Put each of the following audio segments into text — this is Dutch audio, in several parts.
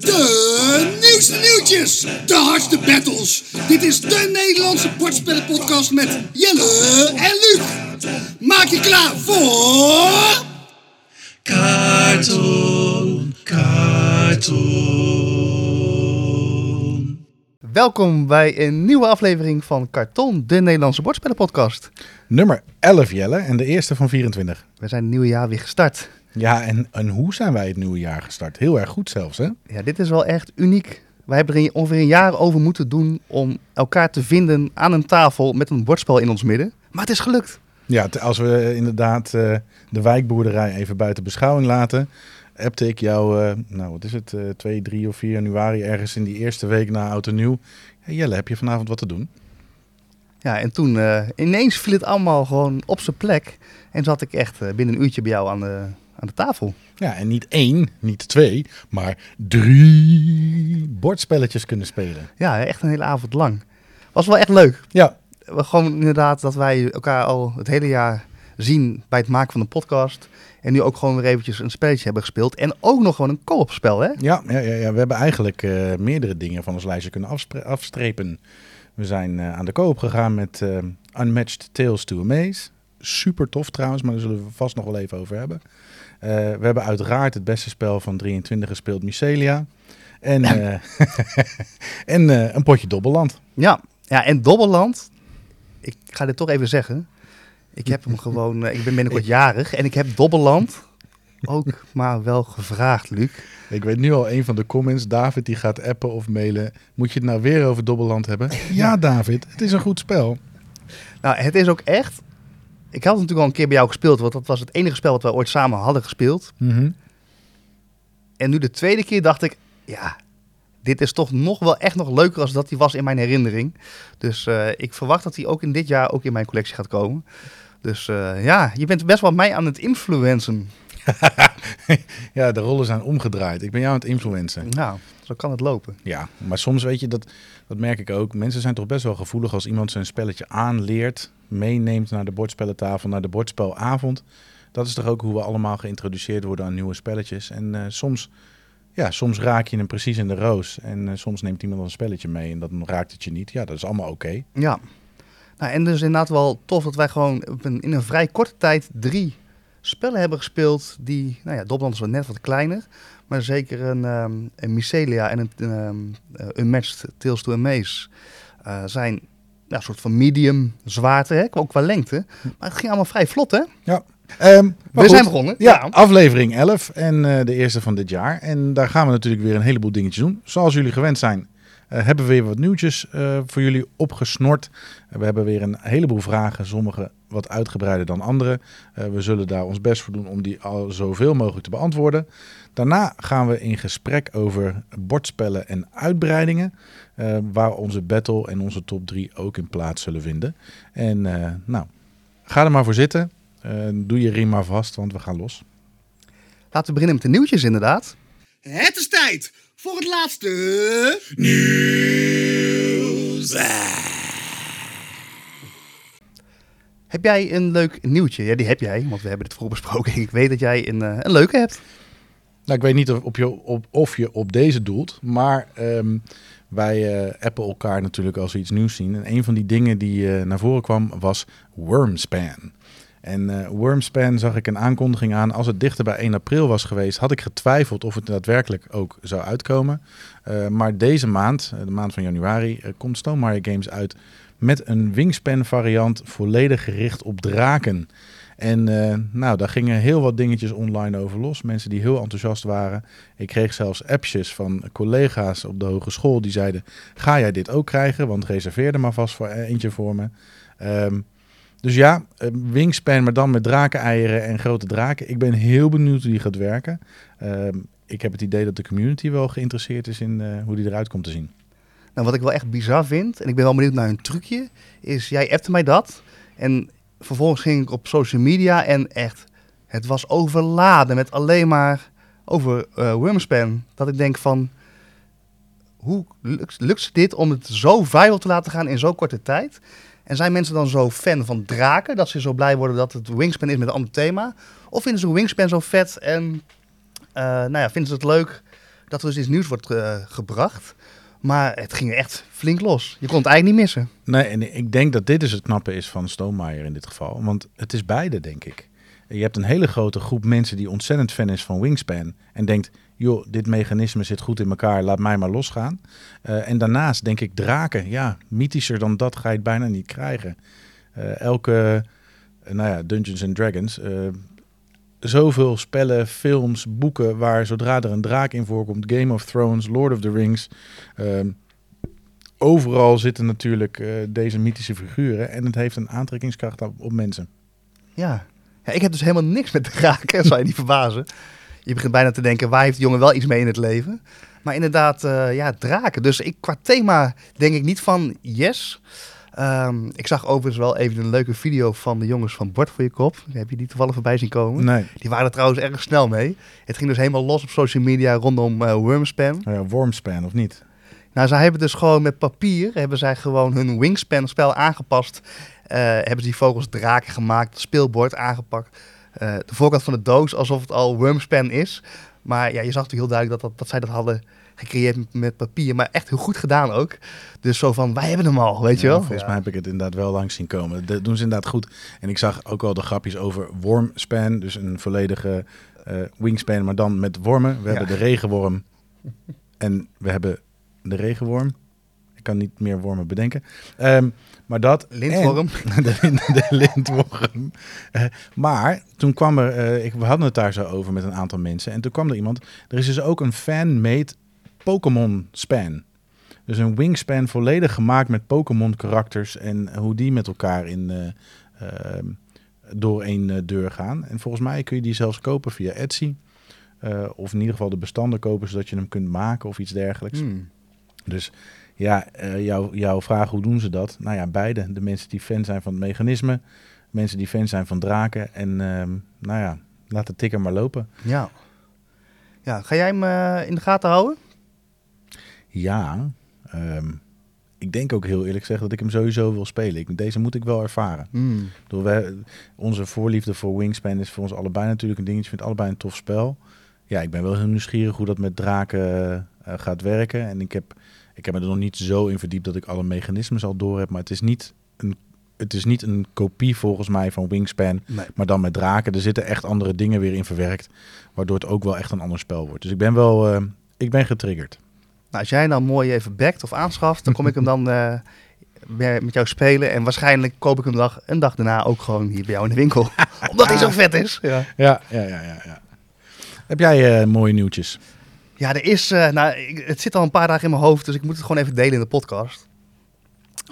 De nieuwste nieuwtjes, de hardste battles. Dit is de Nederlandse bordspellenpodcast met Jelle en Luc. Maak je klaar voor... Cartoon, cartoon. Welkom bij een nieuwe aflevering van Karton, de Nederlandse bordspellenpodcast. Nummer 11 Jelle en de eerste van 24. We zijn het nieuwe jaar weer gestart. Ja, en, en hoe zijn wij het nieuwe jaar gestart? Heel erg goed zelfs, hè? Ja, dit is wel echt uniek. Wij hebben er ongeveer een jaar over moeten doen om elkaar te vinden aan een tafel met een bordspel in ons midden. Maar het is gelukt. Ja, als we inderdaad eh, de wijkboerderij even buiten beschouwing laten, appte ik jou, eh, nou wat is het, eh 2, 3 of 4 januari, ergens in die eerste week na Oud en Nieuw. Hey, Jelle, heb je vanavond wat te doen? Ja, en toen eh, ineens viel het allemaal gewoon op zijn plek. En zat ik echt eh, binnen een uurtje bij jou aan de, aan de tafel. Ja, en niet één, niet twee, maar drie bordspelletjes kunnen spelen. Ja, echt een hele avond lang. Was wel echt leuk. Ja, We gewoon inderdaad dat wij elkaar al het hele jaar zien bij het maken van een podcast. En nu ook gewoon weer eventjes een spelletje hebben gespeeld. En ook nog gewoon een co-op spel, hè? Ja, ja, ja, ja. we hebben eigenlijk eh, meerdere dingen van ons lijstje kunnen afstrepen. We zijn eh, aan de koop gegaan met eh, Unmatched Tales to Amaze. Super tof trouwens, maar daar zullen we vast nog wel even over hebben. Eh, we hebben uiteraard het beste spel van 23 gespeeld, Mycelia. En, en een potje Dobbelland. Ja, ja en Dobbelland. Ik ga dit toch even zeggen. Ik heb hem gewoon... ik ben binnenkort jarig. En ik heb Dobbelland ook maar wel gevraagd, Luc. Ik weet nu al een van de comments. David die gaat appen of mailen. Moet je het nou weer over Dobbelland hebben? Ja, David, het is een goed spel. Nou, het is ook echt... Ik had het natuurlijk al een keer bij jou gespeeld. Want dat was het enige spel wat we ooit samen hadden gespeeld. Mhm. En nu de tweede keer dacht ik, ja, dit is toch nog wel echt nog leuker als dat die was in mijn herinnering. Dus eh, ik verwacht dat die ook in dit jaar ook in mijn collectie gaat komen. Dus eh, ja, je bent best wel mij aan het influencen. ja, de rollen zijn omgedraaid. Ik ben jou aan het influencen. Nou, zo kan het lopen. Ja, maar soms weet je, dat, dat merk ik ook. Mensen zijn toch best wel gevoelig als iemand zijn spelletje aanleert, meeneemt naar de bordspellentafel, naar de bordspelavond. Dat is toch ook hoe we allemaal geïntroduceerd worden aan nieuwe spelletjes. En eh, soms, ja, soms raak je hem precies in de roos. En eh, soms neemt iemand een spelletje mee en dan raakt het je niet. Ja, dat is allemaal oké. Ja. Nou, en dus inderdaad wel tof dat wij gewoon in een vrij korte tijd drie spellen hebben gespeeld. Die, nou ja, Dobland is wel net wat kleiner. Maar zeker een, ehm een Mycelia en een ehm eh, Unmatched Tales to Amaze eh, zijn ja, een soort van medium zwaarte, hè? ook qua lengte. Maar het ging allemaal vrij vlot, hè? Ehm, maar We goed. zijn begonnen. Ja, aflevering 11 en eh, de eerste van dit jaar. En daar gaan we natuurlijk weer een heleboel dingetjes doen. Zoals jullie gewend zijn, eh, hebben we weer wat nieuwtjes eh, voor jullie opgesnord. Eh, we hebben weer een heleboel vragen, sommige wat uitgebreider dan andere. Eh, we zullen daar ons best voor doen om die al zoveel mogelijk te beantwoorden. Daarna gaan we in gesprek over bordspellen en uitbreidingen. eh, waar onze battle en onze top 3 ook in plaats zullen vinden. En eh, nou, ga er maar voor zitten. Eh, doe je riem maar vast, want we gaan los. Laten we beginnen met de nieuwtjes inderdaad. Het is tijd voor het laatste... Heb jij een leuk nieuwtje? Ja, die heb jij, want we hebben het vroeg besproken. Ik weet dat jij een, eh, een leuke hebt. Nou, ik weet niet of, op je, op, of je op deze doelt, maar ehm, wij eh appen elkaar natuurlijk als we iets nieuws zien. En een van die dingen die eh, naar voren kwam was Wormspan. En eh, Wormspan zag ik een aankondiging aan. Als het dichter bij 1 april was geweest, had ik getwijfeld of het daadwerkelijk ook zou uitkomen. Eh, maar deze maand, eh, de maand van januari, komt Stonemaier Games uit met een Wingspan variant volledig gericht op draken. En nou, daar gingen heel wat dingetjes online over los. Mensen die heel enthousiast waren. Ik kreeg zelfs appjes van collega's op de hogeschool die zeiden: Ga jij dit ook krijgen? Want reserveer er maar vast voor eentje voor me. Ehm, dus ja, eh, wingspan, maar dan met drakeneieren en grote draken. Ik ben heel benieuwd hoe die gaat werken. Ehm, ik heb het idee dat de community wel geïnteresseerd is in eh, hoe die eruit komt te zien. Nou, wat ik wel echt bizar vind, en ik ben wel benieuwd naar een trucje, is jij appte mij dat. En vervolgens ging ik op social media en echt, het was overladen met alleen maar over Wormspan. Dat ik denk van, hoe lukt, lukt dit om het zo viral te laten gaan in zo'n korte tijd? En zijn mensen dan zo fan van draken, dat ze zo blij worden dat het Wingspan is met een ander thema? Of vinden ze Wingspan zo vet en eh, nou ja, vinden ze het leuk dat er dus iets nieuws wordt eh, gebracht? Maar het ging echt flink los. Je kon het eigenlijk niet missen. Nee, en ik denk dat dit dus het knappe is van Stonemeyer in dit geval. Want het is beide, denk ik. Je hebt een hele grote groep mensen die ontzettend fan is van Wingspan. En denkt, joh, dit mechanisme zit goed in elkaar, laat mij maar losgaan. Eh, en daarnaast denk ik, draken, ja, mythischer dan dat ga je het bijna niet krijgen. Eh, elke, eh, nou ja, Dungeons and Dragons... Zoveel spellen, films, boeken waar zodra er een draak in voorkomt, Game of Thrones, Lord of the Rings, ehm, overal zitten natuurlijk deze mythische figuren en het heeft een aantrekkingskracht op mensen. Ja. Ja, ik heb dus helemaal niks met draken, dat zou je niet verbazen. Je begint bijna te denken, waar heeft die jongen wel iets mee in het leven? Maar inderdaad, eh, ja, draken. Dus ik, qua thema denk ik niet van yes. Ehm, ik zag overigens wel even een leuke video van de jongens van Bord voor je kop. Heb je die toevallig voorbij zien komen? Nee, Die waren er trouwens erg snel mee. Het ging dus helemaal los op social media rondom eh, Wormspan. nou ja, Wormspan of niet? Nou, zij hebben dus gewoon met papier, hebben zij gewoon hun Wingspan spel aangepast. Eh, hebben ze die vogels draken gemaakt, het speelbord aangepakt. Eh, de voorkant van de doos alsof het al Wormspan is. Maar ja, je zag natuurlijk heel duidelijk dat, dat, dat zij dat hadden gecreëerd met, papier. Maar echt heel goed gedaan ook. Dus zo van, wij hebben hem al, weet je Ja, wel. Volgens Ja. mij heb ik het inderdaad wel langs zien komen. Dat doen ze inderdaad goed. En ik zag ook al de grapjes over Wormspan, dus een volledige eh, wingspan, maar dan met wormen. We Ja. hebben de regenworm en we hebben de regenworm. Ik kan niet meer wormen bedenken. Ehm, maar dat... Lintworm. en- de, lin- de lintworm. Eh, maar toen kwam er... eh, ik, we hadden het daar zo over met een aantal mensen. En toen kwam er iemand... Er is dus ook een fan-made Pokémon span. Dus een wingspan volledig gemaakt met Pokémon karakters en hoe die met elkaar in, eh, ehm, door één deur gaan. En volgens mij kun je die zelfs kopen via Etsy. Of in ieder geval de bestanden kopen zodat je hem kunt maken of iets dergelijks. Hmm. Dus ja, eh, jouw, jouw vraag, hoe doen ze dat? Nou ja, beide. De mensen die fan zijn van het mechanisme, mensen die fan zijn van draken. En ehm, nou ja, laat de tikker maar lopen. Ja. ja. Ga jij hem eh, in de gaten houden? Ja, ehm, ik denk ook heel eerlijk gezegd dat ik hem sowieso wil spelen. Ik, deze moet ik wel ervaren. Hmm. Wij- onze voorliefde voor Wingspan is voor ons allebei natuurlijk een dingetje. Ik vind allebei een tof spel. Ja, ik ben wel heel nieuwsgierig hoe dat met draken eh, gaat werken. En ik heb, ik heb me er nog niet zo in verdiept dat ik alle mechanismes al door heb. Maar het is niet een, het is niet een kopie volgens mij van Wingspan. Nee. Maar dan met draken. Er zitten echt andere dingen weer in verwerkt. Waardoor het ook wel echt een ander spel wordt. Dus ik ben wel, eh, ik ben getriggerd. Nou, als jij nou mooi even backt of aanschaft, dan kom ik hem dan eh, met jou spelen. En waarschijnlijk koop ik hem dag, een dag daarna ook gewoon hier bij jou in de winkel. Omdat hij zo vet is. Ja, Ja, ja, ja, ja. ja. Heb jij eh, mooie nieuwtjes? Ja er is, eh, nou, ik- het zit al een paar dagen in mijn hoofd, dus ik moet het gewoon even delen in de podcast.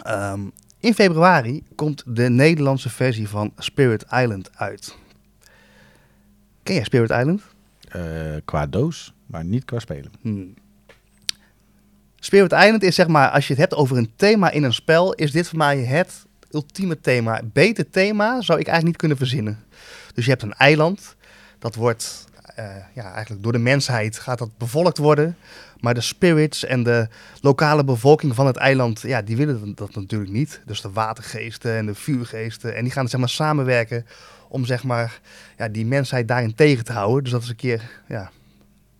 Ehm, in februari komt de Nederlandse versie van Spirit Island uit. Ken jij Spirit Island? Eh, qua doos, maar niet qua spelen. Hmm. Spirit Island is zeg maar, als je het hebt over een thema in een spel, is dit voor mij het ultieme thema. Beter thema zou ik eigenlijk niet kunnen verzinnen. Dus je hebt een eiland, dat wordt ja, eigenlijk door de mensheid gaat dat bevolkt worden. Maar de spirits en de lokale bevolking van het eiland, ja, die willen dat natuurlijk niet. Dus de watergeesten en de vuurgeesten. En die gaan zeg maar samenwerken om zeg maar ja, die mensheid daarin tegen te houden. Dus dat is een keer ja,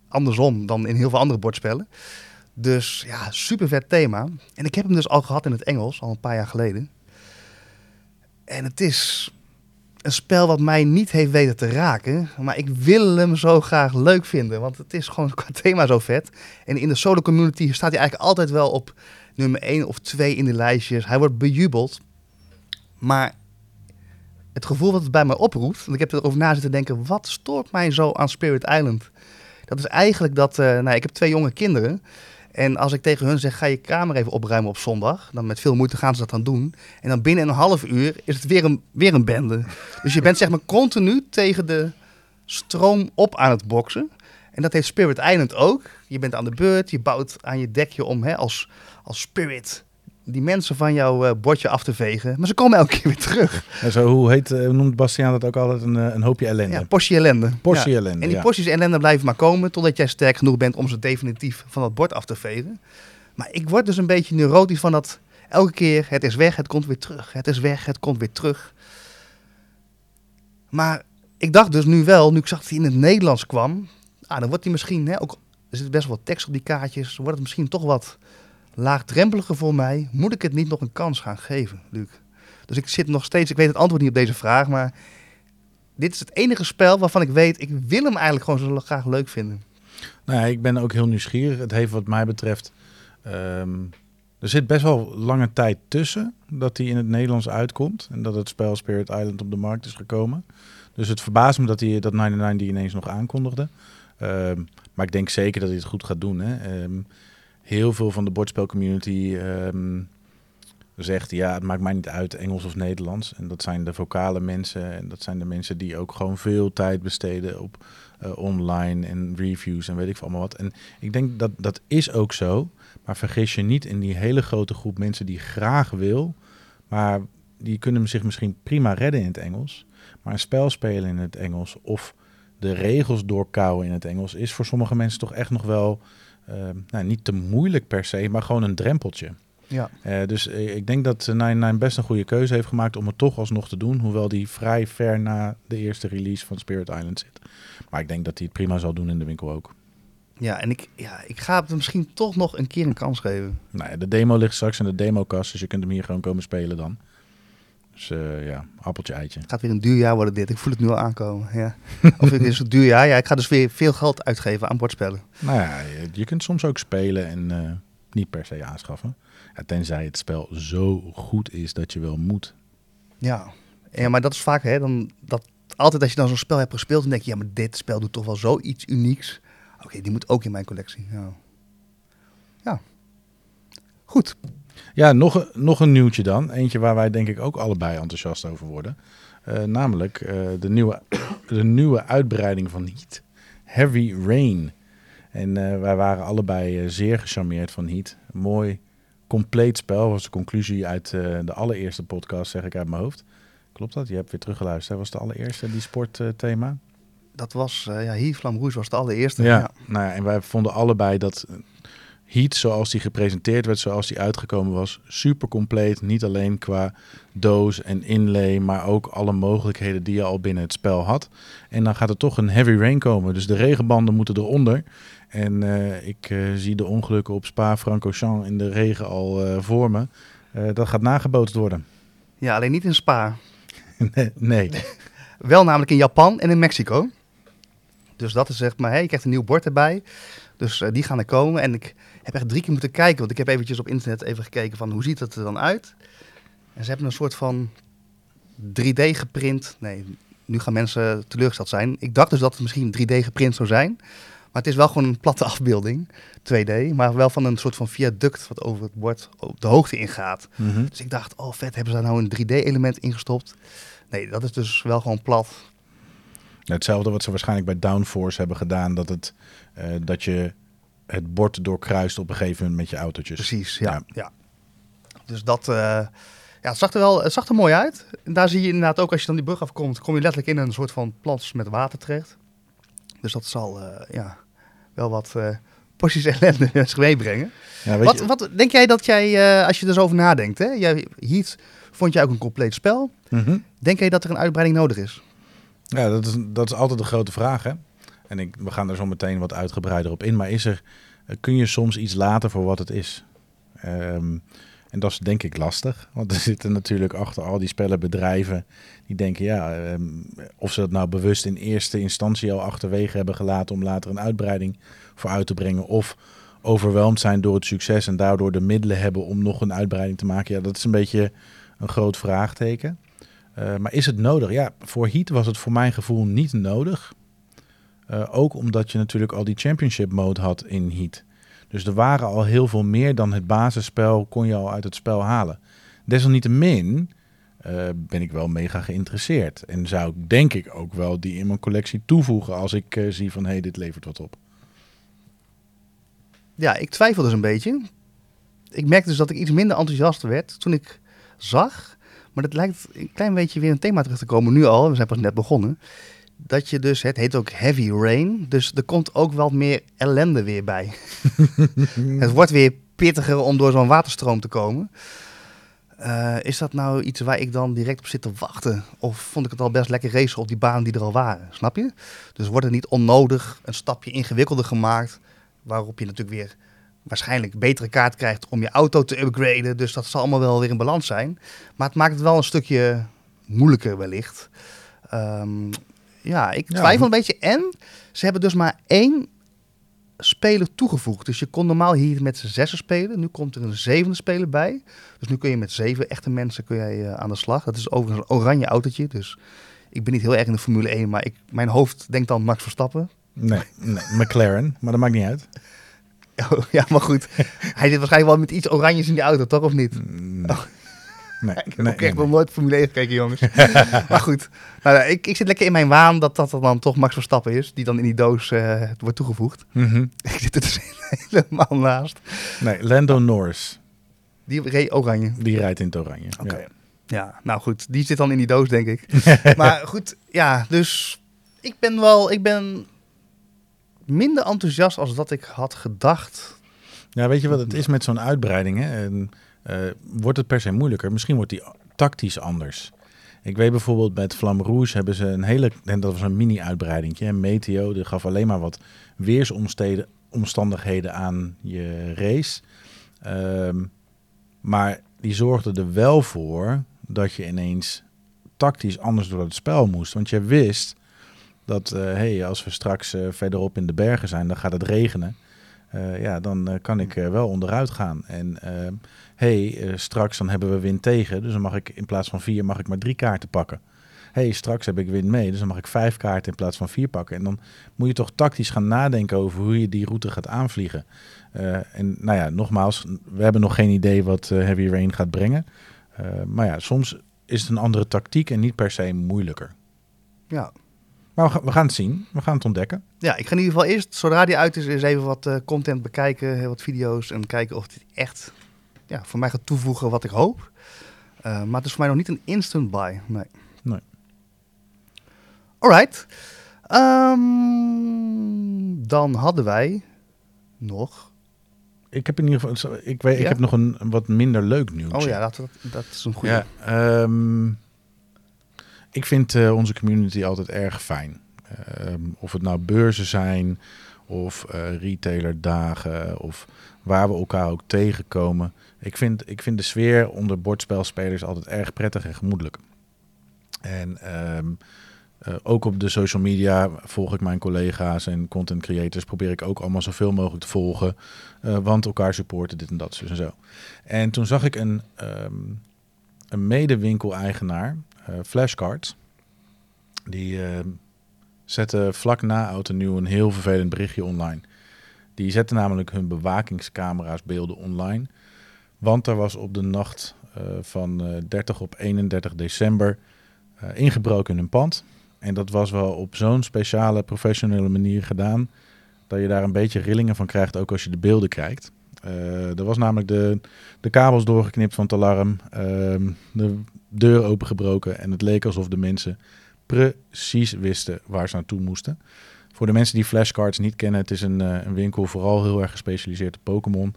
andersom dan in heel veel andere bordspellen. Dus ja, super vet thema. En ik heb hem dus al gehad in het Engels, al een paar jaar geleden. En het is een spel wat mij niet heeft weten te raken. Maar ik wil hem zo graag leuk vinden. Want het is gewoon qua thema zo vet. En in de solo community staat hij eigenlijk altijd wel op nummer 1 of 2 in de lijstjes. Hij wordt bejubeld. Maar het gevoel wat het bij mij oproept. Want ik heb erover na zitten denken. Wat stoort mij zo aan Spirit Island? Dat is eigenlijk dat. eh, nou, ik heb twee jonge kinderen. En als ik tegen hun zeg, ga je kamer even opruimen op zondag. Dan met veel moeite gaan ze dat dan doen. En dan binnen een half uur is het weer een, weer een bende. Dus je bent zeg maar continu tegen de stroom op aan het boksen. En dat heeft Spirit Island ook. Je bent aan de beurt, je bouwt aan je dekje om hè, als, als spirit die mensen van jouw eh, bordje af te vegen. Maar ze komen elke keer weer terug. En zo, hoe, heet, eh, noemt Bastiaan dat ook altijd? Een, eh, een hoopje ellende. Ja, portie ellende. Ja. ellende, En die ja. porties ellende blijven maar komen totdat jij sterk genoeg bent om ze definitief van dat bord af te vegen. Maar ik word dus een beetje neurotisch van dat elke keer, het is weg, het komt weer terug. Het is weg, het komt weer terug. Maar ik dacht dus nu wel, nu ik zag dat hij in het Nederlands kwam, ah, dan wordt hij misschien, hè, ook, er zit best wel wat tekst op die kaartjes, wordt het misschien toch wat laagdrempeliger voor mij. Moet ik het niet nog een kans gaan geven, Luc? Dus ik zit nog steeds, ik weet het antwoord niet op deze vraag, maar dit is het enige spel waarvan ik weet, ik wil hem eigenlijk gewoon zo graag leuk vinden. Nou ja, ik ben ook heel nieuwsgierig. Het heeft wat mij betreft... ehm, er zit best wel lange tijd tussen dat hij in het Nederlands uitkomt. En dat het spel Spirit Island op de markt is gekomen. Dus het verbaast me dat hij dat 99 die ineens nog aankondigde. Ehm, maar ik denk zeker dat hij het goed gaat doen. Hè. Ehm, heel veel van de bordspelcommunity ehm zegt... ja, het maakt mij niet uit Engels of Nederlands. En dat zijn de vocale mensen. En dat zijn de mensen die ook gewoon veel tijd besteden op eh, online en reviews en weet ik veel allemaal wat. En ik denk dat dat is ook zo. Maar vergis je niet in die hele grote groep mensen die graag wil... maar die kunnen zich misschien prima redden in het Engels... Maar een spel spelen in het Engels of de regels doorkouwen in het Engels is voor sommige mensen toch echt nog wel nou, niet te moeilijk per se, maar gewoon een drempeltje. Ja. Eh, dus eh, ik denk dat 99 best een goede keuze heeft gemaakt om het toch alsnog te doen, hoewel die vrij ver na de eerste release van Spirit Island zit. Maar ik denk dat hij het prima zal doen in de winkel ook. Ja, en ik, ja, ik ga het misschien toch nog een keer een kans geven. Nou ja, de demo ligt straks in de demokast, dus je kunt hem hier gewoon komen spelen dan. Dus eh, ja, appeltje eitje. Het gaat weer een duur jaar worden dit. Ik voel het nu al aankomen. Ja. Of het is een duur jaar. Ja, ik ga dus weer veel geld uitgeven aan bordspellen. Nou ja, je, je kunt soms ook spelen en eh, niet per se aanschaffen. Ja, tenzij het spel zo goed is dat je wel moet. Ja. ja, maar dat is vaak hè, dan, dat altijd als je dan zo'n spel hebt gespeeld, dan denk je, ja, maar dit spel doet toch wel zoiets unieks. Oké, die moet ook in mijn collectie. Ja. ja. Goed. Ja, nog, een- nog een nieuwtje dan. Eentje waar wij denk ik ook allebei enthousiast over worden. Eh, namelijk eh, de, nieuwe, de nieuwe uitbreiding van Heat. Heavy Rain. En eh, wij waren allebei zeer gecharmeerd van Heat. Mooi, compleet spel. Was de conclusie uit de allereerste podcast, zeg ik uit mijn hoofd. Klopt dat? Je hebt weer teruggeluisterd. hè? Was de allereerste die sportthema? Dat was, ja, Vlam Rouge was de allereerste. Ja, Nou ja, en wij vonden allebei dat Heat, zoals die gepresenteerd werd, zoals die uitgekomen was, super compleet. Niet alleen qua doos en inlay, maar ook alle mogelijkheden die je al binnen het spel had. En dan gaat er toch een heavy rain komen, dus de regenbanden moeten eronder. En eh, ik eh, zie de ongelukken op Spa-Francorchamps in de regen al eh, voor me. Dat gaat nagebootst worden. ja, alleen niet in Spa. nee. Wel namelijk in Japan en in Mexico. Dus dat is zeg maar, hey, je krijgt een nieuw bord erbij. Dus die gaan er komen. En ik heb echt drie keer moeten kijken. Want ik heb eventjes op internet even gekeken van hoe ziet het er dan uit. En ze hebben een soort van 3D geprint. Nee, nu gaan mensen teleurgesteld zijn. Ik dacht dus dat het misschien 3D geprint zou zijn. Maar het is wel gewoon een platte afbeelding, 2D. Maar wel van een soort van viaduct wat over het bord op de hoogte ingaat. Mhm. Dus ik dacht, oh vet, hebben ze daar nou een 3D-element ingestopt? Nee, dat is dus wel gewoon plat. Hetzelfde wat ze waarschijnlijk bij Downforce hebben gedaan, dat, het, eh, dat je het bord doorkruist op een gegeven moment met je autootjes. Precies, ja. Ja. ja. Dus dat, eh, ja, het zag er wel, het zag er mooi uit. En daar zie je inderdaad ook, als je dan die brug afkomt, kom je letterlijk in een soort van plas met water terecht. Dus dat zal, eh, ja, wel wat eh porties ellende met zich meebrengen. Ja, Wat, je, wat denk jij dat jij, als je er zo over nadenkt, hè? Jij, Heat vond jij ook een compleet spel. Mhm. Denk jij dat er een uitbreiding nodig is? ja dat, is, dat is altijd de grote vraag. Hè? En ik, we gaan er zo meteen wat uitgebreider op in. Maar is er, eh, kun je soms iets laten voor wat het is? Ehm, en dat is denk ik lastig. Want er zitten natuurlijk achter al die spellen bedrijven die denken, ja, ehm, of ze dat nou bewust in eerste instantie al achterwege hebben gelaten om later een uitbreiding voor uit te brengen. Of overweldigd zijn door het succes en daardoor de middelen hebben om nog een uitbreiding te maken. Ja, dat is een beetje een groot vraagteken. Eh, maar is het nodig? Ja, voor Heat was het voor mijn gevoel niet nodig. Eh, ook omdat je natuurlijk al die championship mode had in Heat. Dus er waren al heel veel meer dan het basisspel kon je al uit het spel halen. Desalniettemin eh, ben ik wel mega geïnteresseerd. En zou ik denk ik ook wel die in mijn collectie toevoegen als ik eh, zie van hé, hey, dit levert wat op. Ja, ik twijfel dus een beetje. Ik merkte dus dat ik iets minder enthousiast werd toen ik zag. Maar dat lijkt een klein beetje weer een thema terug te komen nu al. We zijn pas net begonnen. Dat je dus, het heet ook heavy rain. Dus er komt ook wel meer ellende weer bij. het wordt weer pittiger om door zo'n waterstroom te komen. eh, is dat nou iets waar ik dan direct op zit te wachten? Of vond ik het al best lekker racen op die banen die er al waren? Snap je? Dus wordt het niet onnodig een stapje ingewikkelder gemaakt, waarop je natuurlijk weer waarschijnlijk betere kaart krijgt om je auto te upgraden. Dus dat zal allemaal wel weer in balans zijn. Maar het maakt het wel een stukje moeilijker wellicht. Ehm, ja, ik Ja, twijfel een beetje. En ze hebben dus maar één speler toegevoegd. Dus je kon normaal hier met z'n zessen spelen. Nu komt er een zevende speler bij. Dus nu kun je met zeven echte mensen kun jij, eh, aan de slag. Dat is overigens een oranje autootje. Dus ik ben niet heel erg in de Formule 1. Maar ik, mijn hoofd denkt dan Max Verstappen. Nee, nee, McLaren, maar dat maakt niet uit. Oh, ja, maar goed. Hij zit waarschijnlijk wel met iets oranjes in die auto, toch? Of niet? Nee. Nee, Ik heb nee, ook echt nog nooit Formule 1 gekeken, jongens. maar goed. Nou, ja, ik, ik zit lekker in mijn waan dat dat dan toch Max Verstappen is. Die dan in die doos eh, wordt toegevoegd. Mhm. Ik zit er dus helemaal naast. Nee, Lando Norris, Die reed oranje. die rijdt in het oranje. Oké. Ja. Ja, nou goed. Die zit dan in die doos, denk ik. maar goed, ja, dus ik ben wel, ik ben minder enthousiast als dat ik had gedacht. Ja, weet je wat het is met zo'n uitbreiding? Hè? En, eh, wordt het per se moeilijker? Misschien wordt die tactisch anders. Ik weet bijvoorbeeld bij het Flam Rouge hebben ze een hele... En dat was een mini-uitbreiding. Meteo, die gaf alleen maar wat weersomstandigheden aan je race. Ehm, maar die zorgde er wel voor dat je ineens tactisch anders door het spel moest. Want je wist dat, eh hey, als we straks eh, verderop in de bergen zijn, dan gaat het regenen. Eh, ja, dan eh, kan ik eh, wel onderuit gaan. En ehm, hey, straks dan hebben we wind tegen, dus dan mag ik in plaats van vier mag ik maar drie kaarten pakken. hey, straks heb ik wind mee, dus dan mag ik vijf kaarten in plaats van vier pakken. En dan moet je toch tactisch gaan nadenken over hoe je die route gaat aanvliegen. En nou ja, nogmaals, we hebben nog geen idee wat Heavy Rain gaat brengen. Maar ja, soms is het een andere tactiek en niet per se moeilijker. Ja. Maar we, gaan- we gaan het zien, we gaan het ontdekken. ja, ik ga in ieder geval eerst, zodra die uit is, eens even wat eh, content bekijken, heel wat video's en kijken of dit echt ja, voor mij gaat toevoegen wat ik hoop. Eh, maar het is voor mij nog niet een instant buy. Nee. Nee. Alright. Ehm, dan hadden wij nog. Ik heb in ieder geval, ik, weet, ik heb nog een, een wat minder leuk nieuwtje. Oh ja, dat, dat, dat is een goede. Ja, ehm, ik vind eh, onze community altijd erg fijn. Ehm, of het nou beurzen zijn, of eh retailerdagen, of waar we elkaar ook tegenkomen. Ik vind, ik vind de sfeer onder bordspelspelers altijd erg prettig en gemoedelijk. En ehm, eh, ook op de social media volg ik mijn collega's en content creators. Probeer ik ook allemaal zoveel mogelijk te volgen. want elkaar supporten, dit en dat, zus en zo. En toen zag ik een, ehm, een medewinkel-eigenaar, Flashcards. Die ehm, zette vlak na Oud Nieuw een heel vervelend berichtje online. Die zette namelijk hun bewakingscamera's beelden online. Want er was op de nacht eh, van eh, 30 op 31 december eh, ingebroken in hun pand. En dat was wel op zo'n speciale, professionele manier gedaan... dat je daar een beetje rillingen van krijgt, ook als je de beelden. Eh, er was namelijk de, de kabels doorgeknipt van het alarm, ehm, de deur opengebroken... en het leek alsof de mensen precies wisten waar ze naartoe moesten. Voor de mensen die flashcards niet kennen, het is een, eh, een winkel vooral heel erg gespecialiseerd op Pokémon.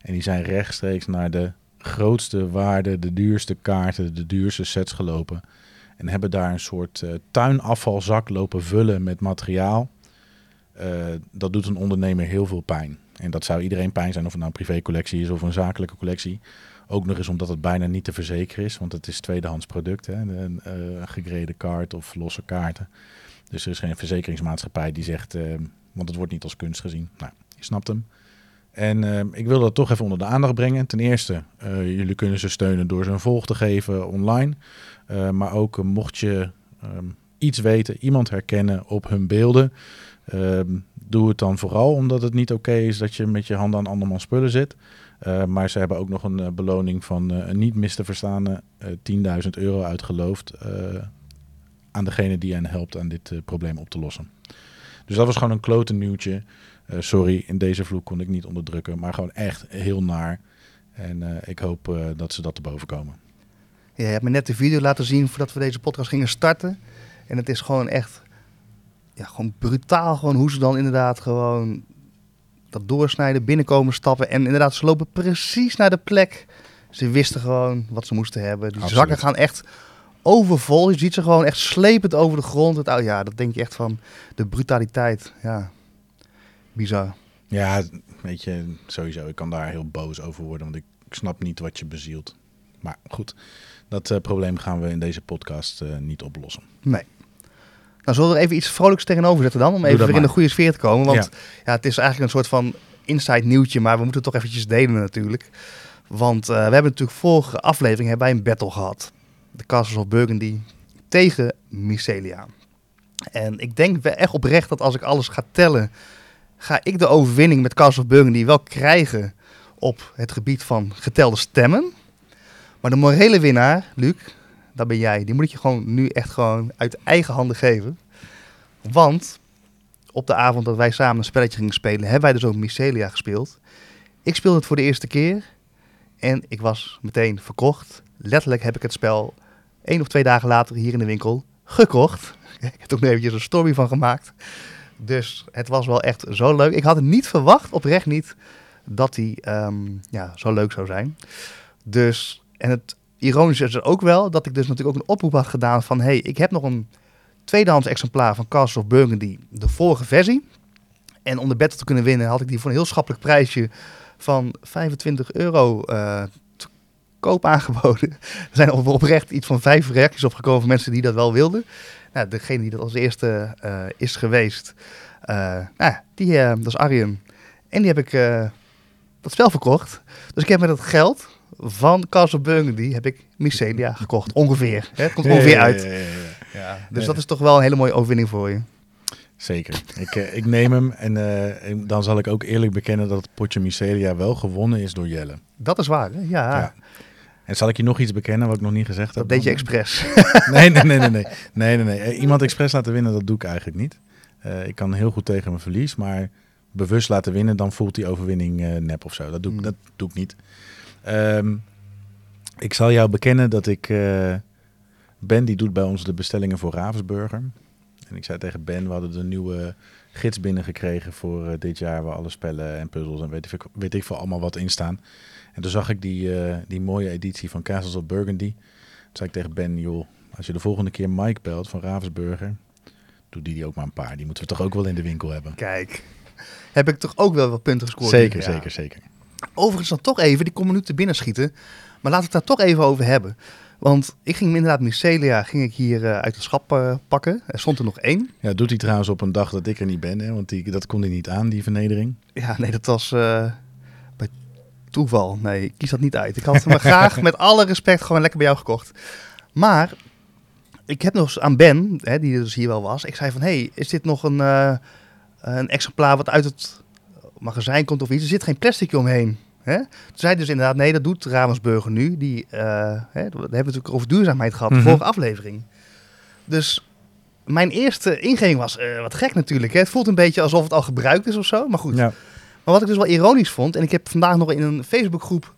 En die zijn rechtstreeks naar de grootste waarden, de duurste kaarten, de duurste sets gelopen. En hebben daar een soort eh, tuinafvalzak lopen vullen met materiaal. Eh, dat doet een ondernemer heel veel pijn. En dat zou iedereen pijn zijn of het nou een privécollectie is of een zakelijke collectie. Ook nog eens omdat het bijna niet te verzekeren is, want het is tweedehands product. Hè? Een eh, gegrede kaart of losse kaarten. Dus er is geen verzekeringsmaatschappij die zegt, eh, want het wordt niet als kunst gezien. Nou, je snapt hem. En eh, ik wil dat toch even onder de aandacht brengen. Ten eerste, jullie kunnen ze steunen door ze een volg te geven online. Maar ook mocht je ehm, iets weten, iemand herkennen op hun beelden. ehm, doe het dan vooral omdat het niet oké is dat je met je handen aan andermans spullen zit. Eh, maar ze hebben ook nog een eh, beloning van eh, een niet mis te verstaande eh 10.000 euro uitgeloofd aan degene die hen helpt aan dit probleem op te lossen. Dus dat was gewoon een klote nieuwtje. Sorry, in deze vloek kon ik niet onderdrukken, maar gewoon echt heel naar. En ik hoop dat ze dat te boven komen. Ja, je hebt me net de video laten zien voordat we deze podcast gingen starten. En het is gewoon echt ja, gewoon brutaal gewoon hoe ze dan inderdaad gewoon doorsnijden, binnenkomen, stappen. En inderdaad, ze lopen precies naar de plek Ze wisten gewoon wat ze moesten hebben. Die Absoluut. zakken gaan echt overvol. Je ziet ze gewoon echt slepend over de grond. Het, oh ja, dat denk je echt van de brutaliteit. Ja, bizar. Ja, weet je, sowieso. Ik kan daar heel boos over worden, want ik snap niet wat je bezielt. Maar goed, dat eh, probleem gaan we in deze podcast eh, niet oplossen. Nee. Nou, zullen we er even iets vrolijks tegenover zetten dan? Om even weer in de goede sfeer te komen. Want Ja. ja. het is eigenlijk een soort van inside nieuwtje, maar we moeten het toch eventjes delen natuurlijk. Want eh, we hebben natuurlijk vorige aflevering hebben wij een battle gehad. De Castles of Burgundy tegen Mycelia. En ik denk echt oprecht dat als ik alles ga tellen, ga ik de overwinning met Castles of Burgundy wel krijgen op het gebied van getelde stemmen. Maar de morele winnaar, Luc, dat ben jij. Die moet je gewoon nu echt gewoon uit eigen handen geven. Want op de avond dat wij samen een spelletje gingen spelen, hebben wij dus ook Mycelia gespeeld. Ik speelde het voor de eerste keer en ik was meteen verkocht. Letterlijk heb ik het spel één of twee dagen later hier in de winkel gekocht. Ik heb er ook nog eventjes een story van gemaakt. Dus het was wel echt zo leuk. Ik had het niet verwacht, oprecht niet, dat hij ehm, ja, zo leuk zou zijn. Dus, en het ironische is er ook wel dat ik dus natuurlijk ook een oproep had gedaan van... hey, ik heb nog een tweedehands exemplaar van Castles of Burgundy, de vorige versie. En om de battle te kunnen winnen had ik die voor een heel schappelijk prijsje van 25 euro eh, te koop aangeboden. Er zijn op- oprecht iets van vijf reacties opgekomen van mensen die dat wel wilden. Nou, degene die dat als eerste eh, is geweest, eh, nou, die, dat is Arjen. En die heb ik dat spel verkocht. Dus ik heb met het geld van Castle Burgundy heb ik Mycelia gekocht. Ongeveer. Hè? Het komt ongeveer uit. ja, ja, ja. Dus dat is toch wel een hele mooie overwinning voor je. Zeker. Ik, eh, ik neem hem en eh, en dan zal ik ook eerlijk bekennen dat het potje Mycelia wel gewonnen is door Jelle. Dat is waar, hè? Ja. En zal ik je nog iets bekennen wat ik nog niet gezegd heb? Dat deed je expres. Nee, nee, nee, nee, nee. nee, nee, nee. Eh, Iemand expres laten winnen, dat doe ik eigenlijk niet. Ik kan heel goed tegen mijn verlies, maar bewust laten winnen, dan voelt die overwinning nep of zo. Dat doe, ik- Mm. dat doe ik niet. Ehm, ik zal jou bekennen dat ik... eh, ben die doet bij ons de bestellingen voor Ravensburger. En ik zei tegen Ben, we hadden de nieuwe gids binnengekregen voor eh, dit jaar... waar alle spellen en puzzels en weet ik, weet ik veel allemaal wat in staan. En toen zag ik die, eh, die mooie editie van Castles of Burgundy. Toen zei ik tegen Ben, joh, als je de volgende keer Mike belt van Ravensburger, doe die, die ook maar een paar. Die moeten we toch ook wel in de winkel hebben. Kijk. Heb ik toch ook wel wat punten gescoord? Zeker, Ja. zeker, zeker. Overigens dan toch even, die komen nu te binnen schieten. Maar laten we het daar toch even over hebben. Want ik ging inderdaad Mycelia ging ik hier eh, uit het schap eh, pakken. Er stond er nog één. Ja, doet hij trouwens op een dag dat ik er niet ben, hè? want die, dat kon hij niet aan, die vernedering. Ja, nee, dat was eh, bij toeval. Nee, ik kies dat niet uit. Ik had hem graag met alle respect gewoon lekker bij jou gekocht. Maar ik heb nog eens aan Ben, hè, die dus hier wel was. Ik zei van, hey, is dit nog een, een exemplaar wat uit het magazijn komt of iets? Er zit geen plastic omheen. Hè? Toen zei dus inderdaad, nee, dat doet Ravensburger nu. Die, eh, hè, we hebben het natuurlijk over duurzaamheid gehad, de Mhm. vorige aflevering. Dus mijn eerste ingeving was, eh, wat gek natuurlijk. Hè? Het voelt een beetje alsof het al gebruikt is of zo. Maar goed, Ja. maar wat ik dus wel ironisch vond, en ik heb vandaag nog in een Facebookgroep,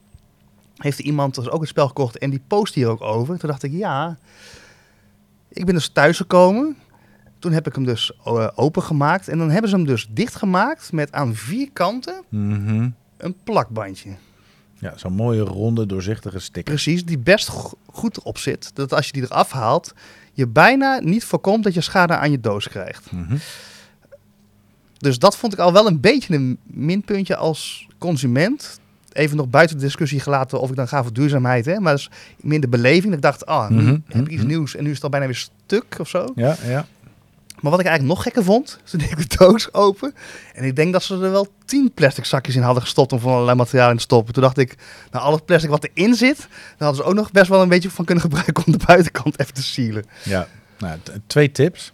heeft er iemand dus ook het spel gekocht en die post hier ook over. Toen dacht ik, ja, ik ben dus thuisgekomen. Toen heb ik hem dus eh, opengemaakt en dan hebben ze hem dus dichtgemaakt met aan vier kanten Mhm. een plakbandje. ja, zo'n mooie ronde, doorzichtige sticker. Precies, die best go- goed op zit. Dat als je die eraf haalt, je bijna niet voorkomt dat je schade aan je doos krijgt. Mhm. Dus dat vond ik al wel een beetje een minpuntje als consument. Even nog buiten de discussie gelaten of ik dan ga voor duurzaamheid. Hè? Maar dat is minder beleving. Ik dacht, ah, nu Mhm, heb ik iets nieuws en nu is het al bijna weer stuk of zo. Ja, ja. Maar wat ik eigenlijk nog gekker vond, toen deed ik de doos open. En ik denk dat ze er wel tien plastic zakjes in hadden gestopt om van allerlei materiaal in te stoppen. Toen dacht ik, nou al het plastic wat erin zit, daar hadden ze ook nog best wel een beetje van kunnen gebruiken om de buitenkant even te sealen. Ja, nou, twee tips.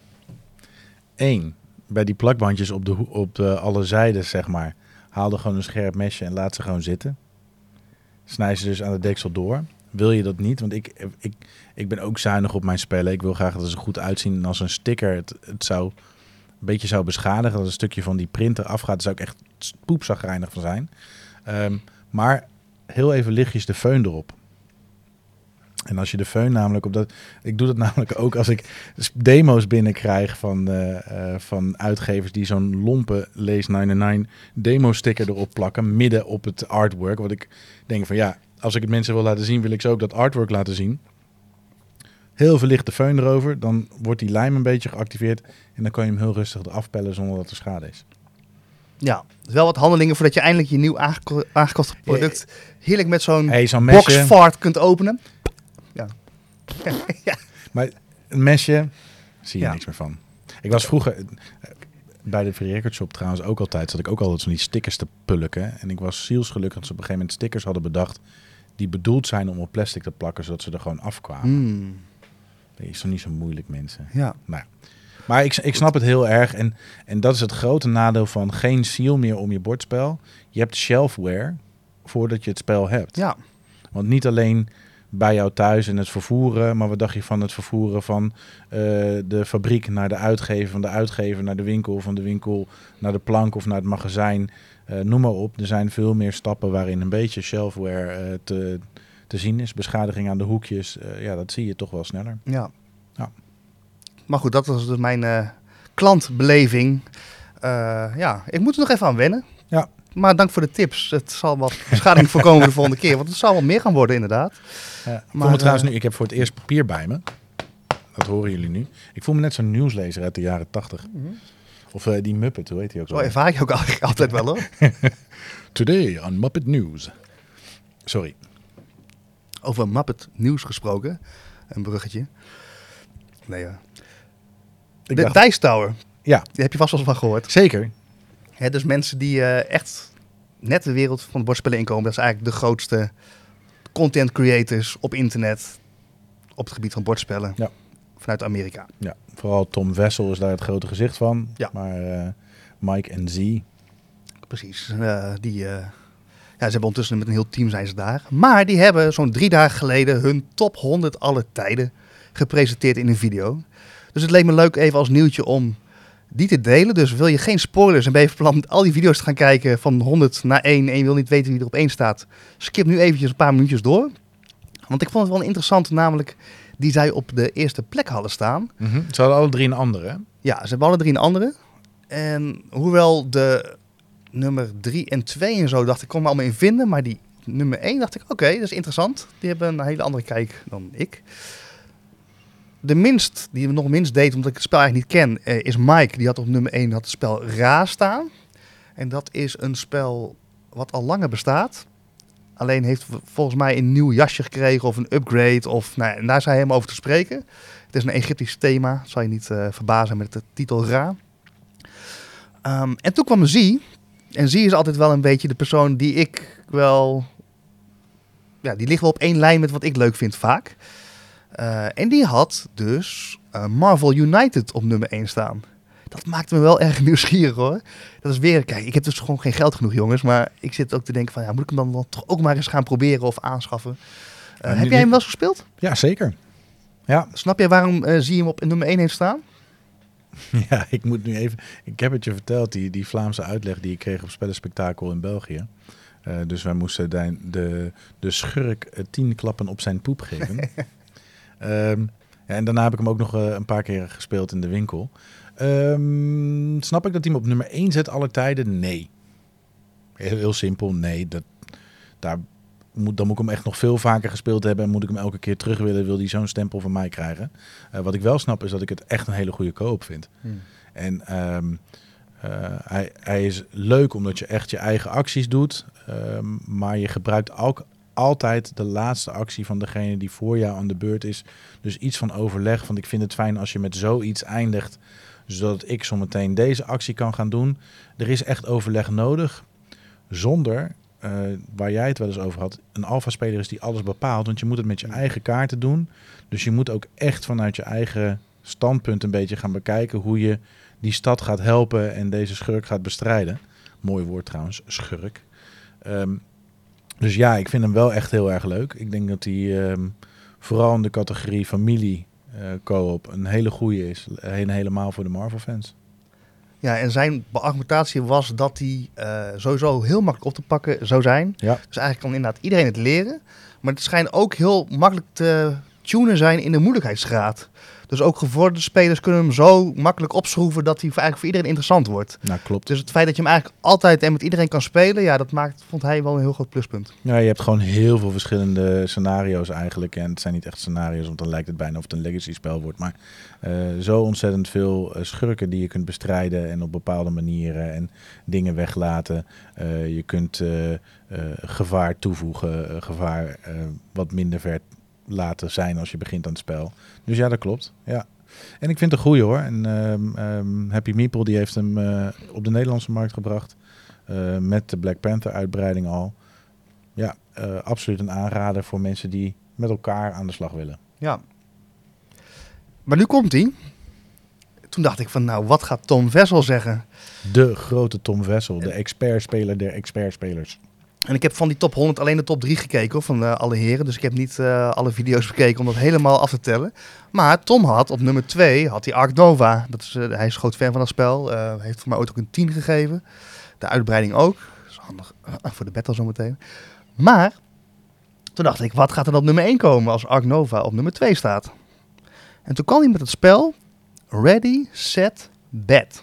Eén, bij die plakbandjes op, de, op de, alle zijden, zeg maar, haal er gewoon een scherp mesje en laat ze gewoon zitten. Snij ze dus aan de deksel door. Wil je dat niet? Want ik, ik, ik ben ook zuinig op mijn spellen. Ik wil graag dat ze goed uitzien. En als een sticker het, het zou een beetje zou beschadigen, dat een stukje van die printer afgaat, daar zou ik echt poepzagrijnig van zijn. Ehm, maar heel even lichtjes de föhn erop. En als je de föhn namelijk op dat... Ik doe dat namelijk ook als ik demo's binnenkrijg van, eh, eh, van uitgevers die zo'n lompe Lees 99 demo sticker erop plakken. Midden op het artwork. Wat ik denk van ja, als ik het mensen wil laten zien, wil ik ze ook dat artwork laten zien. Heel veel lichte föhn erover. Dan wordt die lijm een beetje geactiveerd. En dan kan je hem heel rustig eraf pellen zonder dat er schade is. Ja, wel wat handelingen voordat je eindelijk je nieuw aangeko- aangekochte product heerlijk met zo'n Hey, zo'n mesje. boxfart kunt openen. Maar een mesje, zie je Ja. niks meer van. Ik was vroeger eh, bij de Free Record Shop trouwens ook altijd, zat ik ook altijd van die stickers te pulken. En ik was zielsgelukkig dat ze op een gegeven moment stickers hadden bedacht die bedoeld zijn om op plastic te plakken, zodat ze er gewoon afkwamen. Hmm, Dat is toch niet zo moeilijk, mensen. ja. Nou, ja. maar ik, ik snap het heel erg. En, en dat is het grote nadeel van geen seal meer om je bordspel. Je hebt shelfware voordat je het spel hebt. ja, Want niet alleen bij jou thuis en het vervoeren, maar wat dacht je van het vervoeren van eh, de fabriek naar de uitgever, van de uitgever naar de winkel, van de winkel naar de plank of naar het magazijn, Eh, noem maar op. Er zijn veel meer stappen waarin een beetje shelfware eh, te, te zien is. Beschadiging aan de hoekjes, eh, ja, dat zie je toch wel sneller. ja. Ja. Maar goed, dat was dus mijn klantbeleving. Ja, ik moet er nog even aan wennen. Ja. Maar dank voor de tips. Het zal wat beschadiging voorkomen de volgende keer. Want het zal wel meer gaan worden, inderdaad. Ja, Maar, me trouwens nu, ik heb voor het eerst papier bij me. Dat horen jullie nu. Ik voel me net zo'n nieuwslezer uit de jaren tachtig. Of eh, die Muppet, hoe heet die ook Zo zo? ervaar je ook al- altijd wel hoor. Today on Muppet News. Sorry. Over Muppet nieuws gesproken. Een bruggetje. Nee, ja. Ik De dacht, Dice Tower. Ja. Die heb je vast wel eens van gehoord. zeker. Hè, dus mensen die eh, echt net de wereld van bordspellen inkomen. Dat is eigenlijk de grootste content creators op internet. Op het gebied van bordspellen. Ja. Vanuit Amerika. Ja, vooral Tom Wessel is daar het grote gezicht van. Ja. Maar eh, Mike en Z. Precies. Eh, die, eh, ja, ze hebben ondertussen met een heel team zijn ze daar. Maar die hebben zo'n drie dagen geleden hun top 100 alle tijden gepresenteerd in een video. Dus het leek me leuk even als nieuwtje om die te delen. Dus wil je geen spoilers en ben je van plan al die video's te gaan kijken van 100 naar 1 en je wil niet weten wie er op 1 staat. Skip nu eventjes een paar minuutjes door. Want ik vond het wel een interessante, namelijk die zij op de eerste plek hadden staan. Ze hadden alle drie een andere. hè? Ja, ze hebben alle drie een andere. En hoewel de nummer 3 en 2 en zo dacht ik, kon me allemaal in vinden. Maar die nummer 1 dacht ik, oké, dat is interessant. Die hebben een hele andere kijk dan ik. De minst, die nog minst deed, omdat ik het spel eigenlijk niet ken, eh, is Mike. Die had op nummer 1 had het spel Ra staan. En dat is een spel wat al langer bestaat. Alleen heeft volgens mij een nieuw jasje gekregen of een upgrade. Of, nou, ja, en daar zijn helemaal over te spreken. Het is een Egyptisch thema, zal je niet eh, verbazen met de titel Ra. Ehm, en toen kwam Zie. En Zie is altijd wel een beetje de persoon die ik wel... Ja, die ligt wel op één lijn met wat ik leuk vind vaak. Eh, en die had dus eh, Marvel United op nummer 1 staan. Dat maakte me wel erg nieuwsgierig hoor. Dat is weer, kijk, ik heb dus gewoon geen geld genoeg jongens. Maar ik zit ook te denken van, ja, moet ik hem dan, dan toch ook maar eens gaan proberen of aanschaffen? Eh, heb jij hem wel eens gespeeld? Ja, zeker. Ja, Snap jij waarom eh, Zie hem op nummer 1 heeft staan? ja, ik moet nu even... Ik heb het je verteld, die, die Vlaamse uitleg die ik kreeg op Spellenspectakel in België. Eh, dus wij moesten de, de, de schurk eh, tien klappen op zijn poep geven. Ehm, ja, en daarna heb ik hem ook nog een paar keer gespeeld in de winkel. Ehm, snap ik dat hij hem op nummer 1 zet alle tijden? Nee. Heel, heel simpel, nee. Dat, daar moet, dan moet ik hem echt nog veel vaker gespeeld hebben. En moet ik hem elke keer terug willen, wil hij zo'n stempel van mij krijgen. Eh, wat ik wel snap is dat ik het echt een hele goede koop vind. En ehm, eh, hij, hij is leuk omdat je echt je eigen acties doet. ehm, maar je gebruikt ook altijd de laatste actie van degene die voor jou aan de beurt is. Dus iets van overleg. Want ik vind het fijn als je met zoiets eindigt. Zodat ik zometeen deze actie kan gaan doen. Er is echt overleg nodig. Zonder, eh, waar jij het wel eens over had, een alfa-speler is die alles bepaalt. Want je moet het met je eigen kaarten doen. Dus je moet ook echt vanuit je eigen standpunt een beetje gaan bekijken hoe je die stad gaat helpen en deze schurk gaat bestrijden. Mooi woord trouwens, schurk. Ehm, dus ja, ik vind hem wel echt heel erg leuk. Ik denk dat hij ehm, vooral in de categorie familie co-op een hele goede is. Heen helemaal voor de Marvel fans. Ja, en zijn argumentatie was dat hij eh, sowieso heel makkelijk op te pakken zou zijn. Ja. Dus eigenlijk kan inderdaad iedereen het leren. Maar het schijnt ook heel makkelijk te tunen zijn in de moeilijkheidsgraad. Dus ook gevorderde spelers kunnen hem zo makkelijk opschroeven dat hij voor- eigenlijk voor iedereen interessant wordt. Nou, klopt. Dus het feit dat je hem eigenlijk altijd en met iedereen kan spelen, ja, dat maakt, vond hij wel een heel groot pluspunt. Ja, je hebt gewoon heel veel verschillende scenario's eigenlijk. En het zijn niet echt scenario's, want dan lijkt het bijna of het een legacy spel wordt. Maar eh, zo ontzettend veel eh, schurken die je kunt bestrijden en op bepaalde manieren en dingen weglaten. Eh, je kunt gevaar toevoegen, gevaar wat minder ver laten zijn als je begint aan het spel. Dus ja, dat klopt. Ja. En ik vind het een goeie hoor. En ehm, ehm, Happy Meeple die heeft hem eh, op de Nederlandse markt gebracht. eh, met de Black Panther uitbreiding al. Ja, eh, absoluut een aanrader voor mensen die met elkaar aan de slag willen. Ja. Maar nu komt hij. Toen dacht ik van, nou, wat gaat Tom Vessel zeggen? De grote Tom Vessel, de expertspeler der expertspelers. En ik heb van die top 100 alleen de top 3 gekeken van eh, alle heren. Dus ik heb niet eh, alle video's bekeken om dat helemaal af te tellen. Maar Tom had op nummer 2 had hij Ark Nova. Dat is, eh, hij is groot fan van dat spel. Heeft voor mij ooit ook een 10 gegeven. De uitbreiding ook. Dat is handig voor de battle zometeen. Maar toen dacht ik, wat gaat er op nummer 1 komen als Ark Nova op nummer 2 staat? En toen kwam hij met het spel Ready, Set, Bet.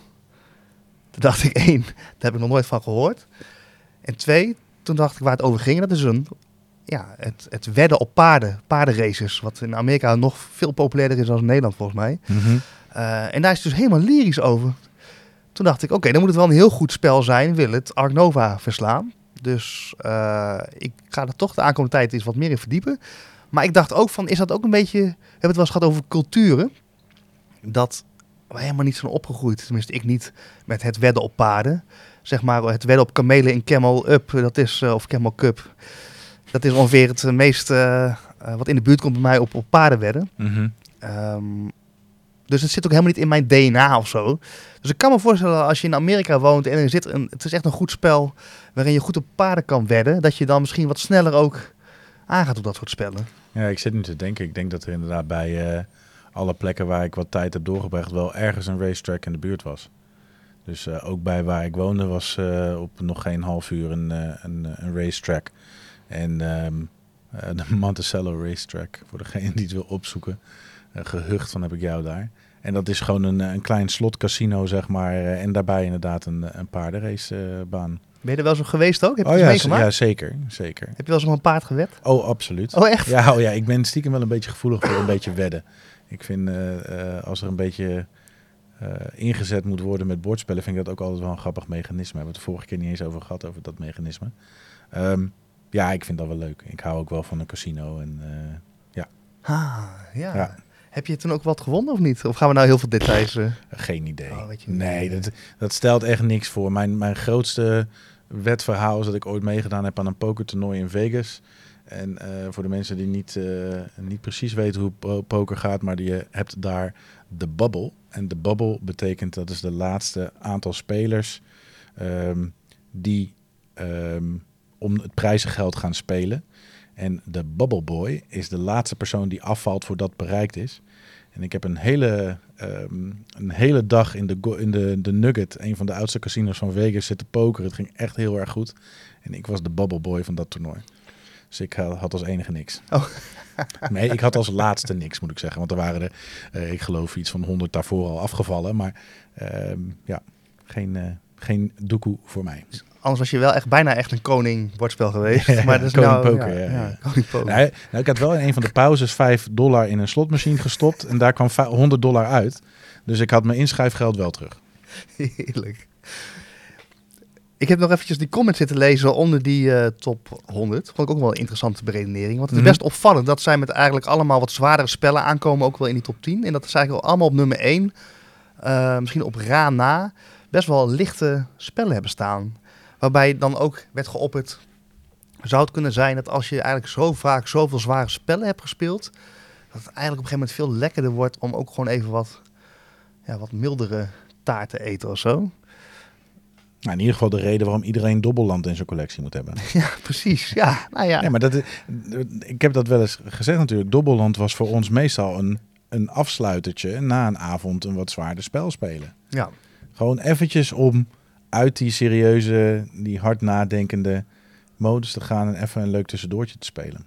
Toen dacht ik, één, daar heb ik nog nooit van gehoord. En twee, toen dacht ik waar het over ging, dat is een, ja, het, het wedden op paarden, paardenraces. Wat in Amerika nog veel populairder is dan in Nederland volgens mij. Eh, en daar is het dus helemaal lyrisch over. Toen dacht ik, oké, dan moet het wel een heel goed spel zijn, wil het Ark Nova verslaan. Dus eh, ik ga er toch de aankomende tijd eens wat meer in verdiepen. Maar ik dacht ook van, is dat ook een beetje... We hebben het wel eens gehad over culturen. Dat wij helemaal niet zijn opgegroeid. Tenminste, ik niet met het wedden op paarden. Zeg maar het wedden op kamelen in Camel Up, dat is, eh, of Camel Cup. Dat is ongeveer het meest eh, eh, wat in de buurt komt bij mij op, op paarden wedden. Mhm. Ehm, dus het zit ook helemaal niet in mijn DNA of zo. Dus ik kan me voorstellen als je in Amerika woont en er zit een, het is echt een goed spel waarin je goed op paarden kan wedden, dat je dan misschien wat sneller ook aangaat op dat soort spellen. Ja, ik zit nu te denken. Ik denk dat er inderdaad bij eh, alle plekken waar ik wat tijd heb doorgebracht wel ergens een racetrack in de buurt was. Dus eh, ook bij waar ik woonde was eh, op nog geen half uur een, eh, een, een racetrack. En ehm, de Monticello racetrack, voor degene die het wil opzoeken. Eh, gehucht van heb ik jou daar. En dat is gewoon een, een klein slotcasino, zeg maar. en daarbij inderdaad een, een paardenracebaan. Ben je er wel zo geweest ook? Heb je oh ja, meegemaakt? ja, zeker, zeker. Heb je wel eens op een paard gewed? Oh, absoluut. Oh echt? Ja, oh ja, ik ben stiekem wel een beetje gevoelig voor een beetje wedden. Ik vind als er een beetje ingezet moet worden met bordspellen, vind ik dat ook altijd wel een grappig mechanisme. We hebben het de vorige keer niet eens over gehad, over dat mechanisme. Ehm, ja, ik vind dat wel leuk. Ik hou ook wel van een casino. En, eh, Ah, ja. Ja. Heb je toen ook wat gewonnen of niet? Of gaan we nou heel veel details? eh? geen idee. Oh, nee, dat, dat stelt echt niks voor. Mijn, mijn grootste wedverhaal is dat ik ooit meegedaan heb aan een pokertoernooi in Vegas. En eh, voor de mensen die niet, eh, niet precies weten hoe po- poker gaat, maar die, je hebt daar de bubble. En de bubble betekent dat is de laatste aantal spelers ehm, die ehm, om het prijzengeld gaan spelen. En de bubble boy is de laatste persoon die afvalt voordat bereikt is. En ik heb een hele, ehm, een hele dag in, de, in de, de Nugget, een van de oudste casinos van Vegas, zitten pokeren. Het ging echt heel erg goed. En ik was de bubble boy van dat toernooi. Dus ik had, had als enige niks. Oh. Nee, ik had als laatste niks, moet ik zeggen. Want er waren er, eh, ik geloof, iets van 100 daarvoor al afgevallen. Maar ehm, ja, geen, eh geen doekoe voor mij. Anders was je wel echt bijna echt een koning bordspel geweest. Ja, maar dat is koning nou, poker, ja, ja. koning poker. Nou, nou, ik had wel in een van de pauzes 5 dollar in een slotmachine gestopt. En daar kwam va- 100 dollar uit. Dus ik had mijn inschrijfgeld wel terug. Heerlijk. Ik heb nog eventjes die comments zitten lezen onder die eh, top 100. Vond ik ook wel een interessante beredenering. Want het is Mhm. best opvallend dat zij met eigenlijk allemaal wat zwaardere spellen aankomen. Ook wel in die top 10. En dat is eigenlijk allemaal op nummer 1. eh, misschien op ra na. Best wel lichte spellen hebben staan. Waarbij dan ook werd geopperd. Zou het kunnen zijn dat als je eigenlijk zo vaak zoveel zware spellen hebt gespeeld. Dat het eigenlijk op een gegeven moment veel lekkerder wordt om ook gewoon even wat, ja, wat mildere taart te eten of zo. Nou, in ieder geval de reden waarom iedereen dobbelland in zijn collectie moet hebben. Ja, precies. Ja, nou ja. Nee, maar dat, is- ik heb dat wel eens gezegd natuurlijk. Dobbelland was voor ons meestal een, een afsluitertje na een avond een wat zwaarder spel spelen. ja. Gewoon eventjes om uit die serieuze, die hard nadenkende modus te gaan en even een leuk tussendoortje te spelen.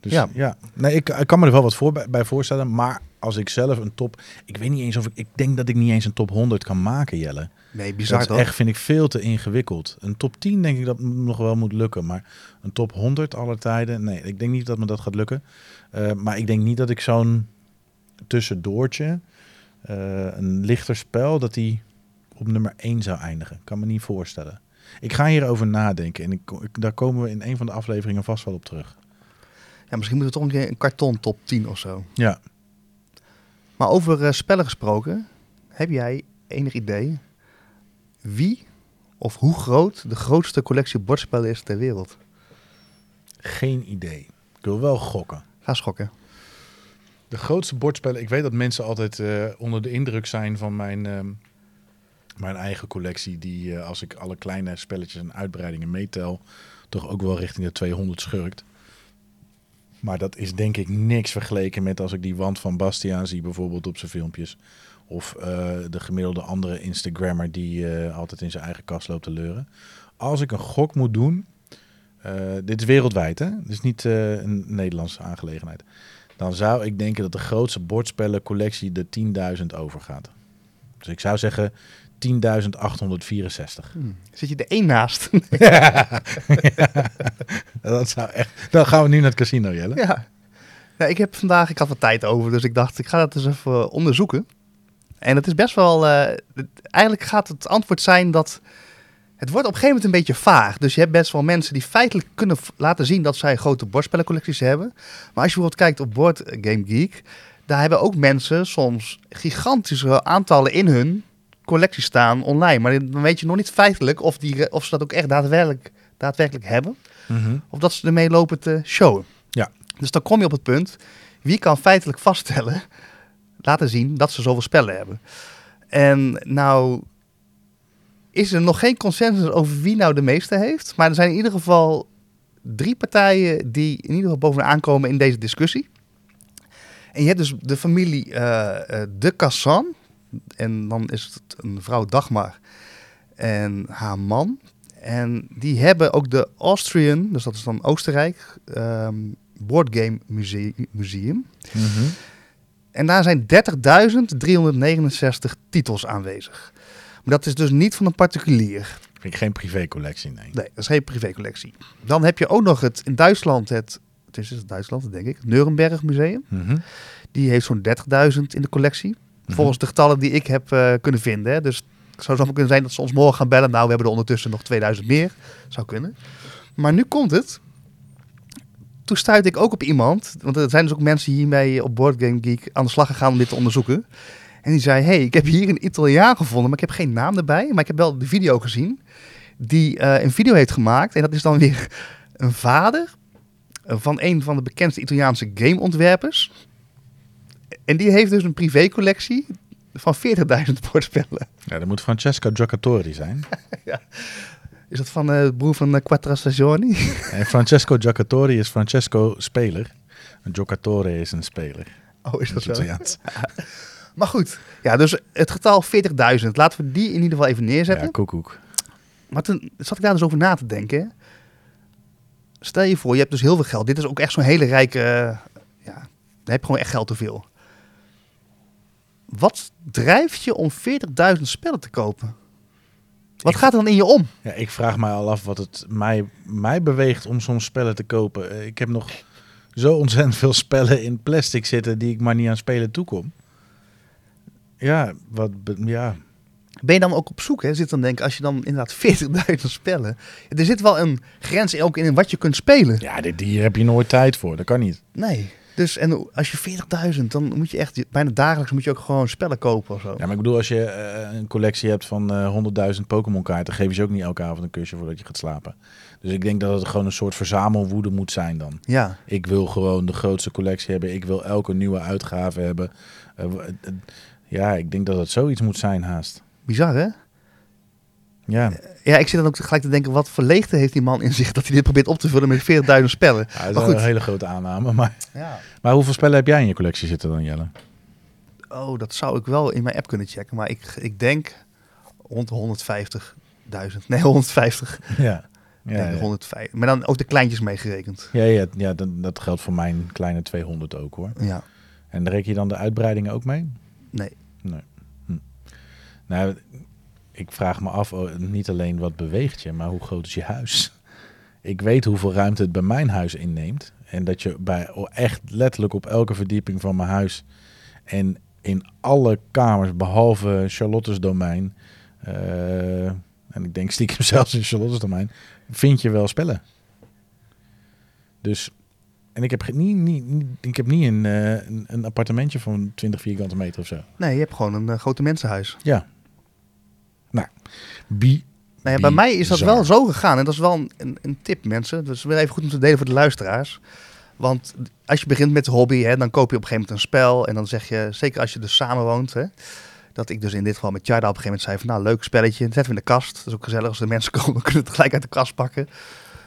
Dus ja, Ja. Nee, ik, ik kan me er wel wat voor, bij, bij voorstellen. Maar als ik zelf een top... Ik weet niet eens of ik... Ik denk dat ik niet eens een top 100 kan maken, Jelle. Nee, bizar dat is echt, vind ik, veel te ingewikkeld. Een top 10 denk ik dat nog wel moet lukken. Maar een top 100 aller tijden... Nee, ik denk niet dat me dat gaat lukken. Eh, maar ik denk niet dat ik zo'n tussendoortje... eh, een lichter spel, dat die op nummer 1 zou eindigen. Kan me niet voorstellen. Ik ga hierover nadenken. En ik, ik- daar komen we in een van de afleveringen vast wel op terug. Ja, misschien moeten we toch een keer een karton top 10 of zo. Ja. Maar over eh, spellen gesproken, heb jij enig idee wie of hoe groot de grootste collectie bordspellen is ter wereld? Geen idee. Ik wil wel gokken. Ga schokken. De grootste bordspellen. Ik weet dat mensen altijd eh, onder de indruk zijn van mijn, ehm, mijn eigen collectie. Die eh, als ik alle kleine spelletjes en uitbreidingen meetel, toch ook wel richting de 200 schurkt. Maar dat is denk ik niks vergeleken met als ik die wand van Bastiaan zie, bijvoorbeeld op zijn filmpjes. Of eh, de gemiddelde andere Instagrammer die eh, altijd in zijn eigen kast loopt te leuren. Als ik een gok moet doen, eh, dit is wereldwijd hè, dit is niet een Nederlandse aangelegenheid. Dan zou ik denken dat de grootste bordspellencollectie de 10.000 overgaat. Dus ik zou zeggen 10.864. Hmm. Zit je er één naast? Dat zou echt. Dan gaan we nu naar het casino, Jelle. ja. ja. Ik heb vandaag, ik had wat tijd over, dus ik dacht ik ga dat eens even onderzoeken. En het is best wel, eh, het- eigenlijk gaat het antwoord zijn dat het wordt op een gegeven moment een beetje vaag. Dus je hebt best wel mensen die feitelijk kunnen laten zien dat zij grote bordspellencollecties hebben. Maar als je bijvoorbeeld kijkt op Board Game Geek, daar hebben ook mensen soms gigantische aantallen in hun collectie staan online. Maar dan weet je nog niet feitelijk of, die, of ze dat ook echt daadwerkelijk, daadwerkelijk hebben. Mhm. Of dat ze ermee lopen te showen. Ja. Dus dan kom je op het punt, wie kan feitelijk vaststellen, laten zien dat ze zoveel spellen hebben. En nou is er nog geen consensus over wie nou de meeste heeft. Maar er zijn in ieder geval drie partijen die in ieder geval bovenaan komen in deze discussie. En je hebt dus de familie eh, eh, De Cassan. En dan is het een vrouw Dagmar en haar man. En die hebben ook de Austrian, dus dat is dan Oostenrijk, ehm Board Game Muse- Museum. Mhm. En daar zijn 30.369 titels aanwezig. Maar dat is dus niet van een particulier. Vind ik geen privécollectie, nee. Nee, dat is geen privécollectie. Dan heb je ook nog het in Duitsland, het, het is het Duitsland denk ik, het Nuremberg Museum. Mhm. Die heeft zo'n 30.000 in de collectie. Mhm. Volgens de getallen die ik heb eh, kunnen vinden. Dus het zou zo kunnen zijn dat ze ons morgen gaan bellen. Nou, we hebben er ondertussen nog 2000 meer. Zou kunnen. Maar nu komt het. Toen stuitte ik ook op iemand. Want er zijn dus ook mensen hiermee op Board Game Geek aan de slag gegaan om dit te onderzoeken. En die zei, hey, ik heb hier een Italiaan gevonden, maar ik heb geen naam erbij. Maar ik heb wel de video gezien. Die eh, een video heeft gemaakt. En dat is dan weer een vader van een van de bekendste Italiaanse gameontwerpers. En die heeft dus een privécollectie van 40.000 bordspellen. Ja, dat moet Francesco Giocatori zijn. Is dat van eh, de broer van uh, Quattro Stagioni? en Francesco Giocatori is Francesco speler. En Giocatore is een speler. Oh, is Dat zo? Italiaans. Maar goed, ja, dus het getal 40.000. Laten we die in ieder geval even neerzetten. Ja, koekoek. Maar toen zat ik daar dus over na te denken. Stel je voor, je hebt dus heel veel geld. Dit is ook echt zo'n hele rijke... eh, ja, dan heb je gewoon echt geld te veel. Wat drijft je om 40.000 spellen te kopen? Wat Ik- gaat er dan in je om? Ja, ik vraag mij al af wat het mij, mij beweegt om soms spellen te kopen. Eh, Ik heb nog zo ontzettend veel spellen in plastic zitten die ik maar niet aan spelen toekom. Ja, wat, ja. Ben je dan ook op zoek? Hè? Zit dan denk als je dan inderdaad 40.000 spellen... Er zit wel een grens ook in wat je kunt spelen. ja dit, hier heb je nooit tijd voor. Dat kan niet. Nee. Dus en als je 40.000, dan moet je echt bijna dagelijks moet je ook gewoon spellen kopen of zo. Ja, maar ik bedoel, als je eh, een collectie hebt van eh 100.000 Pokémon kaarten, geef je ze ook niet elke avond een kusje voordat je gaat slapen. Dus ik denk dat het gewoon een soort verzamelwoede moet zijn dan. Ja. Ik wil gewoon de grootste collectie hebben. Ik wil elke nieuwe uitgave hebben. Eh, eh, ja, ik denk dat het zoiets moet zijn haast. Bizar hè? Ja, Ja, ik zit dan ook gelijk te denken, wat voor leegte heeft die man in zich dat hij dit probeert op te vullen met 40.000 spellen. Ja, dat is een hele grote aanname. Maar, Ja. maar hoeveel spellen heb jij in je collectie zitten dan, Jelle? Oh, dat zou ik wel in mijn app kunnen checken, maar ik, ik denk rond de 150.000. Nee, 150. Ja. Ja. 105. Maar dan ook de kleintjes meegerekend. Ja, ja, ja dat, dat geldt voor mijn kleine 200 ook hoor. Ja. En reken je dan de uitbreidingen ook mee? Nee. Nee. Hm. Nou, ik vraag me af, oh, niet alleen wat beweegt je, maar hoe groot is je huis? Ik weet hoeveel ruimte het bij mijn huis inneemt. En dat je bij oh, echt letterlijk op elke verdieping van mijn huis en in alle kamers behalve Charlotte's domein, eh, en ik denk stiekem zelfs in Charlotte's domein, vind je wel spellen. Dus, en ik heb niet, niet, niet, ik heb niet een, eh, een, een appartementje van 20 vierkante meter of zo. Nee, je hebt gewoon een eh, grote mensenhuis. Ja. Nou, bi Nou ja, bij mij is dat Bizar. wel zo gegaan. En dat is wel een, een, een tip, mensen. Dus weer even goed om te delen voor de luisteraars. Want als je begint met de hobby, hè, dan koop je op een gegeven moment een spel. En dan zeg je, zeker als je dus samenwoont, hè, dat ik dus in dit geval met Jarda op een gegeven moment zei van, nou, leuk spelletje, zetten we in de kast. Dat is ook gezellig als de mensen komen, kunnen we het gelijk uit de kast pakken.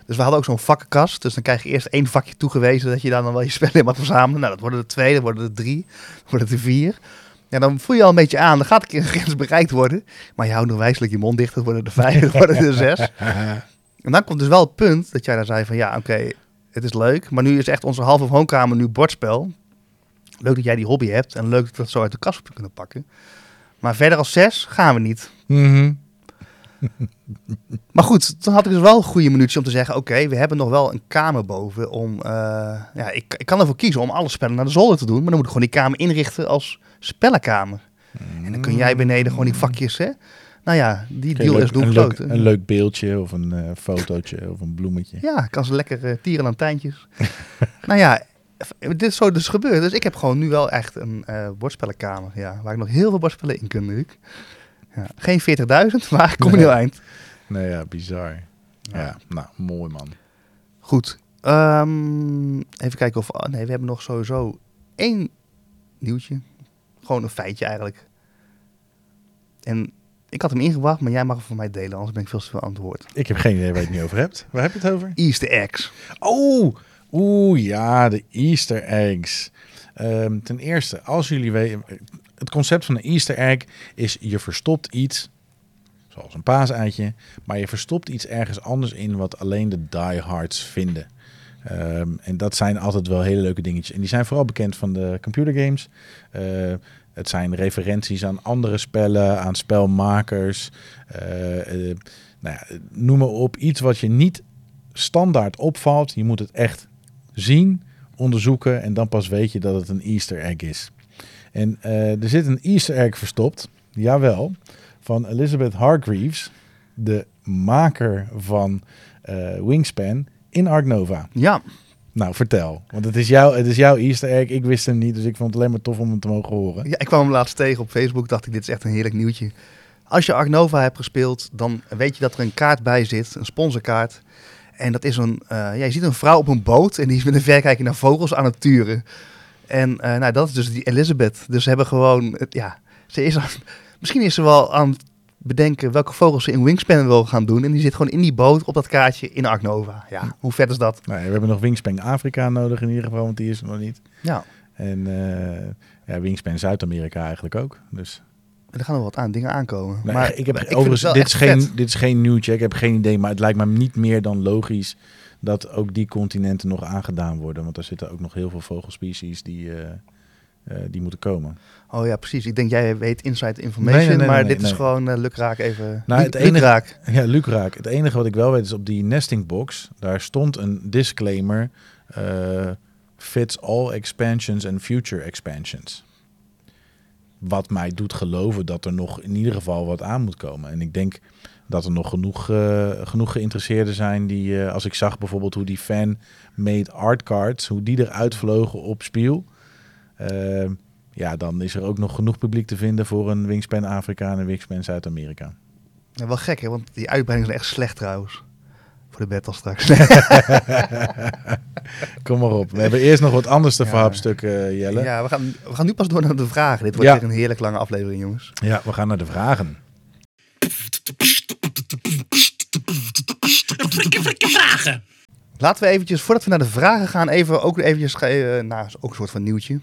Dus we hadden ook zo'n vakkenkast. Dus dan krijg je eerst één vakje toegewezen dat je daar dan wel je spellen in mag verzamelen. Nou, dat worden er twee, dat worden er drie, dat worden er vier. Ja, dan voel je al een beetje aan. Dan gaat een keer een grens bereikt worden. Maar je houdt nog wijselijk je mond dicht. Dat worden er vijf, dat worden er zes. En dan komt dus wel het punt dat jij daar zei van... Ja, oké, het is leuk. Maar nu is echt onze halve woonkamer nu bordspel. Leuk dat jij die hobby hebt. En leuk dat we het zo uit de kast kunnen pakken. Maar verder als zes gaan we niet. Mhm. Maar goed, toen had ik dus wel een goede minuutje om te zeggen... Oké, we hebben nog wel een kamer boven om... eh, ja, ik, ik kan ervoor kiezen om alle spellen naar de zolder te doen. Maar dan moet ik gewoon die kamer inrichten als spellenkamer. En dan kun jij beneden gewoon die vakjes, hè? Nou ja, die deal leuk- is doen een, leuk, kloten. een leuk beeldje of een eh, fotootje of een bloemetje. Ja, ik kan ze lekker uh, tierenlantijntjes. nou ja, dit is zo dus gebeurd. Dus ik heb gewoon nu wel echt een eh bordspellenkamer. Ja, waar ik nog heel veel bordspellen in kan. Luc. Ja, geen 40.000, maar ik kom Nee. heel eind. Nee, ja, bizar. Ja, Ja. nou, mooi man. Goed. Ehm, even kijken of... nee, we hebben nog sowieso één nieuwtje. Gewoon een feitje eigenlijk. En ik had hem ingebracht, maar jij mag hem voor mij delen. Anders ben ik veel te veel aan het woord. Ik heb geen idee waar je het nu over hebt. Waar heb je het over? Easter eggs. Oh, oeh ja, de Easter eggs. Ehm, ten eerste, als jullie weten, het concept van een Easter egg is je verstopt iets, zoals een paaseitje, maar je verstopt iets ergens anders in wat alleen de diehards vinden. Ehm, en dat zijn altijd wel hele leuke dingetjes. En die zijn vooral bekend van de computergames. Eh, het zijn referenties aan andere spellen, aan spelmakers. eh, eh, nou ja, noem maar op. Iets wat je niet standaard opvalt. Je moet het echt zien, onderzoeken en dan pas weet je dat het een Easter egg is. En eh, er zit een Easter egg verstopt, jawel, van Elizabeth Hargreaves, de maker van eh, Wingspan in Ark Nova. Ja, Nou, vertel. Want het is, jouw, het is jouw Easter egg. Ik wist hem niet, dus ik vond het alleen maar tof om hem te mogen horen. Ja, ik kwam hem laatst tegen op Facebook. Dacht ik, dit is echt een heerlijk nieuwtje. Als je Ark Nova hebt gespeeld, dan weet je dat er een kaart bij zit, een sponsorkaart. En dat is een, eh, ja, je ziet een vrouw op een boot en die is met een verrekijker naar vogels aan het turen. En eh, nou, dat is dus die Elizabeth. Dus ze hebben gewoon, ja, ze is aan, misschien is ze wel aan het bedenken welke vogels ze in Wingspan wil gaan doen. En die zit gewoon in die boot op dat kaartje in Ark Nova. Ja, hoe vet is dat? Nou, we hebben nog Wingspan Afrika nodig in ieder geval, want die is er nog niet. Ja, En eh, ja, Wingspan Zuid-Amerika eigenlijk ook. Dus er gaan nog wat aan dingen aankomen. Nee, maar ik heb overigens, wel dit is, geen, vet. dit is geen nieuwtje, ik heb geen idee, maar het lijkt me niet meer dan logisch dat ook die continenten nog aangedaan worden. Want er zitten ook nog heel veel vogelspecies die, eh, eh, die moeten komen. Oh ja, precies. Ik denk jij weet inside information, Nee, nee, nee, maar dit is gewoon uh, lukraak even. Nou, het enige- lukraak. Ja, lukraak. Het enige wat ik wel weet is op die nesting box, daar stond een disclaimer, fits all expansions and future expansions. Wat mij doet geloven dat er nog in ieder geval wat aan moet komen. En ik denk dat er nog genoeg, eh, genoeg geïnteresseerden zijn die, eh, als ik zag bijvoorbeeld hoe die fan-made art cards, hoe die eruit vlogen op Spiel. eh, ja, dan is er ook nog genoeg publiek te vinden voor een Wingspan Afrika en een Wingspan Zuid-Amerika. Ja, wel gek, hè? Want die uitbreidingen zijn echt slecht trouwens. Voor de battle straks. Kom maar op. We hebben eerst nog wat anders te Ja. verhapstukken, Jelle. Ja. ja, we gaan, we gaan nu pas door naar de vragen. Dit wordt Ja. weer een heerlijk lange aflevering, jongens. we gaan naar de vragen. Vragen. Laten we eventjes, voordat we naar de vragen gaan, even ook eventjes, uh, nou, ook een soort van nieuwtje.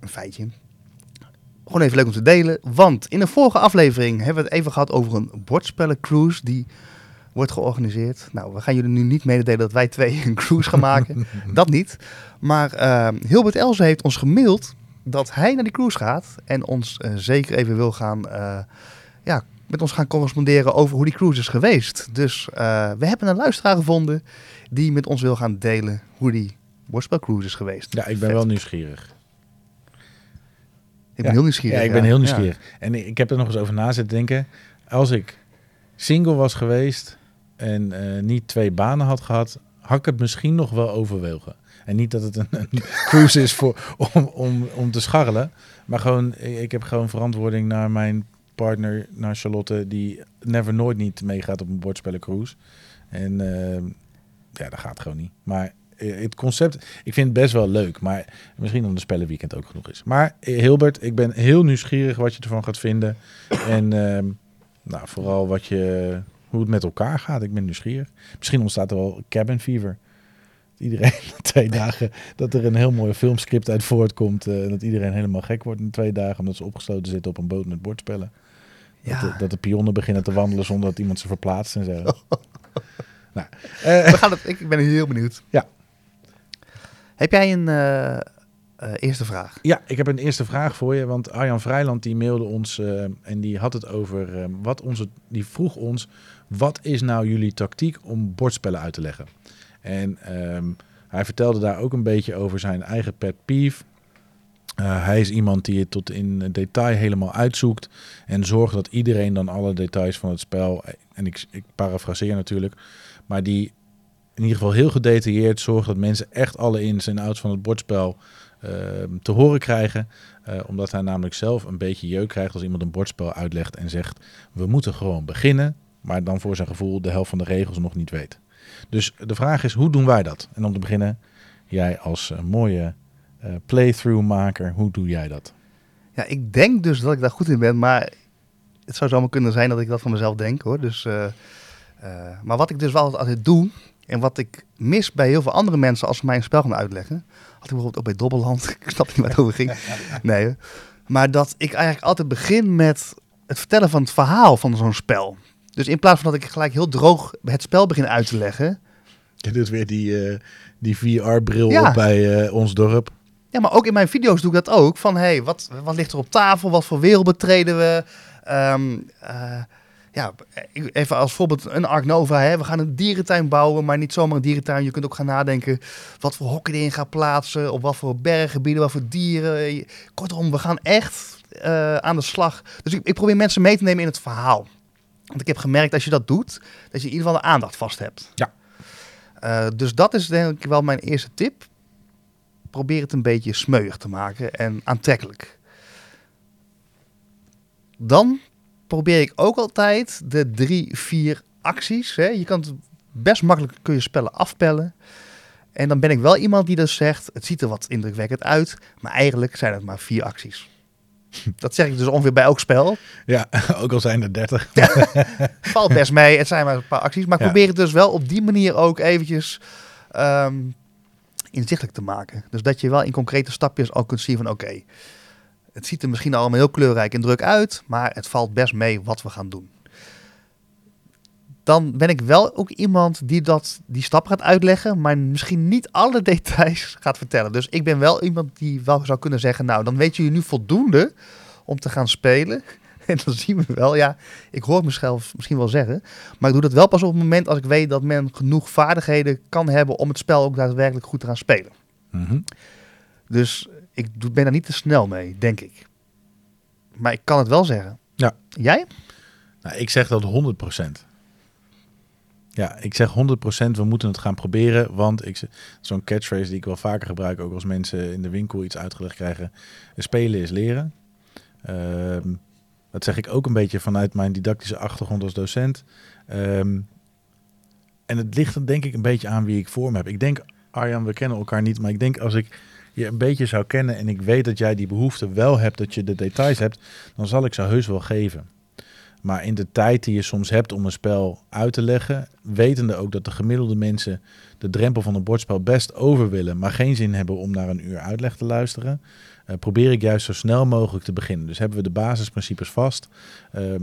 Een feitje. Gewoon even leuk om te delen. Want in de vorige aflevering hebben we het even gehad over een bordspellencruise die wordt georganiseerd. Nou, we gaan jullie nu niet mededelen dat wij twee een cruise gaan maken. dat niet. Maar eh, Hilbert Elze heeft ons gemaild dat hij naar die cruise gaat. En ons eh, zeker even wil gaan, eh, ja, met ons gaan corresponderen over hoe die cruise is geweest. Dus eh, we hebben een luisteraar gevonden die met ons wil gaan delen hoe die worstspelcruise is geweest. Ja, ik ben Vet. wel nieuwsgierig. Ik ben heel nieuwsgierig. Ja, ik ben heel nieuwsgierig. En ik heb er nog eens over na zitten denken. Als ik single was geweest en eh, niet twee banen had gehad, had ik het misschien nog wel overwogen. En niet dat het een, een cruise is voor, om, om, om te scharrelen. Maar gewoon, ik heb gewoon verantwoording naar mijn partner, naar Charlotte, die never nooit niet meegaat op een bordspellencruise. En eh, ja, dat gaat gewoon niet. Maar eh, het concept, ik vind het best wel leuk. Maar misschien omdat de spellenweekend ook genoeg is. Maar eh, Hilbert, ik ben heel nieuwsgierig wat je ervan gaat vinden. En ehm, nou, vooral wat je, hoe het met elkaar gaat. Ik ben nieuwsgierig. Misschien ontstaat er wel cabin fever. Iedereen twee dagen, dat er een heel mooi filmscript uit voortkomt. eh, dat iedereen helemaal gek wordt in twee dagen. Omdat ze opgesloten zitten op een boot met bordspellen. Dat, de, dat de pionnen beginnen te wandelen zonder dat iemand ze verplaatst en zo. nou, eh, we gaan het, ik ben heel benieuwd. Ja. Heb jij een eh, eh, eerste vraag? Ja, ik heb een eerste vraag voor je. Want Arjan Vrijland die mailde ons eh, en die had het over eh, wat onze. Die vroeg ons: wat is nou jullie tactiek om bordspellen uit te leggen? En ehm, hij vertelde daar ook een beetje over zijn eigen pet peeve. Eh, hij is iemand die het tot in detail helemaal uitzoekt en zorgt dat iedereen dan alle details van het spel, en ik, ik parafraseer natuurlijk, maar die in ieder geval heel gedetailleerd zorgt dat mensen echt alle ins en outs van het bordspel ehm, te horen krijgen. Eh, omdat hij namelijk zelf een beetje jeuk krijgt als iemand een bordspel uitlegt en zegt: We moeten gewoon beginnen, maar dan voor zijn gevoel de helft van de regels nog niet weet. Dus de vraag is: hoe doen wij dat? En om te beginnen, jij als eh, mooie playthrough-maker, hoe doe jij dat? Ja, ik denk dus dat ik daar goed in ben, maar het zou zomaar kunnen zijn dat ik dat van mezelf denk hoor. Dus, eh, eh, maar wat ik dus wel altijd doe, en wat ik mis bij heel veel andere mensen als ze mij een spel gaan uitleggen, had ik bijvoorbeeld ook bij Dobbelland, ik snap niet waar het over ging. Nee, maar dat ik eigenlijk altijd begin met het vertellen van het verhaal van zo'n spel. Dus in plaats van dat ik gelijk heel droog het spel begin uit te leggen, Je doet weer die, eh, die VR-bril Ja. op bij eh, ons dorp. Ja, maar ook in mijn video's doe ik dat ook. Van, hey, wat, wat ligt er op tafel? Wat voor wereld betreden we? Ehm, eh, ja, even als voorbeeld een Ark Nova. Hè. We gaan een dierentuin bouwen, maar niet zomaar een dierentuin. Je kunt ook gaan nadenken wat voor hokken erin gaat plaatsen. Op wat voor berggebieden, wat voor dieren. Kortom, we gaan echt eh, aan de slag. Dus ik, ik probeer mensen mee te nemen in het verhaal. Want ik heb gemerkt, als je dat doet, dat je in ieder geval de aandacht vast hebt. Ja. Eh, dus dat is denk ik wel mijn eerste tip probeer het een beetje smeuig te maken en aantrekkelijk. Dan probeer ik ook altijd de drie, vier acties. Hè. Je kan het best makkelijk kun je spellen afpellen. En dan ben ik wel iemand die dus zegt, het ziet er wat indrukwekkend uit, maar eigenlijk zijn het maar vier acties. Dat zeg ik dus ongeveer bij elk spel. Ja, ook al zijn er 30. Valt best mee, het zijn maar een paar acties. Maar ik Ja. probeer het dus wel op die manier ook eventjes ehm, inzichtelijk te maken. Dus dat je wel in concrete stapjes al kunt zien van oké, het ziet er misschien allemaal heel kleurrijk en druk uit, maar het valt best mee wat we gaan doen. Dan ben ik wel ook iemand die dat, die stap gaat uitleggen, maar misschien niet alle details gaat vertellen. Dus ik ben wel iemand die wel zou kunnen zeggen, nou dan weet je nu voldoende om te gaan spelen. En dan zien we wel, ja, ik hoor mezelf misschien wel zeggen. Maar ik doe dat wel pas op het moment als ik weet dat men genoeg vaardigheden kan hebben om het spel ook daadwerkelijk goed te gaan spelen. Mhm. Dus ik doe- ben daar niet te snel mee, denk ik. Maar ik kan het wel zeggen. Ja. Jij? Nou, ik zeg dat 100%. Ja, ik zeg 100% we moeten het gaan proberen. Want ik, zo'n catchphrase die ik wel vaker gebruik, ook als mensen in de winkel iets uitgelegd krijgen. Spelen is leren. Ehm, dat zeg ik ook een beetje vanuit mijn didactische achtergrond als docent. Ehm, en het ligt er denk ik een beetje aan wie ik voor me heb. Ik denk, Arjan, we kennen elkaar niet. Maar ik denk als ik je een beetje zou kennen en ik weet dat jij die behoefte wel hebt, dat je de details hebt, dan zal ik ze heus wel geven. Maar in de tijd die je soms hebt om een spel uit te leggen, wetende ook dat de gemiddelde mensen de drempel van een bordspel best over willen, maar geen zin hebben om naar een uur uitleg te luisteren, probeer ik juist zo snel mogelijk te beginnen. Dus hebben we de basisprincipes vast. Ehm,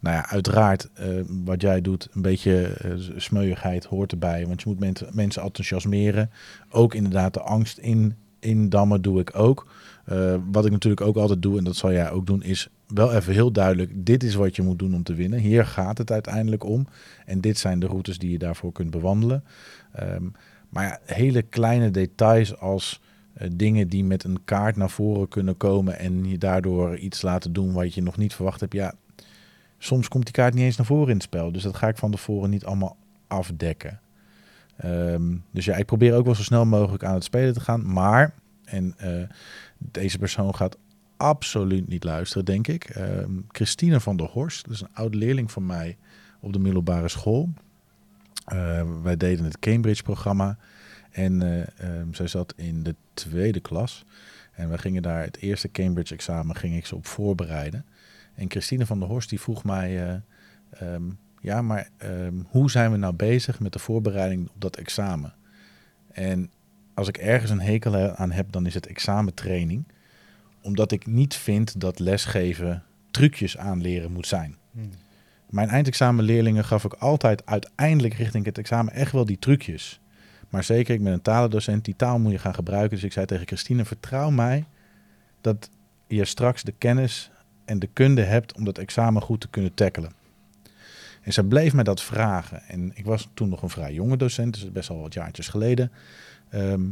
nou ja, uiteraard eh, wat jij doet, een beetje eh, smeuigheid hoort erbij, want je moet mensen enthousiasmeren. Ook inderdaad de angst in, indammen doe ik ook. Eh, wat ik natuurlijk ook altijd doe, en dat zal jij ook doen, is wel even heel duidelijk: dit is wat je moet doen om te winnen. Hier gaat het uiteindelijk om. En dit zijn de routes die je daarvoor kunt bewandelen. Ehm, maar ja, hele kleine details als eh, dingen die met een kaart naar voren kunnen komen en je daardoor iets laten doen wat je nog niet verwacht hebt. Ja, soms komt die kaart niet eens naar voren in het spel. Dus dat ga ik van tevoren niet allemaal afdekken. Ehm, dus ja, ik probeer ook wel zo snel mogelijk aan het spelen te gaan. Maar, en eh, deze persoon gaat absoluut niet luisteren, denk ik. Ehm, Christine van der Horst, dus een oude leerling van mij op de middelbare school. Eh, wij deden het Cambridge-programma. En eh, ehm, zij zat in de tweede klas. En we gingen daar het eerste Cambridge-examen ging ik ze op voorbereiden. En Christine van der Horst die vroeg mij... eh, ehm, ja, maar ehm, hoe zijn we nou bezig met de voorbereiding op dat examen? En als ik ergens een hekel aan heb, dan is het examentraining. Omdat ik niet vind dat lesgeven trucjes aanleren moet zijn. Mijn eindexamenleerlingen gaf ik altijd uiteindelijk richting het examen echt wel die trucjes. Maar zeker, ik ben een talendocent, die taal moet je gaan gebruiken. Dus ik zei tegen Christine, vertrouw mij dat je straks de kennis en de kunde hebt om dat examen goed te kunnen tackelen. En zij bleef mij dat vragen. En ik was toen nog een vrij jonge docent, dus best al wat jaartjes geleden. Ehm,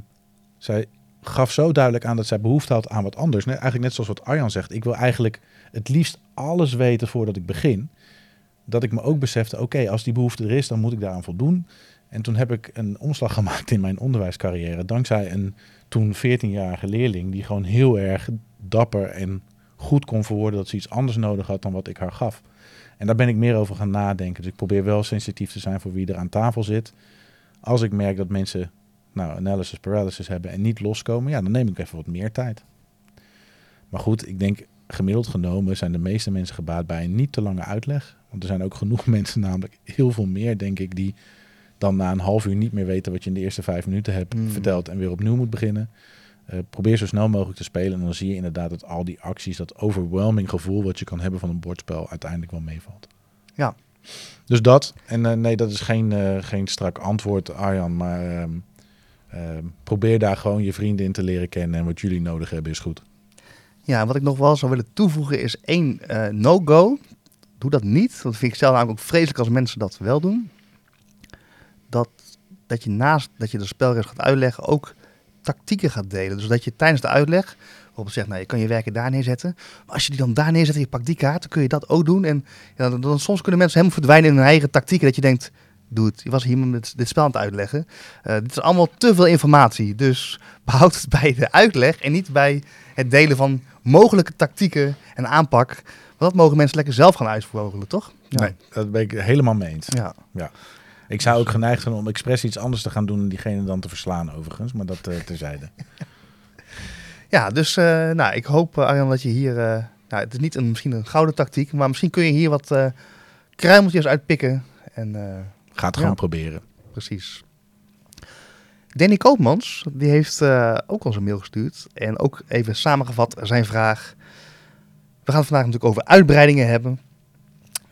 zij gaf zo duidelijk aan dat zij behoefte had aan wat anders. Eigenlijk net zoals wat Arjan zegt. Ik wil eigenlijk het liefst alles weten voordat ik begin. Dat ik me ook besefte, oké, als die behoefte er is, dan moet ik daaraan voldoen. En toen heb ik een omslag gemaakt in mijn onderwijscarrière. Dankzij een toen 14-jarige leerling die gewoon heel erg dapper en goed kon verwoorden dat ze iets anders nodig had dan wat ik haar gaf. En daar ben ik meer over gaan nadenken. Dus ik probeer wel sensitief te zijn voor wie er aan tafel zit. Als ik merk dat mensen nou, analysis paralysis hebben en niet loskomen, ja, dan neem ik even wat meer tijd. Maar goed, ik denk gemiddeld genomen zijn de meeste mensen gebaat bij een niet te lange uitleg. Want er zijn ook genoeg mensen, namelijk heel veel meer, denk ik, die dan na een half uur niet meer weten wat je in de eerste vijf minuten hebt Hmm. verteld en weer opnieuw moet beginnen. Eh, probeer zo snel mogelijk te spelen en dan zie je inderdaad dat al die acties, dat overwhelming gevoel wat je kan hebben van een bordspel, uiteindelijk wel meevalt. Ja. Dus dat. En eh, nee, dat is geen, eh, geen strak antwoord, Arjan. Maar ehm, ehm, probeer daar gewoon je vrienden in te leren kennen. En wat jullie nodig hebben is goed. Ja, wat ik nog wel zou willen toevoegen is één no-go. Doe dat niet. Want dat vind ik zelf namelijk ook vreselijk als mensen dat wel doen. Dat, je naast dat je de spelregels gaat uitleggen ook tactieken gaat delen. Dus dat je tijdens de uitleg bijvoorbeeld zegt, nou je kan je werken daar neerzetten. Maar als je die dan daar neerzet en je pakt die kaart, dan kun je dat ook doen. En ja, dan, dan- soms kunnen mensen helemaal verdwijnen in hun eigen tactieken. Dat je denkt, doe het. Je was hier met dit spel aan het uitleggen. Eh, dit is allemaal te veel informatie. Dus behoud het bij de uitleg en niet bij het delen van mogelijke tactieken en aanpak. Want dat mogen mensen lekker zelf gaan uitvogelen, toch? Ja. Nee, dat ben ik helemaal mee eens. Ja. Ik zou ook geneigd zijn om expres iets anders te gaan doen en diegene dan te verslaan overigens. Maar dat eh, terzijde. ja, dus eh, nou, ik hoop, eh, Arjan, dat je hier... nou, het is niet een, misschien een gouden tactiek, maar misschien kun je hier wat eh kruimeltjes uitpikken. En Ga het Ja. gewoon proberen. precies. Danny Koopmans, die heeft ook ons een mail gestuurd. En ook even samengevat zijn vraag. We gaan het vandaag natuurlijk over uitbreidingen hebben.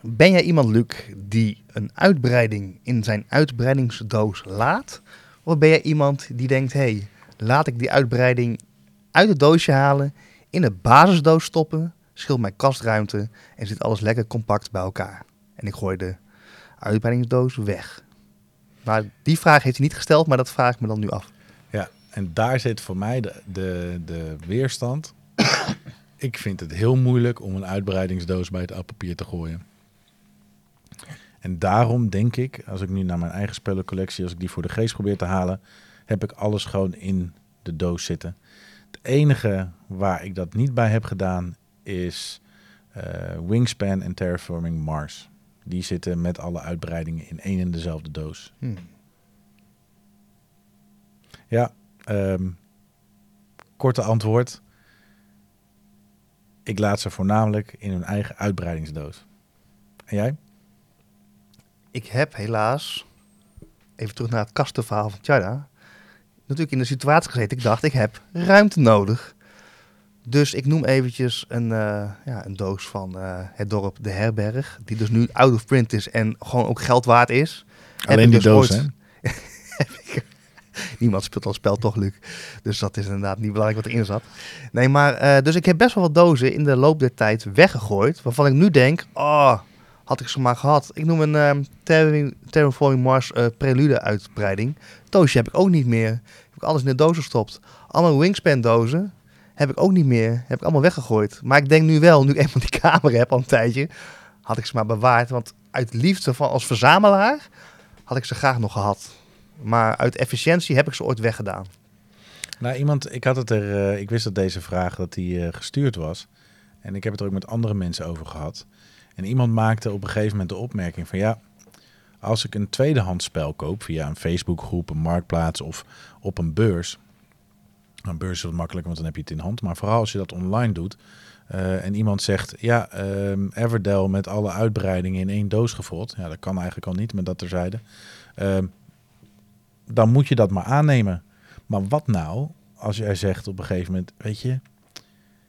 Ben jij iemand, Luc, die een uitbreiding in zijn uitbreidingsdoos laat? Of ben jij iemand die denkt, hé, hey, laat ik die uitbreiding uit het doosje halen, in de basisdoos stoppen, scheelt mijn kastruimte en zit alles lekker compact bij elkaar. En ik gooi de uitbreidingsdoos weg. Maar die vraag heeft hij niet gesteld, maar dat vraag ik me dan nu af. Ja, en daar zit voor mij de, de, de weerstand. ik vind het heel moeilijk om een uitbreidingsdoos bij het papier te gooien. En daarom denk ik, als ik nu naar mijn eigen spellencollectie, als ik die voor de geest probeer te halen, heb ik alles gewoon in de doos zitten. Het enige waar ik dat niet bij heb gedaan is eh, Wingspan en Terraforming Mars. Die zitten met alle uitbreidingen in één en dezelfde doos. Hmm. Ja, ehm, korte antwoord. Ik laat ze voornamelijk in hun eigen uitbreidingsdoos. En jij? Ik heb helaas, even terug naar het kastenverhaal van Tjada, natuurlijk in de situatie gezeten. Ik dacht, ik heb ruimte nodig. Dus ik noem eventjes een, eh, ja, een doos van eh, het dorp De Herberg, die dus nu out of print is en gewoon ook geld waard is. Alleen die dus doos, ooit- hè? Niemand speelt al spel toch, Luc. Dus dat is inderdaad niet belangrijk wat erin zat. Nee, maar eh, dus ik heb best wel wat dozen in de loop der tijd weggegooid. Waarvan ik nu denk, oh, had ik ze maar gehad. Ik noem een ehm Terra- Terraforming Mars eh, Prelude uitbreiding. Doosje heb ik ook niet meer. Heb ik alles in de doos gestopt. Allemaal Wingspan dozen heb ik ook niet meer. Heb ik allemaal weggegooid. Maar ik denk nu wel, nu ik eenmaal die camera heb al een tijdje, had ik ze maar bewaard. Want uit liefde van als verzamelaar had ik ze graag nog gehad. Maar uit efficiëntie heb ik ze ooit weggedaan. Nou, iemand, ik had het er, eh, ik wist dat deze vraag dat die eh, gestuurd was. En ik heb het er ook met andere mensen over gehad. En iemand maakte op een gegeven moment de opmerking van ja, als ik een tweedehands spel koop via een Facebookgroep, een marktplaats of op een beurs. Een beurs is wat makkelijker, want dan heb je het in hand. Maar vooral als je dat online doet eh, en iemand zegt ja, ehm Everdell met alle uitbreidingen in één doos gevuld. Ja, dat kan eigenlijk al niet, met dat terzijde. Ehm dan moet je dat maar aannemen. Maar wat nou als jij zegt op een gegeven moment, weet je,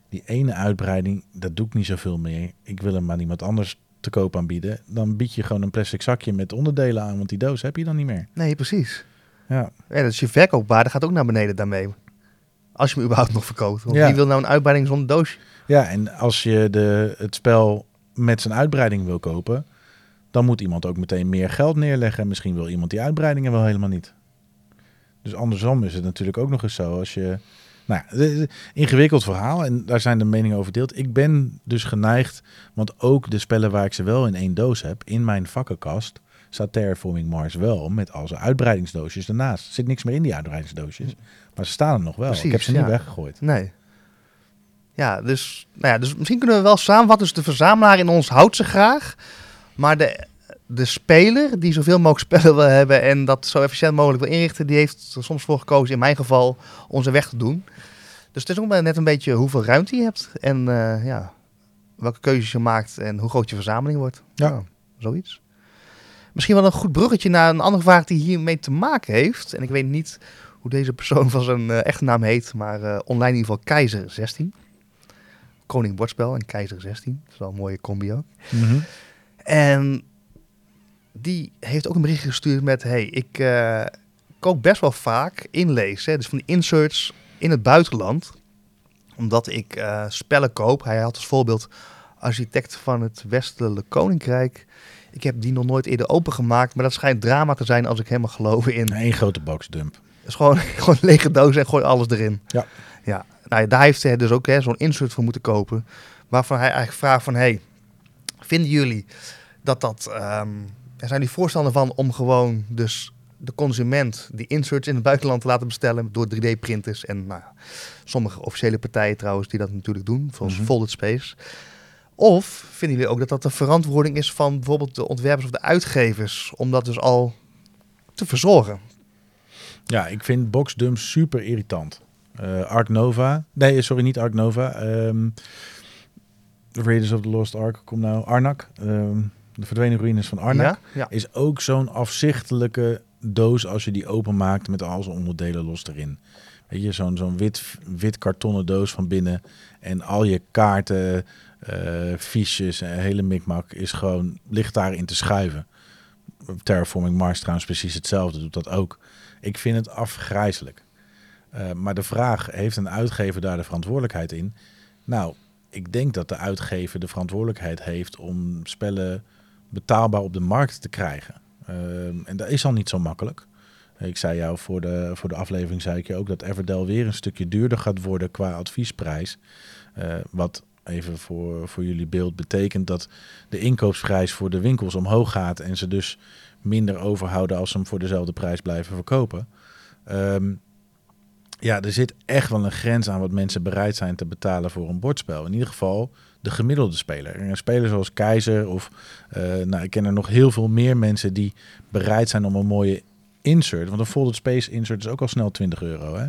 die ene uitbreiding, dat doe ik niet zoveel meer. Ik wil hem aan iemand anders te koop aanbieden. Dan bied je gewoon een plastic zakje met onderdelen aan, want die doos heb je dan niet meer. Nee, precies. Ja, Ja, dat is je verkoopwaarde gaat ook naar beneden daarmee. Als je hem überhaupt nog verkoopt. Want Ja. wie wil nou een uitbreiding zonder doosje? ja en als je de, het spel met zijn uitbreiding wil kopen, dan moet iemand ook meteen meer geld neerleggen. En misschien wil iemand die uitbreidingen wel helemaal niet. Dus andersom is het natuurlijk ook nog eens zo. Als je, nou ja, het is een ingewikkeld verhaal en daar zijn de meningen over deeld. Ik ben dus geneigd, want ook de spellen waar ik ze wel in één doos heb, in mijn vakkenkast, staat Terraforming Mars wel met al zijn uitbreidingsdoosjes ernaast. Er zit niks meer in die uitbreidingsdoosjes, maar ze staan er nog wel. ik heb ze niet weggegooid. Nee. Ja, dus, nou ja, dus misschien kunnen we wel samenvatten. Dus de verzamelaar in ons houdt ze graag. Maar de, de speler die zoveel mogelijk spellen wil hebben en dat zo efficiënt mogelijk wil inrichten, die heeft er soms voor gekozen, in mijn geval, om ze weg te doen. Dus het is ook maar net een beetje hoeveel ruimte je hebt en eh, ja, welke keuzes je maakt en hoe groot je verzameling wordt. Ja. Nou, zoiets. Misschien wel een goed bruggetje naar een andere vraag die hiermee te maken heeft. En ik weet niet hoe deze persoon van zijn eh, echte naam heet, maar eh, online in ieder geval Keizer 16. Koning Bordspel en Keizer 16. Dat is wel een mooie combi ook. Mhm. En die heeft ook een bericht gestuurd met... Hey, ik eh, koop best wel vaak inlezen. hè, Dus van die inserts in het buitenland. Omdat ik eh, spellen koop. Hij had als voorbeeld architect van het Westelijke Koninkrijk. Ik heb die nog nooit eerder opengemaakt. Maar dat schijnt drama te zijn als ik helemaal geloof in... Eén grote boxdump. Het is gewoon, gewoon een lege doos en gooi alles erin. Ja. ja. Nou, ja, daar heeft hij dus ook hè, zo'n insert voor moeten kopen. Waarvan hij eigenlijk vraagt van... Hey, vinden jullie dat dat... ehm, er zijn die voorstander van om gewoon dus de consument die inserts in het buitenland te laten bestellen door 3D-printers. En nou, sommige officiële partijen trouwens die dat natuurlijk doen, zoals Mhm. Folded Space. Of vinden jullie ook dat dat de verantwoording is van bijvoorbeeld de ontwerpers of de uitgevers om dat dus al te verzorgen? Ja, ik vind boxdumps super irritant. Eh Ark Nova. Nee, sorry, niet Ark Nova. Ehm, Raiders of the Lost Ark. Kom nou. Arnak. Ehm, de verdwenen ruïnes van Arnak. Ja? Is ook zo'n afzichtelijke doos als je die openmaakt met al zijn onderdelen los erin. Weet je, zo'n zo'n wit, wit kartonnen doos van binnen. En al je kaarten, eh fiches en hele mikmak is gewoon, ligt daarin te schuiven. Terraforming Mars trouwens precies hetzelfde, doet dat ook. Ik vind het afgrijzelijk. Eh, maar de vraag, heeft een uitgever daar de verantwoordelijkheid in? Nou, ik denk dat de uitgever de verantwoordelijkheid heeft om spellen betaalbaar op de markt te krijgen. Ehm, en dat is al niet zo makkelijk. Ik zei jou voor de, voor de aflevering, zei ik je ook dat Everdell weer een stukje duurder gaat worden qua adviesprijs. Eh, wat even voor, voor jullie beeld betekent dat de inkoopprijs voor de winkels omhoog gaat en ze dus minder overhouden als ze hem voor dezelfde prijs blijven verkopen. Ehm, ja, er zit echt wel een grens aan wat mensen bereid zijn te betalen voor een bordspel. In ieder geval de gemiddelde speler. Een speler zoals Keizer of eh, nou, ik ken er nog heel veel meer mensen die bereid zijn om een mooie insert, want een folded space insert is ook al snel 20 euro, hè,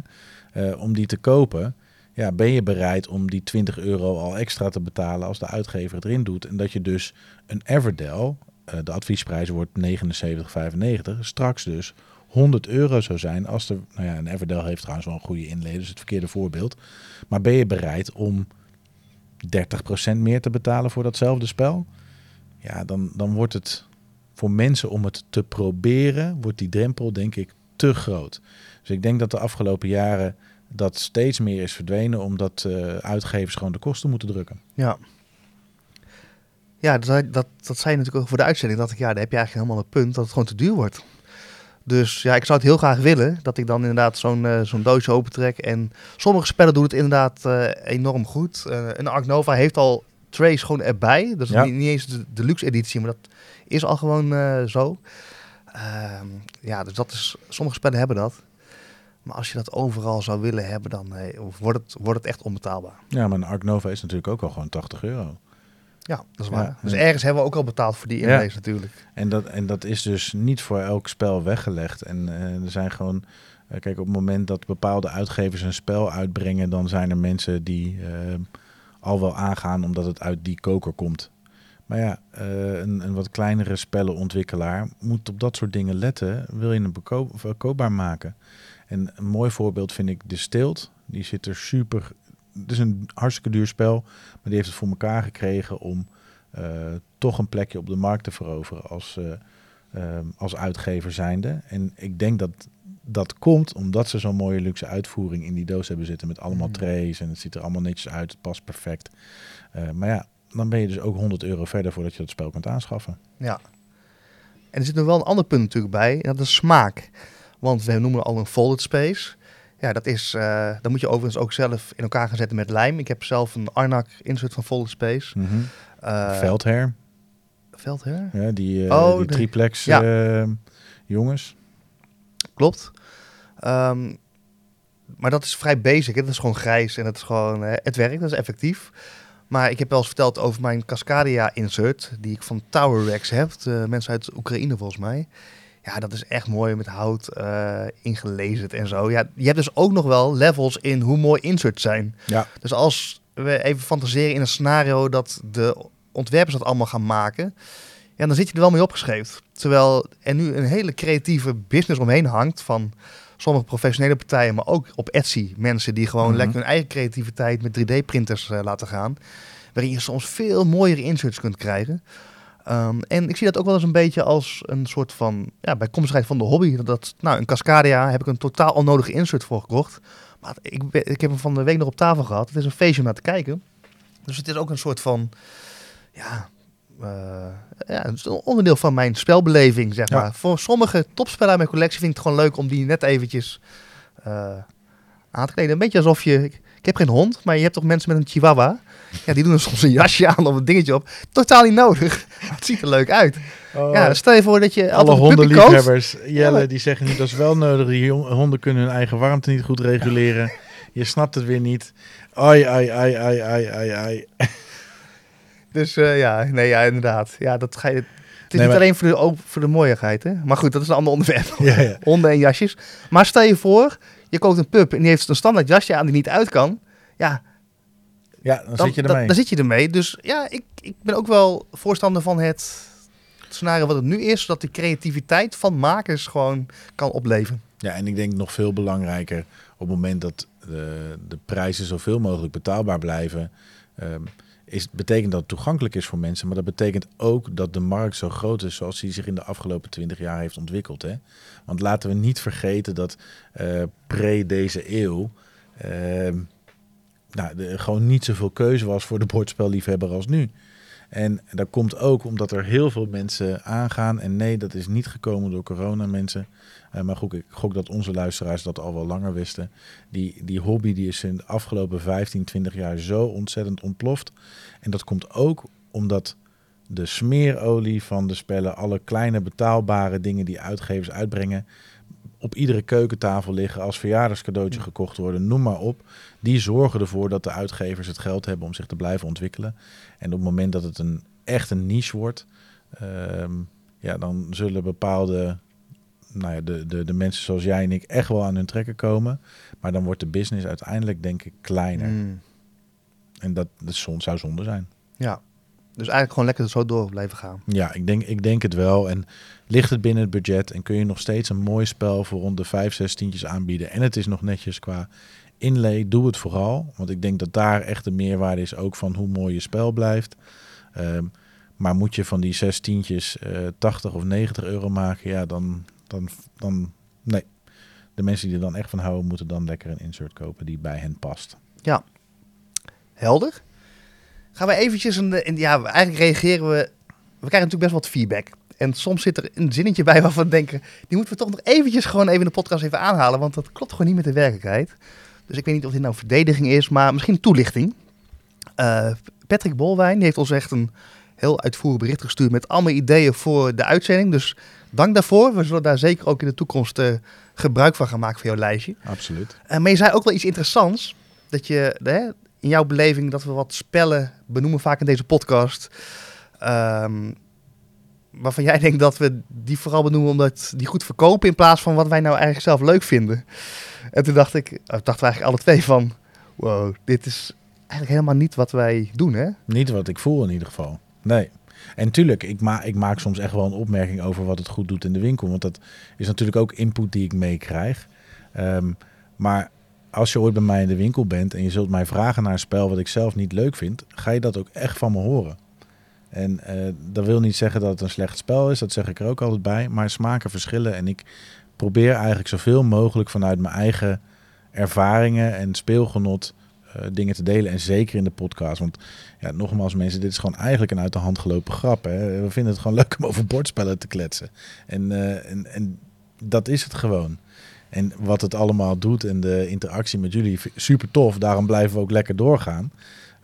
eh, om die te kopen. ja, ben je bereid om die 20 euro al extra te betalen als de uitgever het erin doet? En dat je dus een Everdell, eh, de adviesprijs wordt 79,95, straks dus 100 euro zou zijn als de, nou ja, een Everdell heeft trouwens wel een goede inlay, dus het verkeerde voorbeeld. Maar ben je bereid om 30% meer te betalen voor datzelfde spel? Ja, dan, dan wordt het voor mensen om het te proberen, wordt die drempel denk ik te groot. Dus ik denk dat de afgelopen jaren dat steeds meer is verdwenen, omdat eh, uitgevers gewoon de kosten moeten drukken. Ja. Ja, dat, dat, dat zei je natuurlijk ook voor de uitzending. Dat ik, ja, daar heb je eigenlijk helemaal een punt dat het gewoon te duur wordt. Dus ja, ik zou het heel graag willen dat ik dan inderdaad zo'n eh, zo'n doosje opentrek. En sommige spellen doen het inderdaad eh, enorm goed. Uh, een Ark Nova heeft al trace gewoon erbij. Dat is Ja. niet, niet eens de deluxe editie, maar dat is al gewoon eh, zo. Ehm, ja, dus dat is, sommige spellen hebben dat. Maar als je dat overal zou willen hebben, dan eh, wordt, het, wordt het echt onbetaalbaar. Ja, maar een Ark Nova is natuurlijk ook al gewoon 80 euro. Ja, dat is Ja, waar. dus ergens hebben we ook al betaald voor die inlees natuurlijk. En dat, en dat is dus niet voor elk spel weggelegd. En eh, er zijn gewoon. eh, kijk, op het moment dat bepaalde uitgevers een spel uitbrengen, dan zijn er mensen die eh, al wel aangaan omdat het uit die koker komt. Maar ja, een, een wat kleinere spellenontwikkelaar moet op dat soort dingen letten. Wil je hem verkoopbaar maken? En een mooi voorbeeld vind ik de Stilt. Die zit er super. Het is een hartstikke duur spel, maar die heeft het voor elkaar gekregen om eh, toch een plekje op de markt te veroveren als, eh, ehm, als uitgever zijnde. En ik denk dat dat komt omdat ze zo'n mooie luxe uitvoering in die doos hebben zitten met allemaal Mm. trays en het ziet er allemaal netjes uit, het past perfect. Eh, maar ja, dan ben je dus ook 100 euro verder voordat je dat spel kunt aanschaffen. Ja. En er zit nog wel een ander punt natuurlijk bij, en dat is smaak. Want we noemen al een folded space. Ja, dat is, eh dan moet je overigens ook zelf in elkaar gaan zetten met lijm. Ik heb zelf een Arnak insert van folded space. Eh, Veldher, Veldher? ja, die, Oh, die de- triplex ja. jongens. Klopt. Ehm, maar dat is vrij basic. Hè? Dat is gewoon grijs en dat is gewoon, het werkt, dat is effectief. Maar ik heb wel eens verteld over mijn Cascadia insert, die ik van Tower Rex heb. De mensen uit Oekraïne volgens mij. Ja, dat is echt mooi met hout eh ingelezen en zo. Ja, je hebt dus ook nog wel levels in hoe mooi inserts zijn. Ja, Dus als we even fantaseren in een scenario dat de ontwerpers dat allemaal gaan maken, ja, dan zit je er wel mee opgeschreven. Terwijl er nu een hele creatieve business omheen hangt van sommige professionele partijen, maar ook op Etsy mensen die gewoon Mhm. lekker hun eigen creativiteit met 3D-printers eh, laten gaan, waarin je soms veel mooiere inserts kunt krijgen. Um, en ik zie dat ook wel eens een beetje als een soort van ja, bijkomstigheid van de hobby. Dat, nou, een Cascadia heb ik een totaal onnodige insert voor gekocht. Maar ik, ik heb hem van de week nog op tafel gehad. Het is een feestje om naar te kijken. Dus het is ook een soort van, ja, eh, ja het is een onderdeel van mijn spelbeleving, zeg Ja. maar. Voor sommige topspellen uit mijn collectie vind ik het gewoon leuk om die net eventjes eh, aan te kleden. Een beetje alsof je, ik, ik heb geen hond, maar je hebt toch mensen met een chihuahua. Ja, die doen er soms een jasje aan of een dingetje op. Totaal niet nodig. Het ziet er leuk uit. Ja, stel je voor dat je Oh. alle hondenliefhebbers, Jelle, die zeggen nu dat is wel nodig. Die honden kunnen hun eigen warmte niet goed reguleren. Je snapt het weer niet. Ai, ai, ai, ai, ai, ai, ai. Dus eh, ja, nee, ja, inderdaad. Ja, dat ga je. Het is Nee, niet maar- alleen voor de, ook voor de mooiigheid, hè? Maar goed, dat is een ander onderwerp. Ja, ja. Honden en jasjes. Maar stel je voor, je koopt een pup en die heeft een standaard jasje aan die niet uit kan. Ja, ja dan, dan, zit je dan- ermee. dan zit je ermee. Dus ja, ik, ik ben ook wel voorstander van het scenario wat het nu is, zodat de creativiteit van makers gewoon kan opleven. Ja, en ik denk nog veel belangrijker op het moment dat de, de prijzen zoveel mogelijk betaalbaar blijven, ehm, is, betekent dat het toegankelijk is voor mensen. Maar dat betekent ook dat de markt zo groot is zoals die zich in de afgelopen twintig jaar heeft ontwikkeld. Hè? Want laten we niet vergeten dat eh, pre deze eeuw ehm, nou, er gewoon niet zoveel keuze was voor de bordspelliefhebber als nu. En dat komt ook omdat er heel veel mensen aangaan. En nee, dat is niet gekomen door corona mensen. Eh, maar goed, ik gok dat onze luisteraars dat al wel langer wisten. Die, die hobby die is in de afgelopen 15, 20 jaar zo ontzettend ontploft. En dat komt ook omdat de smeerolie van de spellen, alle kleine betaalbare dingen die uitgevers uitbrengen, op iedere keukentafel liggen, als verjaardagscadeautje gekocht worden, noem maar op. Die zorgen ervoor dat de uitgevers het geld hebben om zich te blijven ontwikkelen. En op het moment dat het een echt een niche wordt, ehm, ja, dan zullen bepaalde nou ja, de, de, de mensen zoals jij en ik echt wel aan hun trekken komen. Maar dan wordt de business uiteindelijk denk ik kleiner. Mm, En dat, dat zou zonde zijn. ja. Dus eigenlijk gewoon lekker zo door blijven gaan. Ja, ik denk, ik denk het wel. En ligt het binnen het budget en kun je nog steeds een mooi spel voor rond de 5, 6 tientjes aanbieden. En het is nog netjes qua inlay, doe het vooral. Want ik denk dat daar echt de meerwaarde is ook van hoe mooi je spel blijft. Ehm, maar moet je van die 6 tientjes eh 80 of 90 euro maken, ja, dan, dan, dan nee. De mensen die er dan echt van houden, moeten dan lekker een insert kopen die bij hen past. Helder. Gaan we eventjes een, een- ja, eigenlijk reageren we, we krijgen natuurlijk best wat feedback. En soms zit er een zinnetje bij waarvan we denken, die moeten we toch nog eventjes gewoon even in de podcast even aanhalen, want dat klopt gewoon niet met de werkelijkheid. Dus ik weet niet of dit nou verdediging is, maar misschien toelichting. Eh, Patrick Bolwijn heeft ons echt een heel uitvoerig bericht gestuurd met allemaal ideeën voor de uitzending. Dus dank daarvoor. We zullen daar zeker ook in de toekomst eh, gebruik van gaan maken voor jouw lijstje. Absoluut. Uh, maar je zei ook wel iets interessants. Dat je hè, in jouw beleving dat we wat spellen benoemen vaak in deze podcast. ehm, waarvan jij denkt dat we die vooral benoemen omdat die goed verkopen in plaats van wat wij nou eigenlijk zelf leuk vinden. En toen dacht ik, uh, dachten we eigenlijk alle twee van, wow, dit is eigenlijk helemaal niet wat wij doen, hè? Niet wat ik voel in ieder geval. Nee. En tuurlijk, ik, ma ik maak soms echt wel een opmerking over wat het goed doet in de winkel. Want dat is natuurlijk ook input die ik meekrijg. Ehm, maar als je ooit bij mij in de winkel bent en je zult mij vragen naar een spel wat ik zelf niet leuk vind, ga je dat ook echt van me horen. En eh, dat wil niet zeggen dat het een slecht spel is, dat zeg ik er ook altijd bij. Maar smaken verschillen en ik probeer eigenlijk zoveel mogelijk vanuit mijn eigen ervaringen en speelgenot eh, dingen te delen. En zeker in de podcast. Want ja, nogmaals mensen, dit is gewoon eigenlijk een uit de hand gelopen grap. Hè? We vinden het gewoon leuk om over bordspellen te kletsen. En, eh, en, en dat is het gewoon. En wat het allemaal doet en de interactie met jullie, super tof. Daarom blijven we ook lekker doorgaan.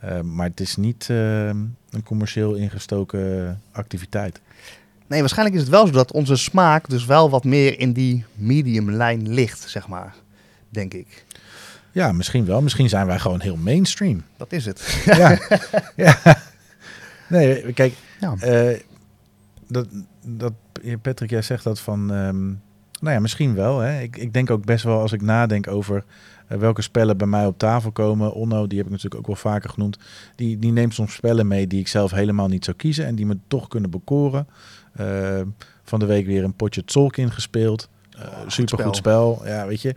Uh, maar het is niet uh, een commercieel ingestoken activiteit. Nee, waarschijnlijk is het wel zo dat onze smaak dus wel wat meer in die medium lijn ligt, zeg maar. Denk ik. Ja, misschien wel. Misschien zijn wij gewoon heel mainstream. Dat is het. ja. ja. Nee, kijk. Ja. Uh, dat, dat, Patrick, jij zegt dat van... Um, nou ja, misschien wel. Hè. Ik, ik denk ook best wel als ik nadenk over uh, welke spellen bij mij op tafel komen. Onno, die heb ik natuurlijk ook wel vaker genoemd. Die, die neemt soms spellen mee die ik zelf helemaal niet zou kiezen. En die me toch kunnen bekoren. Uh, van de week weer een potje Tolkien gespeeld. Uh, oh, super goed spel. spel. Ja, weet je.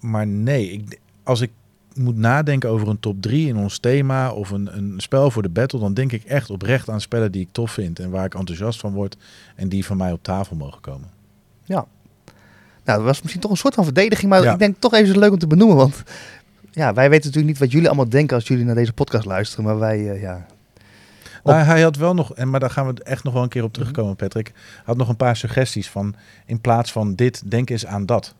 Maar nee, ik, als ik moet nadenken over een top 3 in ons thema of een, een spel voor de battle, dan denk ik echt oprecht aan spellen die ik tof vind en waar ik enthousiast van word en die van mij op tafel mogen komen. Ja. Nou, dat was misschien toch een soort van verdediging, maar ja. ik denk toch even leuk om te benoemen, want ja, wij weten natuurlijk niet wat jullie allemaal denken als jullie naar deze podcast luisteren, maar wij, uh, ja, nou, hij had wel nog, en maar daar gaan we echt nog wel een keer op terugkomen, Patrick. Had nog een paar suggesties van in plaats van dit, denk eens aan dat.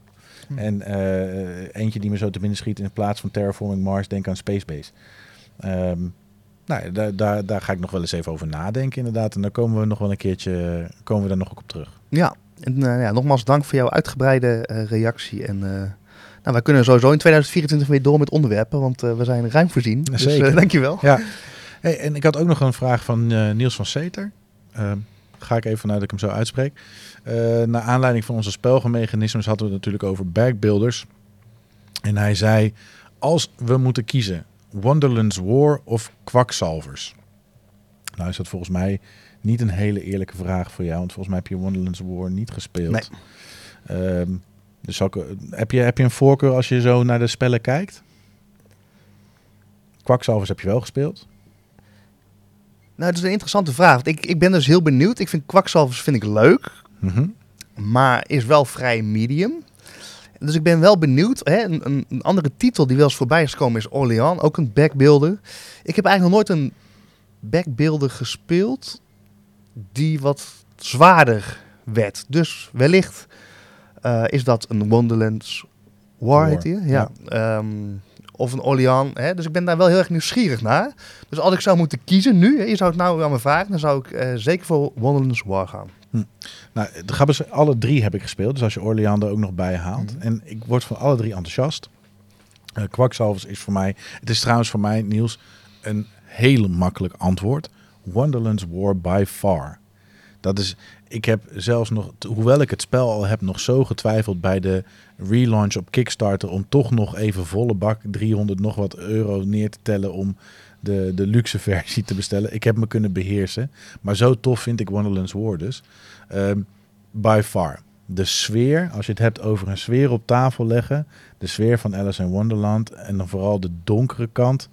Hm. En uh, eentje die me zo te binnen schiet in plaats van Terraforming Mars, denk aan Spacebase. Um, nou, daar, daar, daar ga ik nog wel eens even over nadenken, inderdaad. En daar komen we nog wel een keertje, komen we daar nog ook op terug. Ja, en uh, ja, nogmaals dank voor jouw uitgebreide uh, reactie. En nou, wij kunnen sowieso in 2024 weer door met onderwerpen, want we zijn ruim voorzien. Dus Zeker. dankjewel. Ja. Hey, en ik had ook nog een vraag van uh, Niels van Seter. Ga ik even vanuit dat ik hem zo uitspreek. Uh, naar aanleiding van onze spelgemechanismes hadden we het natuurlijk over backbuilders. En hij zei, als we moeten kiezen, Wonderland's War of Kwakzalvers? Nou is dat volgens mij niet een hele eerlijke vraag voor jou. Want volgens mij heb je Wonderland's War niet gespeeld. Nee. Um, dus ik, heb, je, heb je een voorkeur als je zo naar de spellen kijkt? Kwakzalvers heb je wel gespeeld. Nou, het is een interessante vraag. Want ik, ik ben dus heel benieuwd. Ik vind kwakzalvers vind ik leuk. Mm -hmm. Maar is wel vrij medium. Dus ik ben wel benieuwd. Hè, een, een, andere titel die wel eens voorbij is gekomen is Orleans. Ook een backbuilder. Ik heb eigenlijk nog nooit een backbuilder gespeeld die wat zwaarder werd. Dus wellicht uh, is dat een Wonderlands War, War. heet die? Ja. ja. Um, of een Orleans. Hè? Dus ik ben daar wel heel erg nieuwsgierig naar. Dus als ik zou moeten kiezen nu, hè, je zou het nou aan me vragen, dan zou ik uh, zeker voor Wonderlands War gaan. Hm. Nou, de grappige alle drie heb ik gespeeld. Dus als je Orleans er ook nog bij haalt. Mm. En ik word van alle drie enthousiast. Uh, Kwakzalvers is voor mij, het is trouwens voor mij, Niels, een heel makkelijk antwoord. Wonderlands War by far. Dat is, ik heb zelfs nog, hoewel ik het spel al heb, nog zo getwijfeld bij de relaunch op Kickstarter om toch nog even volle bak 300 nog wat euro neer te tellen om de, de luxe versie te bestellen. Ik heb me kunnen beheersen. Maar zo tof vind ik Wonderland's War dus. Ehm, by far. De sfeer, als je het hebt over een sfeer op tafel leggen. De sfeer van Alice in Wonderland. En dan vooral de donkere kant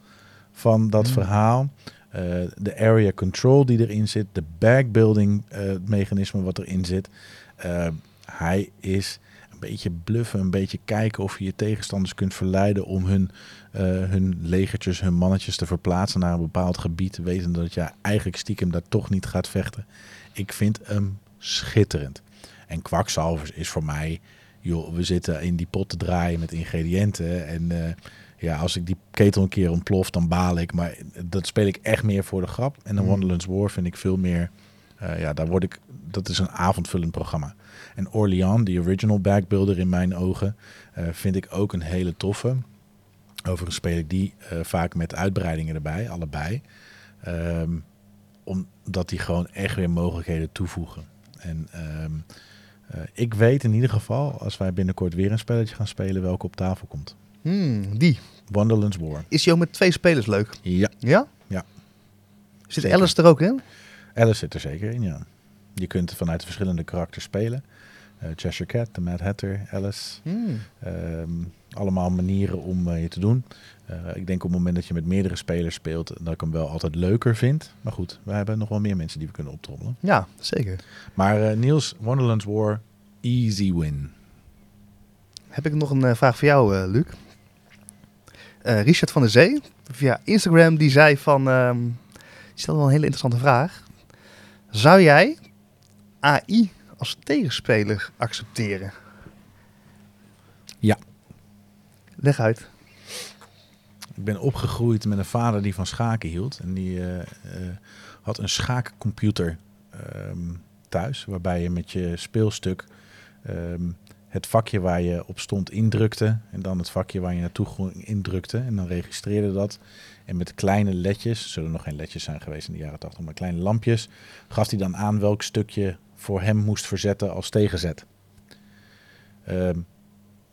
van dat Mm. verhaal. Eh, de area control die erin zit. De backbuilding eh, mechanisme wat erin zit. Eh, hij is beetje bluffen, een beetje kijken of je je tegenstanders kunt verleiden om hun, eh, hun legertjes, hun mannetjes te verplaatsen naar een bepaald gebied, wetende dat je eigenlijk stiekem daar toch niet gaat vechten. Ik vind hem schitterend. En kwakzalvers is voor mij, joh, we zitten in die pot te draaien met ingrediënten en eh, ja, als ik die ketel een keer ontplof, dan baal ik. Maar dat speel ik echt meer voor de grap. En een Mm. Wonderland's War vind ik veel meer, eh, ja, daar word ik, dat is een avondvullend programma. En Orleans, die original backbuilder in mijn ogen, eh, vind ik ook een hele toffe. Overigens speel ik die eh, vaak met uitbreidingen erbij, allebei. Ehm, omdat die gewoon echt weer mogelijkheden toevoegen. En ehm, eh, ik weet in ieder geval, als wij binnenkort weer een spelletje gaan spelen, welke op tafel komt. Hmm, die. Wonderland's War. Is die ook met twee spelers leuk? Ja, Ja? Ja. Zit Zeker. Alice er ook in? Alice zit er zeker in, ja. Je kunt vanuit verschillende karakters spelen. Eh, Cheshire Cat, de Mad Hatter, Alice. Hmm. Ehm, allemaal manieren om eh, je te doen. Eh, ik denk op het moment dat je met meerdere spelers speelt, dat ik hem wel altijd leuker vind. Maar goed, we hebben nog wel meer mensen die we kunnen optrommelen. Ja, zeker. Maar Niels, Wonderland's War, easy win. Heb ik nog een vraag voor jou, Luc. Richard van der Zee, via Instagram, die zei van... ehm, die stelde wel een hele interessante vraag. Zou jij AI als tegenspeler accepteren? Ja. Leg uit. Ik ben opgegroeid met een vader die van schaken hield. En die eh, eh, had een schaakcomputer ehm, thuis. Waarbij je met je speelstuk ehm, het vakje waar je op stond indrukte. En dan het vakje waar je naartoe ging indrukte. En dan registreerde dat. En met kleine ledjes, zullen nog geen ledjes zijn geweest in de jaren 80, maar kleine lampjes. Gaf hij dan aan welk stukje voor hem moest verzetten als tegenzet. Ehm,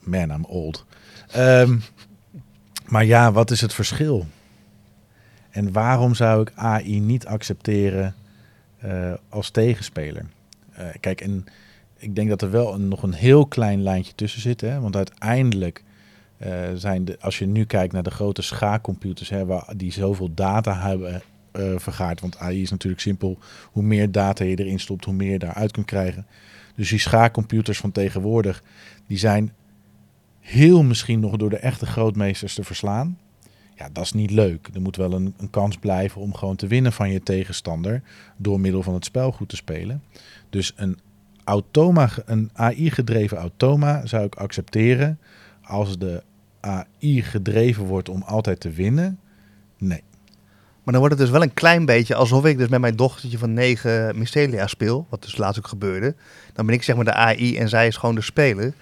man, I'm old. Ehm, maar ja, wat is het verschil? En waarom zou ik AI niet accepteren eh, als tegenspeler? Eh, kijk, en ik denk dat er wel nog een heel klein lijntje tussen zit. Hè? Want uiteindelijk eh, zijn de, als je nu kijkt naar de grote schaakcomputers, hè, waar, die zoveel data hebben eh, vergaard. Want AI is natuurlijk simpel. Hoe meer data je erin stopt, hoe meer je daaruit kunt krijgen. Dus die schaakcomputers van tegenwoordig, die zijn heel misschien nog door de echte grootmeesters te verslaan. Ja, dat is niet leuk. Er moet wel een, een kans blijven om gewoon te winnen van je tegenstander door middel van het spel goed te spelen. Dus een, automa, een AI-gedreven automa zou ik accepteren. Als de AI gedreven wordt om altijd te winnen, nee. Maar dan wordt het dus wel een klein beetje alsof ik dus met mijn dochtertje van 9 Mystelia speel. Wat dus laatst ook gebeurde. Dan ben ik zeg maar de AI en zij is gewoon de speler.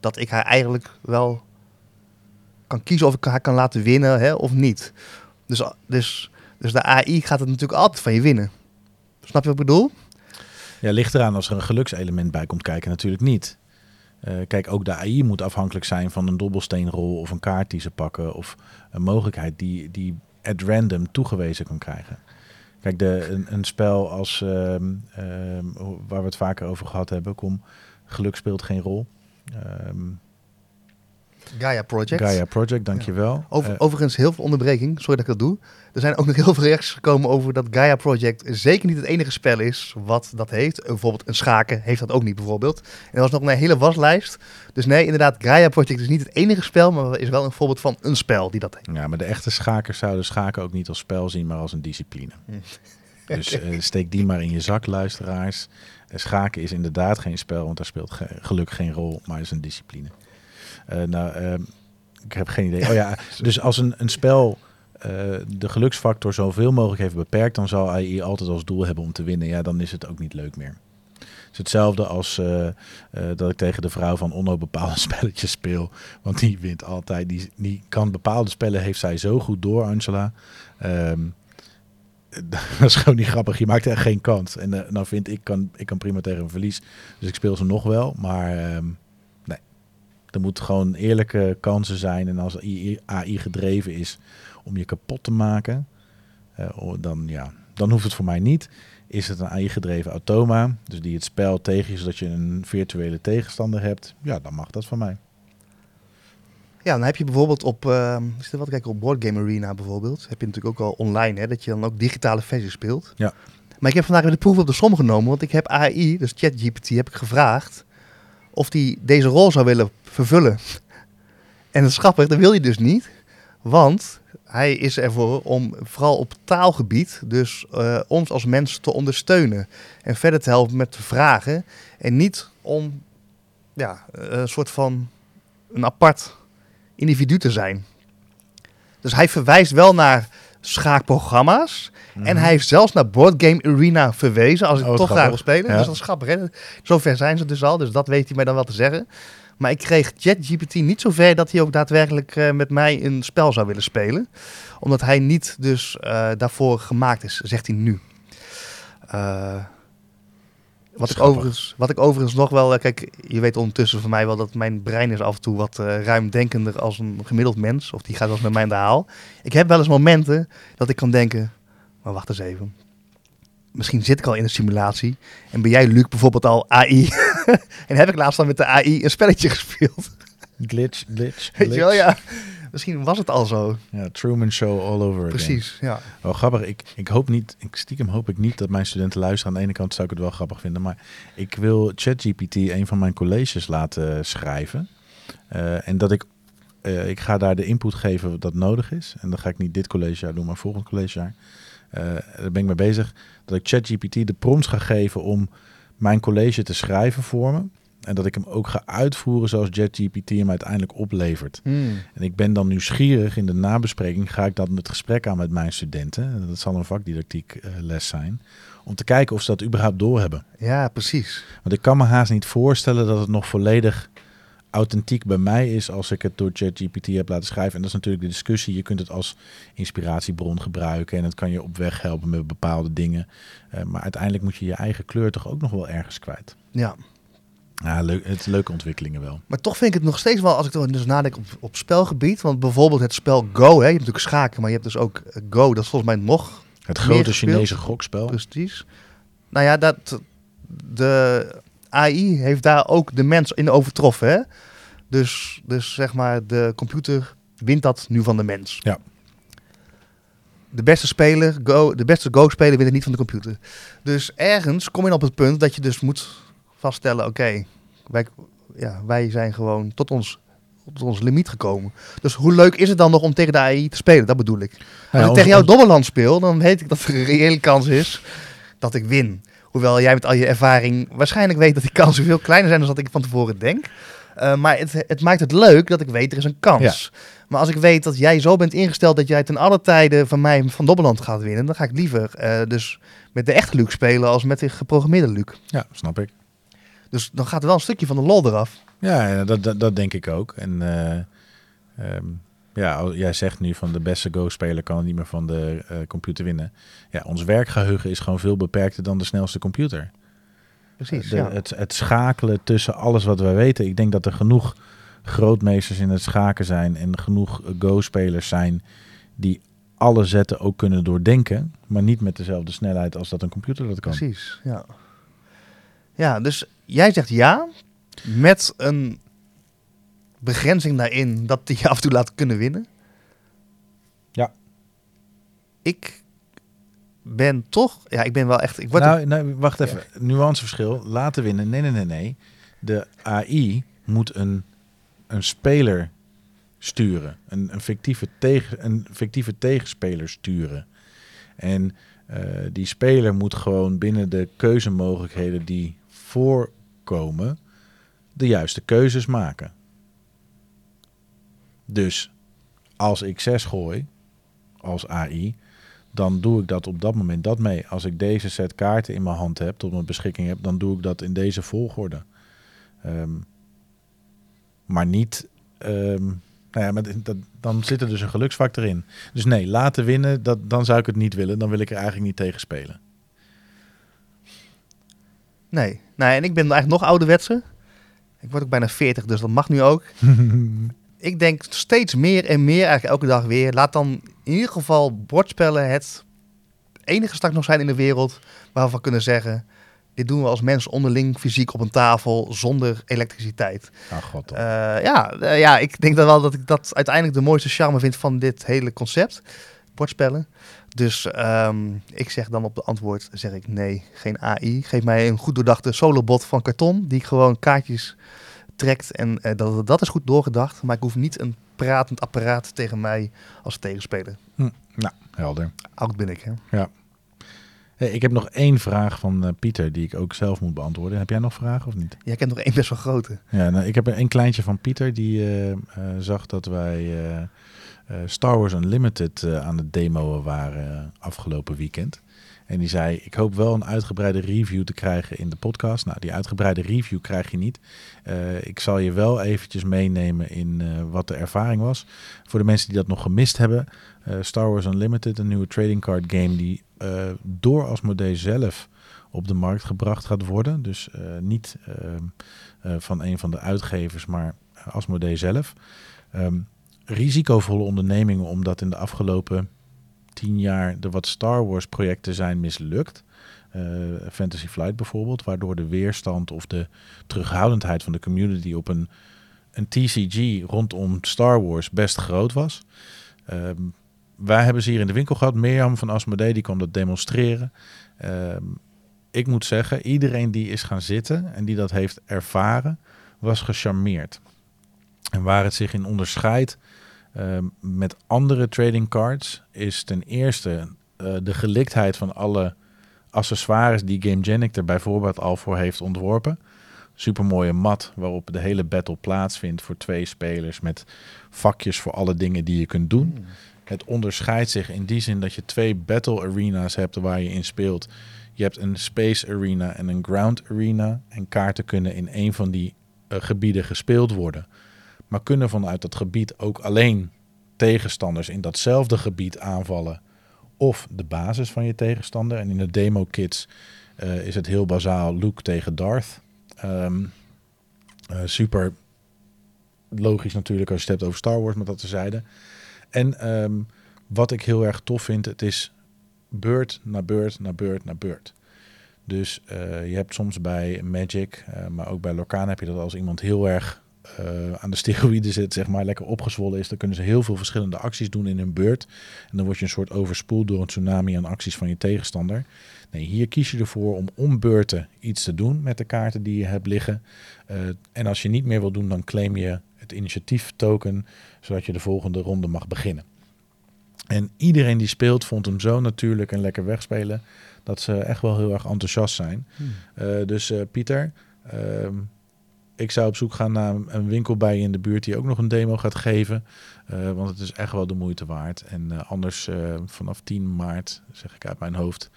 Dat ik haar eigenlijk wel kan kiezen of ik haar kan laten winnen hè, of niet. Dus, dus, dus de AI gaat het natuurlijk altijd van je winnen. Snap je wat ik bedoel? Ja, ligt eraan als er een gelukselement bij komt kijken, natuurlijk niet. Eh, kijk, ook de AI moet afhankelijk zijn van een dobbelsteenrol of een kaart die ze pakken. Of een mogelijkheid die, die at random toegewezen kan krijgen. Kijk, de, een, spel als ehm, ehm, waar we het vaker over gehad hebben, kom, geluk speelt geen rol. Ehm Gaia Project. Gaia Project, dankjewel. Over, Eh, overigens, heel veel onderbreking. Sorry dat ik dat doe. Er zijn ook nog heel veel reacties gekomen over dat Gaia Project zeker niet het enige spel is wat dat heeft. Bijvoorbeeld een schaken heeft dat ook niet bijvoorbeeld. En er was nog een hele waslijst. Dus nee, inderdaad, Gaia Project is niet het enige spel, maar is wel een voorbeeld van een spel die dat heeft. Ja, maar de echte schakers zouden schaken ook niet als spel zien, maar als een discipline. Dus eh, steek die maar in je zak, luisteraars. Eh, schaken is inderdaad geen spel, want daar speelt ge- geluk geen rol, maar is een discipline. Eh, nou, ehm, ik heb geen idee. Oh ja, dus als een, een spel eh, de geluksfactor zoveel mogelijk heeft beperkt, dan zal AI altijd als doel hebben om te winnen. Ja, dan is het ook niet leuk meer. Het is hetzelfde als eh, dat ik tegen de vrouw van Onno bepaalde spelletjes speel. Want die wint altijd. Die, die kan bepaalde spellen, heeft zij zo goed door, Angela. Ehm, dat is gewoon niet grappig. Je maakt echt geen kans. En uh, nou vind ik, kan, ik kan prima tegen een verlies. Dus ik speel ze nog wel. Maar ehm, er moeten gewoon eerlijke kansen zijn. En als AI, AI gedreven is om je kapot te maken, uh, dan, ja, dan hoeft het voor mij niet. Is het een AI-gedreven automa, dus die het spel tegen je, zodat je een virtuele tegenstander hebt, ja, dan mag dat van mij. Ja, dan heb je bijvoorbeeld op, uh, is er wat kijken op Board Game Arena bijvoorbeeld, heb je natuurlijk ook al online, hè, dat je dan ook digitale versies speelt. Ja. Maar ik heb vandaag weer de proef op de som genomen, want ik heb AI, dus ChatGPT, heb ik gevraagd of die deze rol zou willen vervullen. En dat is grappig, dat wil je dus niet, want hij is ervoor om vooral op taalgebied, dus uh, ons als mens te ondersteunen en verder te helpen met vragen. En niet om ja, een soort van een apart individu te zijn. Dus hij verwijst wel naar schaakprogramma's. Mm. En hij heeft zelfs naar Board Game Arena verwezen, als ik oh, toch graag wil spelen. Ja. Dus dat is grappig. Hè? Zover zijn ze dus al, dus dat weet hij mij dan wel te zeggen. Maar ik kreeg ChatGPT niet zo ver dat hij ook daadwerkelijk uh, met mij een spel zou willen spelen. Omdat hij niet dus uh, daarvoor gemaakt is, zegt hij nu. Uh, wat, ik overigens, wat ik overigens nog wel... Kijk, je weet ondertussen van mij wel dat mijn brein is af en toe wat ruimdenkender als een gemiddeld mens. Of die gaat wel eens met mij in de haal. Ik heb wel eens momenten dat ik kan denken... Maar wacht eens even misschien zit ik al in een simulatie. En ben jij, Luc, bijvoorbeeld al AI. en heb ik laatst dan met de AI een spelletje gespeeld. glitch, glitch, Weet je wel, ja. Misschien was het al zo. Ja, Truman Show all over Precies, again. ja. Oh, grappig. Ik, ik hoop niet, ik stiekem hoop ik niet dat mijn studenten luisteren. Aan de ene kant zou ik het wel grappig vinden. Maar ik wil ChatGPT een van mijn colleges laten schrijven. Uh, en dat ik, uh, ik ga daar de input geven dat nodig is. En dan ga ik niet dit collegejaar doen, maar volgend collegejaar. Uh, daar ben ik mee bezig. Dat ik ChatGPT de prompts ga geven om mijn college te schrijven voor me. En dat ik hem ook ga uitvoeren zoals ChatGPT hem uiteindelijk oplevert. Hmm. En ik ben dan nieuwsgierig in de nabespreking. Ga ik dan het gesprek aan met mijn studenten. Dat zal een vakdidactiek uh, les zijn. Om te kijken of ze dat überhaupt doorhebben. Ja, precies. Want ik kan me haast niet voorstellen dat het nog volledig authentiek bij mij is als ik het door ChatGPT heb laten schrijven. En dat is natuurlijk de discussie. Je kunt het als inspiratiebron gebruiken en het kan je op weg helpen met bepaalde dingen. Uh, maar uiteindelijk moet je je eigen kleur toch ook nog wel ergens kwijt. Ja. Ja, leuk, het leuke ontwikkelingen wel. Maar toch vind ik het nog steeds wel, als ik dus nadenk op, op spelgebied. Want bijvoorbeeld het spel Go, hè, je hebt natuurlijk schaken, maar je hebt dus ook Go. Dat is volgens mij nog Het grote Chinese gokspel. Precies. Nou ja, dat, de AI heeft daar ook de mens in overtroffen. Hè? Dus, dus zeg maar, de computer wint dat nu van de mens. Ja. De beste speler, Go, de beste Go-speler wint het niet van de computer. Dus ergens kom je op het punt dat je dus moet vaststellen, oké, okay, wij, ja, wij zijn gewoon tot ons, tot ons limiet gekomen. Dus hoe leuk is het dan nog om tegen de AI te spelen? Dat bedoel ik. Als Ja, ik ons- tegen jou Dobbeland speel, dan weet ik dat er een reële kans is dat ik win. Hoewel jij met al je ervaring waarschijnlijk weet dat die kansen veel kleiner zijn dan dat ik van tevoren denk. Uh, maar het, het maakt het leuk dat ik weet er is een kans. Maar als ik weet dat jij zo bent ingesteld dat jij ten alle tijde van mij van Dobbeland gaat winnen, dan ga ik liever uh, dus met de echte Luc spelen als met de geprogrammeerde Luc. Ja, snap ik. Dus dan gaat er wel een stukje van de lol eraf. Ja, dat, dat, dat denk ik ook. En uh, um, ja, jij zegt nu van de beste Go-speler kan niet meer van de computer winnen. Ja, ons werkgeheugen is gewoon veel beperkter dan de snelste computer. Precies, De- ja. het, het schakelen tussen alles wat wij weten. Ik denk dat er genoeg grootmeesters in het schaken zijn en genoeg Go-spelers zijn die alle zetten ook kunnen doordenken, maar niet met dezelfde snelheid als dat een computer dat kan. Precies, ja. Ja, dus jij zegt ja, met een begrenzing daarin dat die je af en toe laat kunnen winnen. Ja. Ik ben toch, ja, ik ben wel echt, ik word Nou, nou, wacht even. Nuanceverschil. Laten winnen. Nee, nee, nee, nee. De AI moet een, een speler sturen. Een, een, fictieve tegen, een fictieve tegenspeler sturen. En eh, die speler moet gewoon binnen de keuzemogelijkheden die voorkomen, de juiste keuzes maken. Dus als ik 6 gooi als AI, dan doe ik dat op dat moment dat mee. Als ik deze set kaarten in mijn hand heb, tot mijn beschikking heb, dan doe ik dat in deze volgorde. Ehm, maar niet, ehm, nou ja, d- dat, dan zit er dus een geluksfactor in. Dus nee, laten winnen, dat, dan zou ik het niet willen. Dan wil ik er eigenlijk niet tegen spelen. Nee. nee, en ik ben eigenlijk nog ouderwetser. Ik word ook bijna 40, dus dat mag nu ook. ik denk steeds meer en meer, eigenlijk elke dag weer. Laat dan in ieder geval bordspellen het enige straks nog zijn in de wereld waarvan we kunnen zeggen... dit doen we als mens onderling fysiek op een tafel zonder elektriciteit. Ah, god. Eh, ja, eh, ja, ik denk dan wel dat ik dat uiteindelijk de mooiste charme vind van dit hele concept. Bordspellen. Dus ehm, ik zeg dan op de antwoord, zeg ik nee, geen AI. Geef mij een goed doordachte solobot van karton, die gewoon kaartjes trekt. En eh, dat, dat is goed doorgedacht, maar ik hoef niet een pratend apparaat tegen mij als tegenspeler. Hm, nou, helder. Oud ben ik, hè? Hey, ik heb nog één vraag van eh, Pieter die ik ook zelf moet beantwoorden. Heb jij nog vragen of niet? Jij kent nog één best wel grote. Ja, nou, ik heb een kleintje van Pieter die eh, zag dat wij Star Wars Unlimited aan het demoen waren afgelopen weekend. En die zei, ik hoop wel een uitgebreide review te krijgen in de podcast. Nou, die uitgebreide review krijg je niet. Eh, ik zal je wel eventjes meenemen in eh, wat de ervaring was. Voor de mensen die dat nog gemist hebben. eh, Star Wars Unlimited, een nieuwe trading card game die door Asmodee zelf op de markt gebracht gaat worden. Dus niet van een van de uitgevers, maar Asmodee zelf. Ehm, risicovolle ondernemingen, omdat in de afgelopen tien jaar er wat Star Wars projecten zijn mislukt. Eh, Fantasy Flight bijvoorbeeld, waardoor de weerstand of de terughoudendheid van de community op een, een TCG rondom Star Wars best groot was. Ehm, wij hebben ze hier in de winkel gehad. Mirjam van Asmodee die kwam dat demonstreren. Ehm, ik moet zeggen, iedereen die is gaan zitten en die dat heeft ervaren, was gecharmeerd. En waar het zich in onderscheidt ehm, met andere trading cards, is ten eerste eh, de geliktheid van alle accessoires die GameGenic er bijvoorbeeld al voor heeft ontworpen. Supermooie mat waarop de hele battle plaatsvindt voor twee spelers met vakjes voor alle dingen die je kunt doen. Het onderscheidt zich in die zin dat je twee battle arena's hebt waar je in speelt. Je hebt een space arena en een ground arena. En kaarten kunnen in een van die eh, gebieden gespeeld worden. Maar kunnen vanuit dat gebied ook alleen tegenstanders in datzelfde gebied aanvallen. Of de basis van je tegenstander. En in de demo kits eh, is het heel bazaal Luke tegen Darth. Ehm, eh, super logisch natuurlijk als je het hebt over Star Wars, maar dat tezijde. En ehm, wat ik heel erg tof vind, het is beurt na beurt na beurt na beurt. Dus eh, je hebt soms bij Magic, maar ook bij Lorcana heb je dat als iemand heel erg eh, aan de steroïden zit, zeg maar, lekker opgezwollen is, dan kunnen ze heel veel verschillende acties doen in hun beurt. En dan word je een soort overspoeld door een tsunami aan acties van je tegenstander. Nee, hier kies je ervoor om om beurten iets te doen met de kaarten die je hebt liggen. Eh, en als je niet meer wil doen, dan claim je het initiatief token, zodat je de volgende ronde mag beginnen. En iedereen die speelt vond hem zo natuurlijk en lekker wegspelen dat ze echt wel heel erg enthousiast zijn. Eh, dus Pieter, ehm, ik zou op zoek gaan naar een winkel bij je in de buurt die ook nog een demo gaat geven. Eh, want het is echt wel de moeite waard. En eh, anders eh, vanaf 10 maart, zeg ik uit mijn hoofd,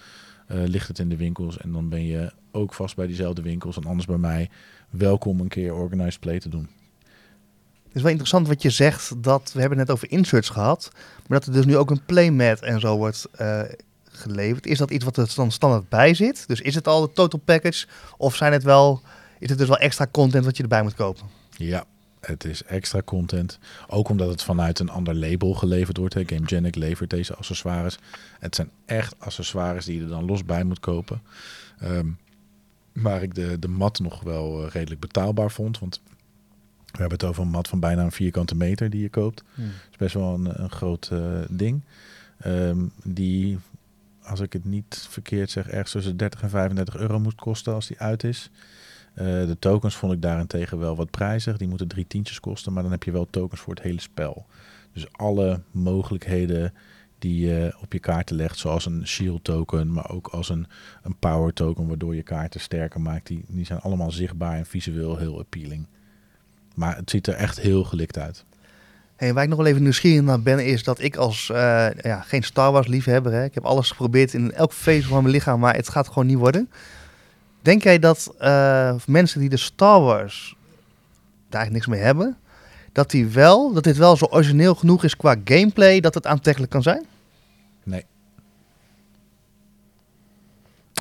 ligt het in de winkels. En dan ben je ook vast bij diezelfde winkels. En anders bij mij welkom een keer organized play te doen. Het is wel interessant wat je zegt, dat we hebben net over inserts gehad, maar dat er dus nu ook een playmat en zo wordt geleverd. Is dat iets wat er dan standaard bij zit? Dus is het al de total package of zijn het wel, is het dus wel extra content wat je erbij moet kopen? Ja, het is extra content. Ook omdat het vanuit een ander label geleverd wordt. Hè. GameGenic levert deze accessoires. Het zijn echt accessoires die je er dan los bij moet kopen. Ehm, waar ik de, de mat nog wel eh, redelijk betaalbaar vond. Want we hebben het over een mat van bijna een vierkante meter die je koopt. Dat is best wel een, een groot eh, ding. Ehm, die, als ik het niet verkeerd zeg, ergens tussen 30 en 35 euro moet kosten als die uit is. Eh, de tokens vond ik daarentegen wel wat prijzig. Die moeten drie tientjes kosten, maar dan heb je wel tokens voor het hele spel. Dus alle mogelijkheden die je op je kaarten legt, zoals een shield token, maar ook als een, een power token, waardoor je kaarten sterker maakt, die, die zijn allemaal zichtbaar en visueel heel appealing. Maar het ziet er echt heel gelikt uit. Hey, waar ik nog wel even nieuwsgierig naar ben, is dat ik als eh, ja, geen Star Wars liefhebber, hè, ik heb alles geprobeerd in elk vezel van mijn lichaam, maar het gaat gewoon niet worden. Denk jij dat eh, mensen die de Star Wars daar eigenlijk niks mee hebben, dat, die wel, dat dit wel zo origineel genoeg is qua gameplay dat het aantrekkelijk kan zijn? Nee.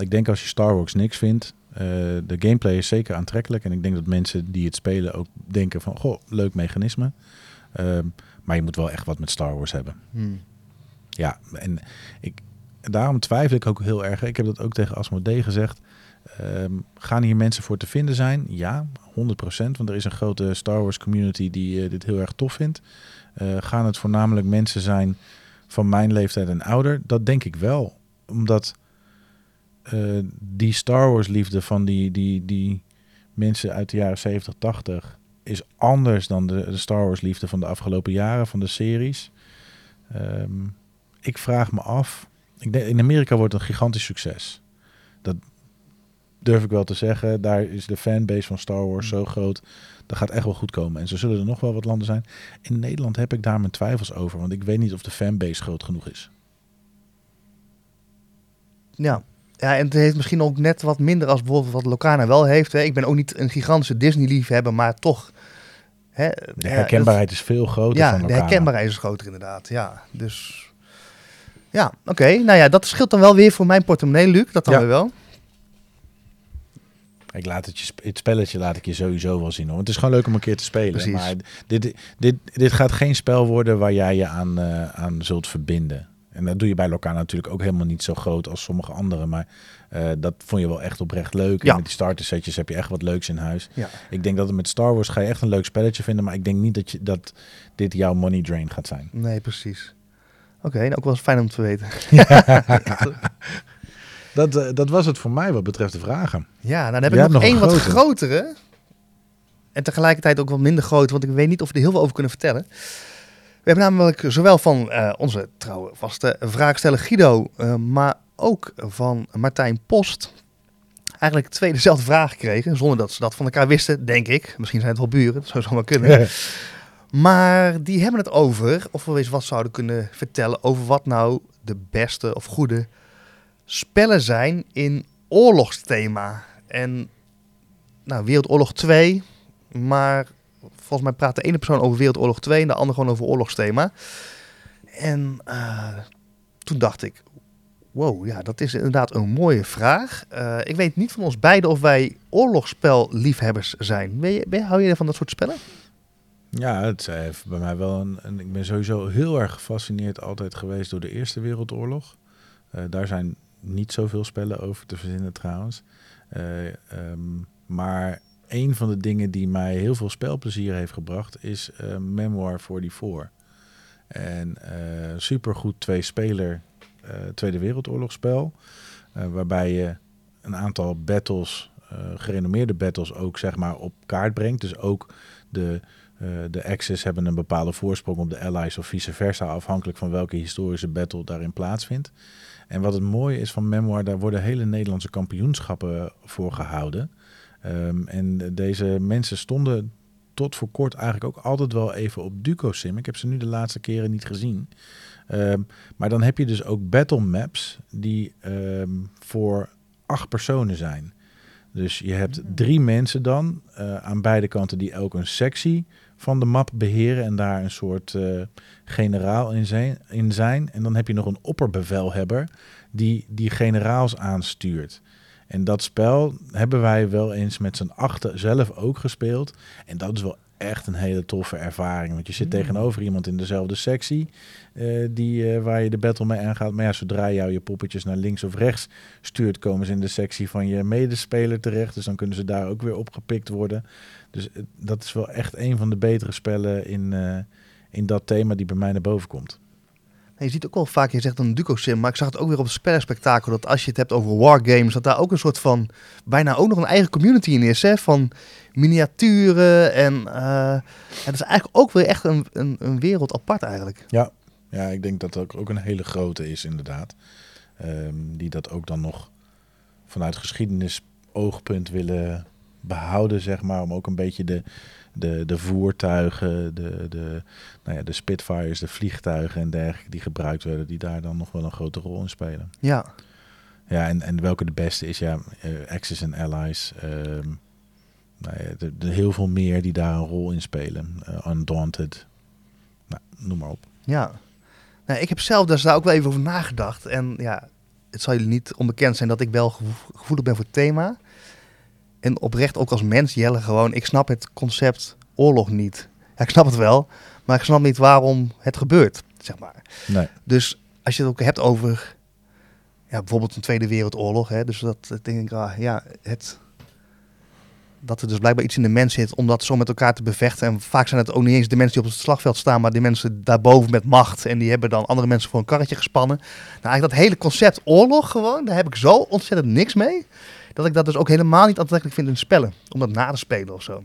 Ik denk als je Star Wars niks vindt, eh, de gameplay is zeker aantrekkelijk. En ik denk dat mensen die het spelen ook denken van, goh, leuk mechanisme. Ehm, maar je moet wel echt wat met Star Wars hebben. Ja, en ik, daarom twijfel ik ook heel erg. Ik heb dat ook tegen Asmodee gezegd. Ehm, gaan hier mensen voor te vinden zijn? Ja, 100%. Want er is een grote Star Wars community die eh, dit heel erg tof vindt. Eh, gaan het voornamelijk mensen zijn van mijn leeftijd en ouder? Dat denk ik wel. Omdat eh, die Star Wars liefde van die, die, die mensen uit de jaren 70, 80 is anders dan de, Star Wars liefde van de afgelopen jaren, van de series. Ehm, ik vraag me af. Ik denk, in Amerika wordt het een gigantisch succes. Dat durf ik wel te zeggen. Daar is de fanbase van Star Wars zo groot. Dat gaat echt wel goed komen. En zo zullen er nog wel wat landen zijn. In Nederland heb ik daar mijn twijfels over. Want ik weet niet of de fanbase groot genoeg is. Ja. Ja, en het heeft misschien ook net wat minder als bijvoorbeeld wat Locana wel heeft. Hè. Ik ben ook niet een gigantische Disney-liefhebber, maar toch... Hè, De ja, herkenbaarheid is veel groter Ja, van de herkenbaarheid is groter inderdaad. Ja, dus... Ja, oké. Nou ja, dat scheelt dan wel weer voor mijn portemonnee, Luc. Dat dan Ja. weer wel. Ik laat het, je, het spelletje laat ik je sowieso wel zien hoor. Het is gewoon leuk om een keer te spelen. Precies. Maar dit, dit, dit gaat geen spel worden waar jij je aan, eh, aan zult verbinden. En dat doe je bij Locana natuurlijk ook helemaal niet zo groot als sommige anderen. Maar eh, dat vond je wel echt oprecht leuk. Ja. En met die starter setjes heb je echt wat leuks in huis. Ja. Ik denk dat het met Star Wars ga je echt een leuk spelletje vinden. Maar ik denk niet dat, je, dat dit jouw money drain gaat zijn. Nee, precies. Oké, nou ook wel fijn om te weten. Dat, eh, dat was het voor mij wat betreft de vragen. Ja, nou dan heb Jij ik nog één wat grote. grotere. En tegelijkertijd ook wat minder groot, want ik weet niet of we er heel veel over kunnen vertellen. We hebben namelijk zowel van eh, onze trouwe vaste vraagsteller Guido, eh, maar ook van Martijn Post eigenlijk twee dezelfde vragen gekregen, zonder dat ze dat van elkaar wisten, denk ik. Misschien zijn het wel buren, dat zou zo maar kunnen. Maar die hebben het over of we eens wat zouden kunnen vertellen over wat nou de beste of goede spellen zijn in oorlogsthema. En nou, Wereldoorlog 2, maar volgens mij praat de ene persoon over Wereldoorlog 2 en de andere gewoon over oorlogsthema. En eh, toen dacht ik, wow, ja, dat is inderdaad een mooie vraag. Eh, ik weet niet van ons beiden of wij oorlogsspelliefhebbers zijn. Ben je, hou je van dat soort spellen? Ja, het heeft bij mij wel een, Ik ben sowieso heel erg gefascineerd altijd geweest door de Eerste Wereldoorlog. Eh, daar zijn niet zoveel spellen over te verzinnen trouwens. Eh, ehm, maar een van de dingen die mij heel veel spelplezier heeft gebracht is eh, Memoir 44. En eh supergoed twee-speler Tweede Wereldoorlogspel. eh, waarbij je een aantal battles, gerenommeerde battles ook zeg maar op kaart brengt. Dus ook de eh, de Axis hebben een bepaalde voorsprong op de Allies of vice versa, afhankelijk van welke historische battle daarin plaatsvindt. En wat het mooie is van Memoir, daar worden hele Nederlandse kampioenschappen voor gehouden. Ehm, en de- deze mensen stonden tot voor kort eigenlijk ook altijd wel even op DucoSim. Ik heb ze nu de laatste keren niet gezien. Ehm, maar dan heb je dus ook battle maps die ehm, voor acht personen zijn. Dus je hebt drie mensen dan eh, aan beide kanten die elk een sectie van de map beheren en daar een soort eh, generaal in zijn, in zijn. En dan heb je nog een opperbevelhebber die die generaals aanstuurt. En dat spel hebben wij wel eens met z'n achten zelf ook gespeeld. En dat is wel echt een hele toffe ervaring. Want je zit tegenover iemand in dezelfde sectie eh, die, eh, waar je de battle mee aangaat. Maar ja, zodra jou je poppetjes naar links of rechts stuurt, komen ze in de sectie van je medespeler terecht. Dus dan kunnen ze daar ook weer opgepikt worden. Dus eh, dat is wel echt een van de betere spellen in, in dat thema die bij mij naar boven komt. Je ziet ook wel vaak, je zegt een Duco-sim, maar ik zag het ook weer op het spellenspectakel, dat als je het hebt over wargames, dat daar ook een soort van, bijna ook nog een eigen community in is, hè, van miniaturen en dat is eigenlijk ook weer echt een, een, een wereld apart eigenlijk. Ja, ja ik denk dat dat ook een hele grote is inderdaad. Ehm, die dat ook dan nog vanuit geschiedenis oogpunt willen behouden, zeg maar. Om ook een beetje de, de, de voertuigen, de, de, nou ja, de Spitfires, de vliegtuigen en dergelijke die gebruikt werden, die daar dan nog wel een grote rol in spelen. Ja, Ja, en, en welke de beste is, ja, eh, Axis en Allies. ehm, nou ja, er heel veel meer die daar een rol in spelen. Eh, Undaunted, nou, noem maar op. Ja. Nou, ik heb zelf dus daar ook wel even over nagedacht. En ja, het zal jullie niet onbekend zijn dat ik wel gevo- gevoelig ben voor het thema. En oprecht ook als mens, Jelle, gewoon, ik snap het concept oorlog niet. Ja, ik snap het wel, maar ik snap niet waarom het gebeurt, zeg maar. Nee. Dus als je het ook hebt over ja, bijvoorbeeld een Tweede Wereldoorlog, hè, dus dat dat denk ik, ah, ja, het, dat er dus blijkbaar iets in de mens zit om dat zo met elkaar te bevechten. En vaak zijn het ook niet eens de mensen die op het slagveld staan, maar die mensen daarboven met macht. En die hebben dan andere mensen voor een karretje gespannen. Nou, eigenlijk dat hele concept oorlog gewoon, daar heb ik zo ontzettend niks mee. Dat ik dat dus ook helemaal niet aantrekkelijk vind in spellen. Om dat na te spelen of zo.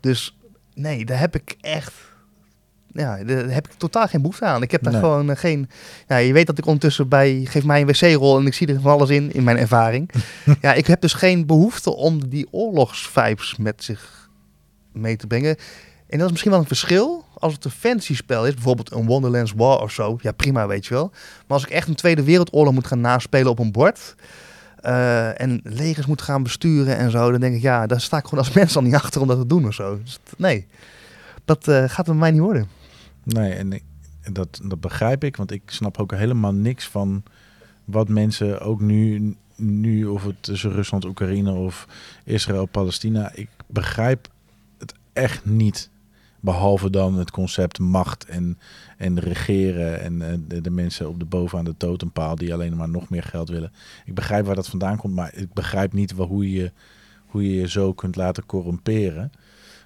Dus nee, daar heb ik echt ja, daar heb ik totaal geen behoefte aan. Ik heb daar Nee. gewoon eh, geen... Ja, je weet dat ik ondertussen bij... Geef mij een wc-rol en ik zie er van alles in, in mijn ervaring. ja, ik heb dus geen behoefte om die oorlogsvibes met zich mee te brengen. En dat is misschien wel een verschil. Als het een fantasy spel is, bijvoorbeeld een Wonderlands War of zo. Ja, prima, weet je wel. Maar als ik echt een Tweede Wereldoorlog moet gaan naspelen op een bord... eh, en legers moet gaan besturen en zo... dan denk ik, ja, daar sta ik gewoon als mens al niet achter om dat te doen of zo. Dus nee, dat eh, gaat bij mij niet worden. Nee, en dat, dat begrijp ik, want ik snap ook helemaal niks van wat mensen ook nu, nu of het tussen Rusland, Oekraïne of Israël, Palestina, ik begrijp het echt niet. Behalve dan het concept macht en, en regeren en eh, de, de mensen op de boven aan de totempaal die alleen maar nog meer geld willen. Ik begrijp waar dat vandaan komt, maar ik begrijp niet wel hoe, je, hoe je je zo kunt laten corrumperen.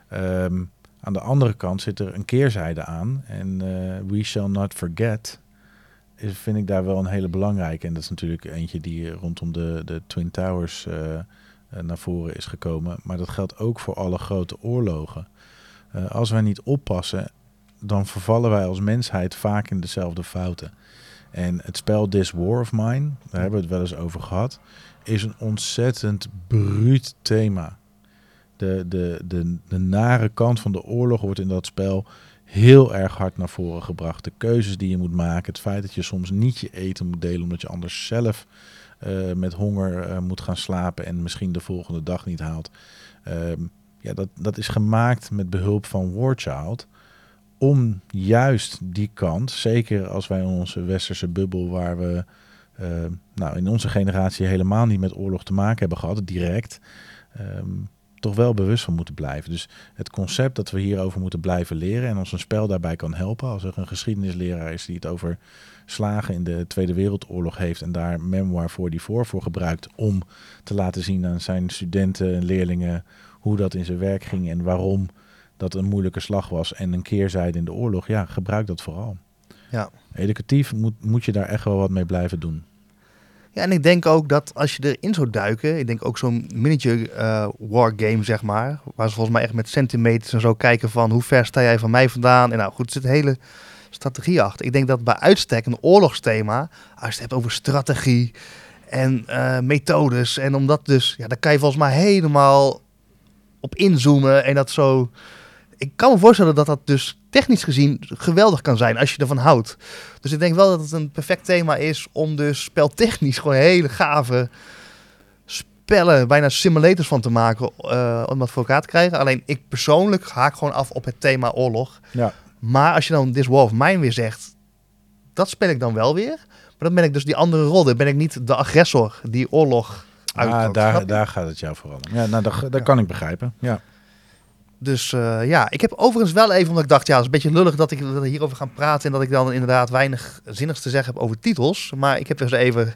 Ehm, aan de andere kant zit er een keerzijde aan. En eh, We Shall Not Forget is, vind ik daar wel een hele belangrijke. En dat is natuurlijk eentje die rondom de, de Twin Towers eh, eh, naar voren is gekomen. Maar dat geldt ook voor alle grote oorlogen. Eh, als wij niet oppassen, dan vervallen wij als mensheid vaak in dezelfde fouten. En het spel This War of Mine, daar hebben we het wel eens over gehad, is een ontzettend bruut thema. De, de, de, de nare kant van de oorlog wordt in dat spel heel erg hard naar voren gebracht. De keuzes die je moet maken, het feit dat je soms niet je eten moet delen omdat je anders zelf eh, met honger eh, moet gaan slapen en misschien de volgende dag niet haalt. Ehm, ja, dat, dat is gemaakt met behulp van Warchild om juist die kant, zeker als wij in onze westerse bubbel waar we eh, nou, in onze generatie helemaal niet met oorlog te maken hebben gehad, direct, ehm, toch wel bewust van moeten blijven. Dus het concept dat we hierover moeten blijven leren en ons een spel daarbij kan helpen, als er een geschiedenisleraar is die het over slagen in de Tweede Wereldoorlog heeft en daar Memoir voor die voor voor gebruikt om te laten zien aan zijn studenten en leerlingen hoe dat in zijn werk ging en waarom dat een moeilijke slag was en een keerzijde in de oorlog. Ja, gebruik dat vooral. Ja. Educatief moet, moet je daar echt wel wat mee blijven doen. Ja, en ik denk ook dat als je erin zou duiken, ik denk ook zo'n miniature eh wargame, zeg maar, waar ze volgens mij echt met centimeters en zo kijken van hoe ver sta jij van mij vandaan. En nou goed, er zit een hele strategie achter. Ik denk dat bij uitstek een oorlogsthema, als je het hebt over strategie en eh, methodes, en omdat dus, ja, daar kan je volgens mij helemaal op inzoomen en dat zo... Ik kan me voorstellen dat dat dus technisch gezien geweldig kan zijn als je ervan houdt. Dus ik denk wel dat het een perfect thema is om dus speltechnisch gewoon hele gave spellen, bijna simulators van te maken, eh, om dat voor elkaar te krijgen. Alleen ik persoonlijk haak gewoon af op het thema oorlog. Ja. Maar als je dan This War of Mine weer zegt, dat speel ik dan wel weer. Maar dan ben ik dus die andere rol. Dan ben ik niet de agressor die oorlog uit. Ah, daar, daar gaat het jou vooral om. Ja, nou, dat, kan ik begrijpen. Ja. Dus eh, ja, ik heb overigens wel even, omdat ik dacht, ja, het is een beetje lullig dat, ik, dat we hierover gaan praten en dat ik dan inderdaad weinig zinnigs te zeggen heb over titels. Maar ik heb dus even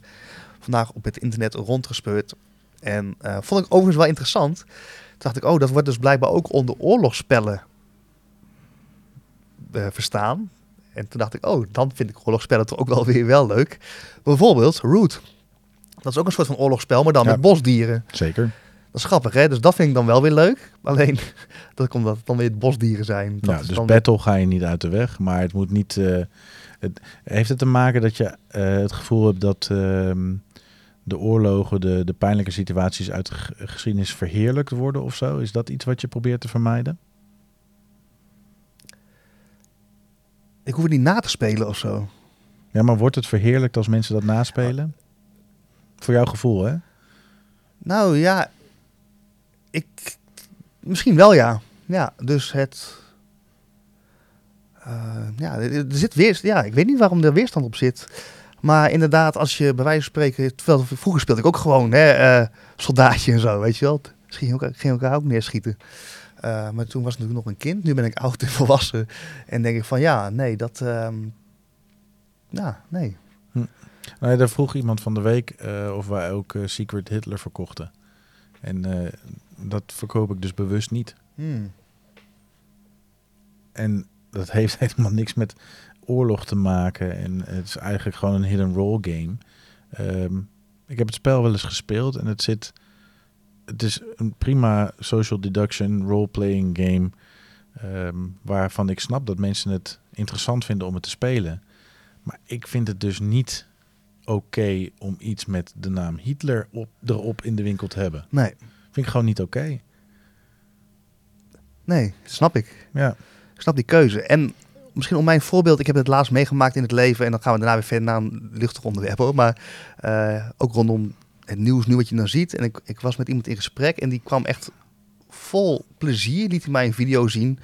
vandaag op het internet rondgespeurd en eh, vond ik overigens wel interessant. Toen dacht ik, oh, dat wordt dus blijkbaar ook onder oorlogsspellen eh, verstaan. En toen dacht ik, oh, dan vind ik oorlogsspellen toch ook wel weer wel leuk. Bijvoorbeeld Root. Dat is ook een soort van oorlogsspel, maar dan Ja. met bosdieren. Zeker. Dat is grappig, hè? Dus dat vind ik dan wel weer leuk. Alleen, dat komt dat het dan weer bosdieren zijn. Dat Ja, is dus dan battle ga je niet uit de weg, maar het moet niet. eh, het, heeft het te maken dat je eh, het gevoel hebt dat ehm, de oorlogen, de, de pijnlijke situaties uit de geschiedenis verheerlijkt worden of zo? Is dat iets wat je probeert te vermijden? Ik hoef het niet na te spelen of zo. Ja, maar wordt het verheerlijkt als mensen dat naspelen? Voor jouw gevoel, hè? Nou ja, ik Misschien wel, ja. Ja, dus het... eh, ja, er zit weer, ja, ik weet niet waarom er weerstand op zit. Maar inderdaad, als je bij wijze van spreken... Terwijl vroeger speelde ik ook gewoon hè, eh, soldaatje en zo, weet je wel. Misschien ook, ging elkaar ook neerschieten. Eh, maar toen was ik natuurlijk nog een kind. Nu ben ik oud en volwassen. En denk ik van ja, nee, dat... ehm, ja, nee. Nou, daar vroeg iemand van de week eh, of wij ook eh, Secret Hitler verkochten. En eh, dat verkoop ik dus bewust niet. Hmm. En dat heeft helemaal niks met oorlog te maken. En het is eigenlijk gewoon een hidden role game. Ehm, ik heb het spel wel eens gespeeld en het zit. Het is een prima social deduction role-playing game. ehm, waarvan ik snap dat mensen het interessant vinden om het te spelen. Maar ik vind het dus niet oké om iets met de naam Hitler op, erop in de winkel te hebben. Nee, Vind ik gewoon niet oké. nee, snap ik. Ja. Ik snap die keuze. En misschien om mijn voorbeeld, ik heb het laatst meegemaakt in het leven en dan gaan we daarna weer verder naar een luchtig onderwerp hoor. Maar eh, ook rondom het nieuws, nu wat je dan ziet. En ik, ik was met iemand in gesprek en die kwam echt vol plezier, liet hij mij een video zien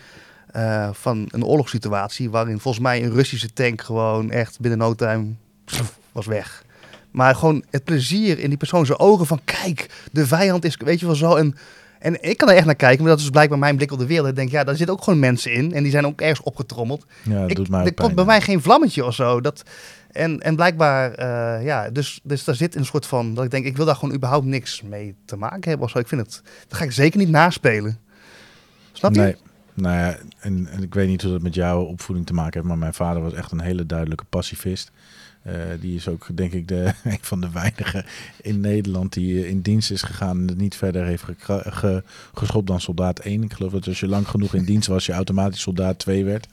eh, van een oorlogssituatie waarin volgens mij een Russische tank gewoon echt binnen no time pff, was weg. Maar gewoon het plezier in die persoon zijn ogen van kijk, de vijand is, weet je wel zo. En, en ik kan er echt naar kijken, maar dat is dus blijkbaar mijn blik op de wereld. Ik denk, ja, daar zitten ook gewoon mensen in en die zijn ook ergens opgetrommeld. Ja, dat Ik, doet mij er komt bij mij geen vlammetje of zo. Dat, en, en blijkbaar, eh, ja, dus, dus daar zit een soort van, dat ik denk, ik wil daar gewoon überhaupt niks mee te maken hebben of zo. Ik vind het, dat ga ik zeker niet naspelen. Snap je? Nee. Nou ja, en, en ik weet niet hoe dat met jouw opvoeding te maken heeft, maar mijn vader was echt een hele duidelijke pacifist. Eh, die is ook, denk ik, de, een van de weinigen in Nederland die eh, in dienst is gegaan en het niet verder heeft ge- geschopt dan soldaat 1. Ik geloof dat als je lang genoeg in dienst was, je automatisch soldaat 2 werd.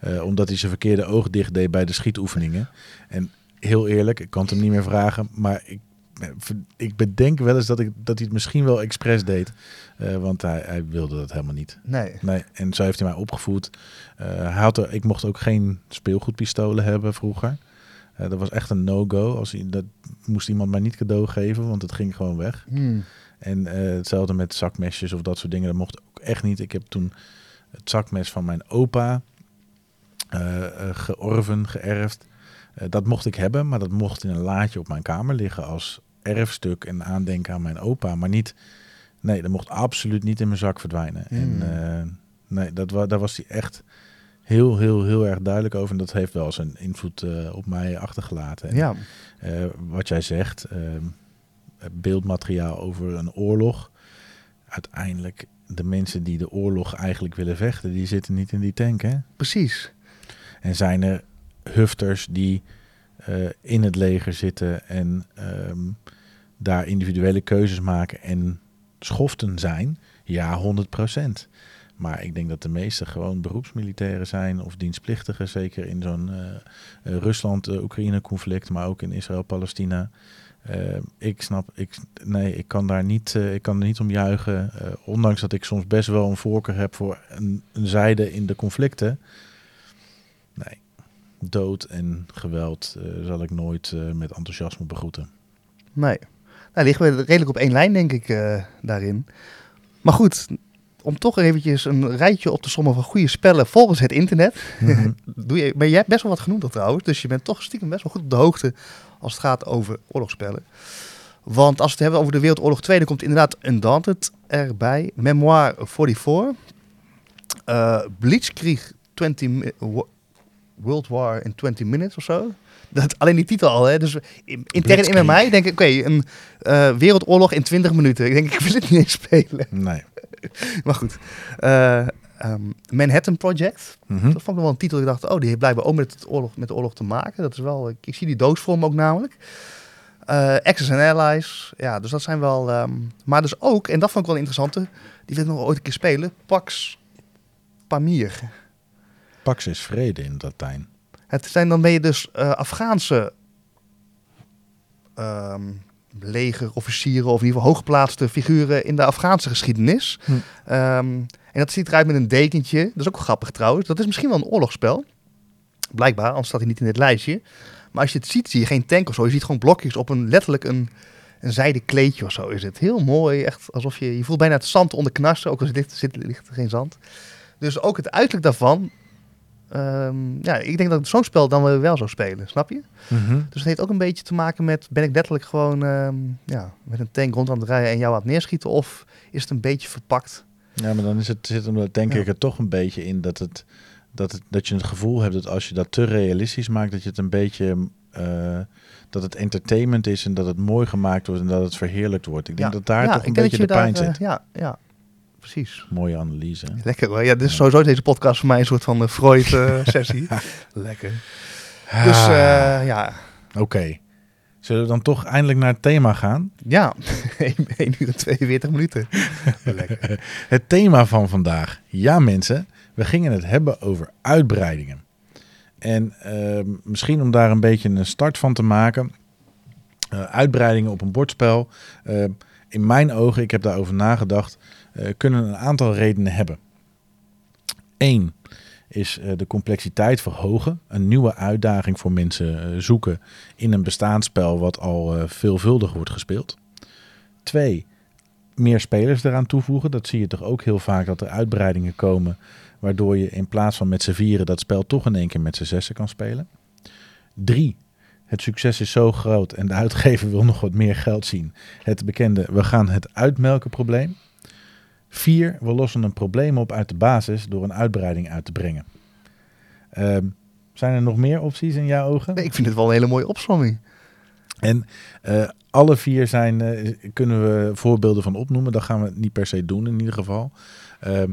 Eh, omdat hij zijn verkeerde oog dicht deed bij de schietoefeningen. En heel eerlijk, ik kan het hem niet meer vragen, maar ik, ik bedenk wel eens dat, ik, dat hij het misschien wel expres deed. Want hij, hij wilde dat helemaal niet. Nee. Nee, en zo heeft hij mij opgevoed. Hij had er, ik mocht ook geen speelgoedpistolen hebben vroeger. Eh, dat was echt een no-go. Als dat moest iemand mij niet cadeau geven, want het ging gewoon weg. Hmm. En eh, hetzelfde met zakmesjes of dat soort dingen. Dat mocht ook echt niet. Ik heb toen het zakmes van mijn opa eh, georven, geërfd. Dat mocht ik hebben, maar dat mocht in een laadje op mijn kamer liggen als erfstuk en aandenken aan mijn opa. Maar niet, nee, dat mocht absoluut niet in mijn zak verdwijnen. Hmm. En nee, dat daar was hij echt heel, heel, heel erg duidelijk over. En dat heeft wel zijn invloed eh, op mij achtergelaten. En, Ja. eh, wat jij zegt, ehm, beeldmateriaal over een oorlog. Uiteindelijk, de mensen die de oorlog eigenlijk willen vechten, die zitten niet in die tank. Hè? Precies. En zijn er hufters die eh, in het leger zitten en ehm, daar individuele keuzes maken en schoften zijn? Ja, 100%. Maar ik denk dat de meeste gewoon beroepsmilitairen zijn of dienstplichtigen, zeker in zo'n eh, eh, Rusland-Oekraïne-conflict, maar ook in Israël-Palestina. Eh, ik snap, ik, nee, ik kan daar niet, ik kan er niet om juichen. ondanks dat ik soms best wel een voorkeur heb voor een, een zijde in de conflicten. Nee, dood en geweld zal ik nooit met enthousiasme begroeten. Nee. Nou, liggen we redelijk op één lijn, denk ik, daarin. Maar goed, om toch eventjes een rijtje op te sommen van goede spellen volgens het internet. Mhm. Doe je, maar jij hebt best wel wat genoemd al trouwens. Dus je bent toch stiekem best wel goed op de hoogte als het gaat over oorlogsspellen. Want als we het hebben over de Wereldoorlog 2, dan komt inderdaad Undaunted erbij. Memoir 44. eh Blitzkrieg 20 mi- Wo- World War in 20 Minutes of zo. Dat, alleen die titel al, hè. Dus in- in mij denk ik, oké, een eh, wereldoorlog in 20 minuten. Ik denk, ik wil het niet eens spelen. Nee. Maar goed. Eh, ehm, Manhattan Project. Mhm. Dat vond ik wel een titel. Ik dacht, oh, die heeft blijkbaar ook met, het oorlog, met de oorlog te maken. Dat is wel, ik, ik zie die doosvorm ook namelijk. Eh Access and Allies. Ja, dus dat zijn wel... ehm, maar dus ook, en dat vond ik wel interessant, die wil ik nog ooit een keer spelen. Pax Pamir. Pax is vrede in Latijn. Het zijn dan ben je dus eh, Afghaanse ehm legerofficieren of in ieder geval hooggeplaatste figuren in de Afghaanse geschiedenis. Hm. Ehm, en dat ziet eruit met een dekentje. Dat is ook grappig trouwens. Dat is misschien wel een oorlogsspel. Blijkbaar, anders staat hij niet in dit lijstje. Maar als je het ziet, zie je geen tank of zo. Je ziet gewoon blokjes op een letterlijk een, een zijden kleedje of zo is het. Heel mooi, echt alsof je, je voelt bijna het zand onder knassen, ook al zit, zit, ligt er geen zand. Dus ook het uiterlijk daarvan, ehm, ja, ik denk dat zo'n spel dan wel- wel zou spelen, snap je? Mhm. Dus het heeft ook een beetje te maken met, ben ik letterlijk gewoon ehm, ja, met een tank rond aan het rijden en jou aan het neerschieten? Of is het een beetje verpakt? Ja, maar dan is het, zit er denk Ja. ik er toch een beetje in dat, het, dat, het, dat je het gevoel hebt dat als je dat te realistisch maakt, dat je het een beetje. eh, dat het entertainment is en dat het mooi gemaakt wordt en dat het verheerlijkt wordt. Ik denk Ja. dat daar Ja, toch een beetje de pijn daar, eh, zit. ja, ja, precies. Mooie analyse. hè? Lekker hoor. Ja, dit is sowieso deze podcast voor mij een soort van uh, Freud-sessie. Lekker. Dus Ah, eh, ja, Oké. Zullen we dan toch eindelijk naar het thema gaan? ja. 1 uur en 42 minuten. Lekker. Het thema van vandaag. Ja, mensen, we gingen het hebben over uitbreidingen. En eh, misschien om daar een beetje een start van te maken. eh, uitbreidingen op een bordspel. eh, in mijn ogen, ik heb daarover nagedacht, eh, kunnen een aantal redenen hebben. Eén is eh, de complexiteit verhogen. Een nieuwe uitdaging voor mensen eh, zoeken in een bestaanspel wat al eh, veelvuldig wordt gespeeld. Twee, meer spelers eraan toevoegen. Dat zie je toch ook heel vaak dat er uitbreidingen komen. Waardoor je in plaats van met z'n vieren dat spel toch in één keer met z'n zessen kan spelen. Drie, het succes is zo groot en de uitgever wil nog wat meer geld zien. Het bekende, we gaan het uitmelken probleem. Vier, we lossen een probleem op uit de basis door een uitbreiding uit te brengen. Ehm, zijn er nog meer opties in jouw ogen? Nee, ik vind het wel een hele mooie opsomming. En eh, alle vier zijn, eh, kunnen we voorbeelden van opnoemen. Dat gaan we niet per se doen in ieder geval. Ehm,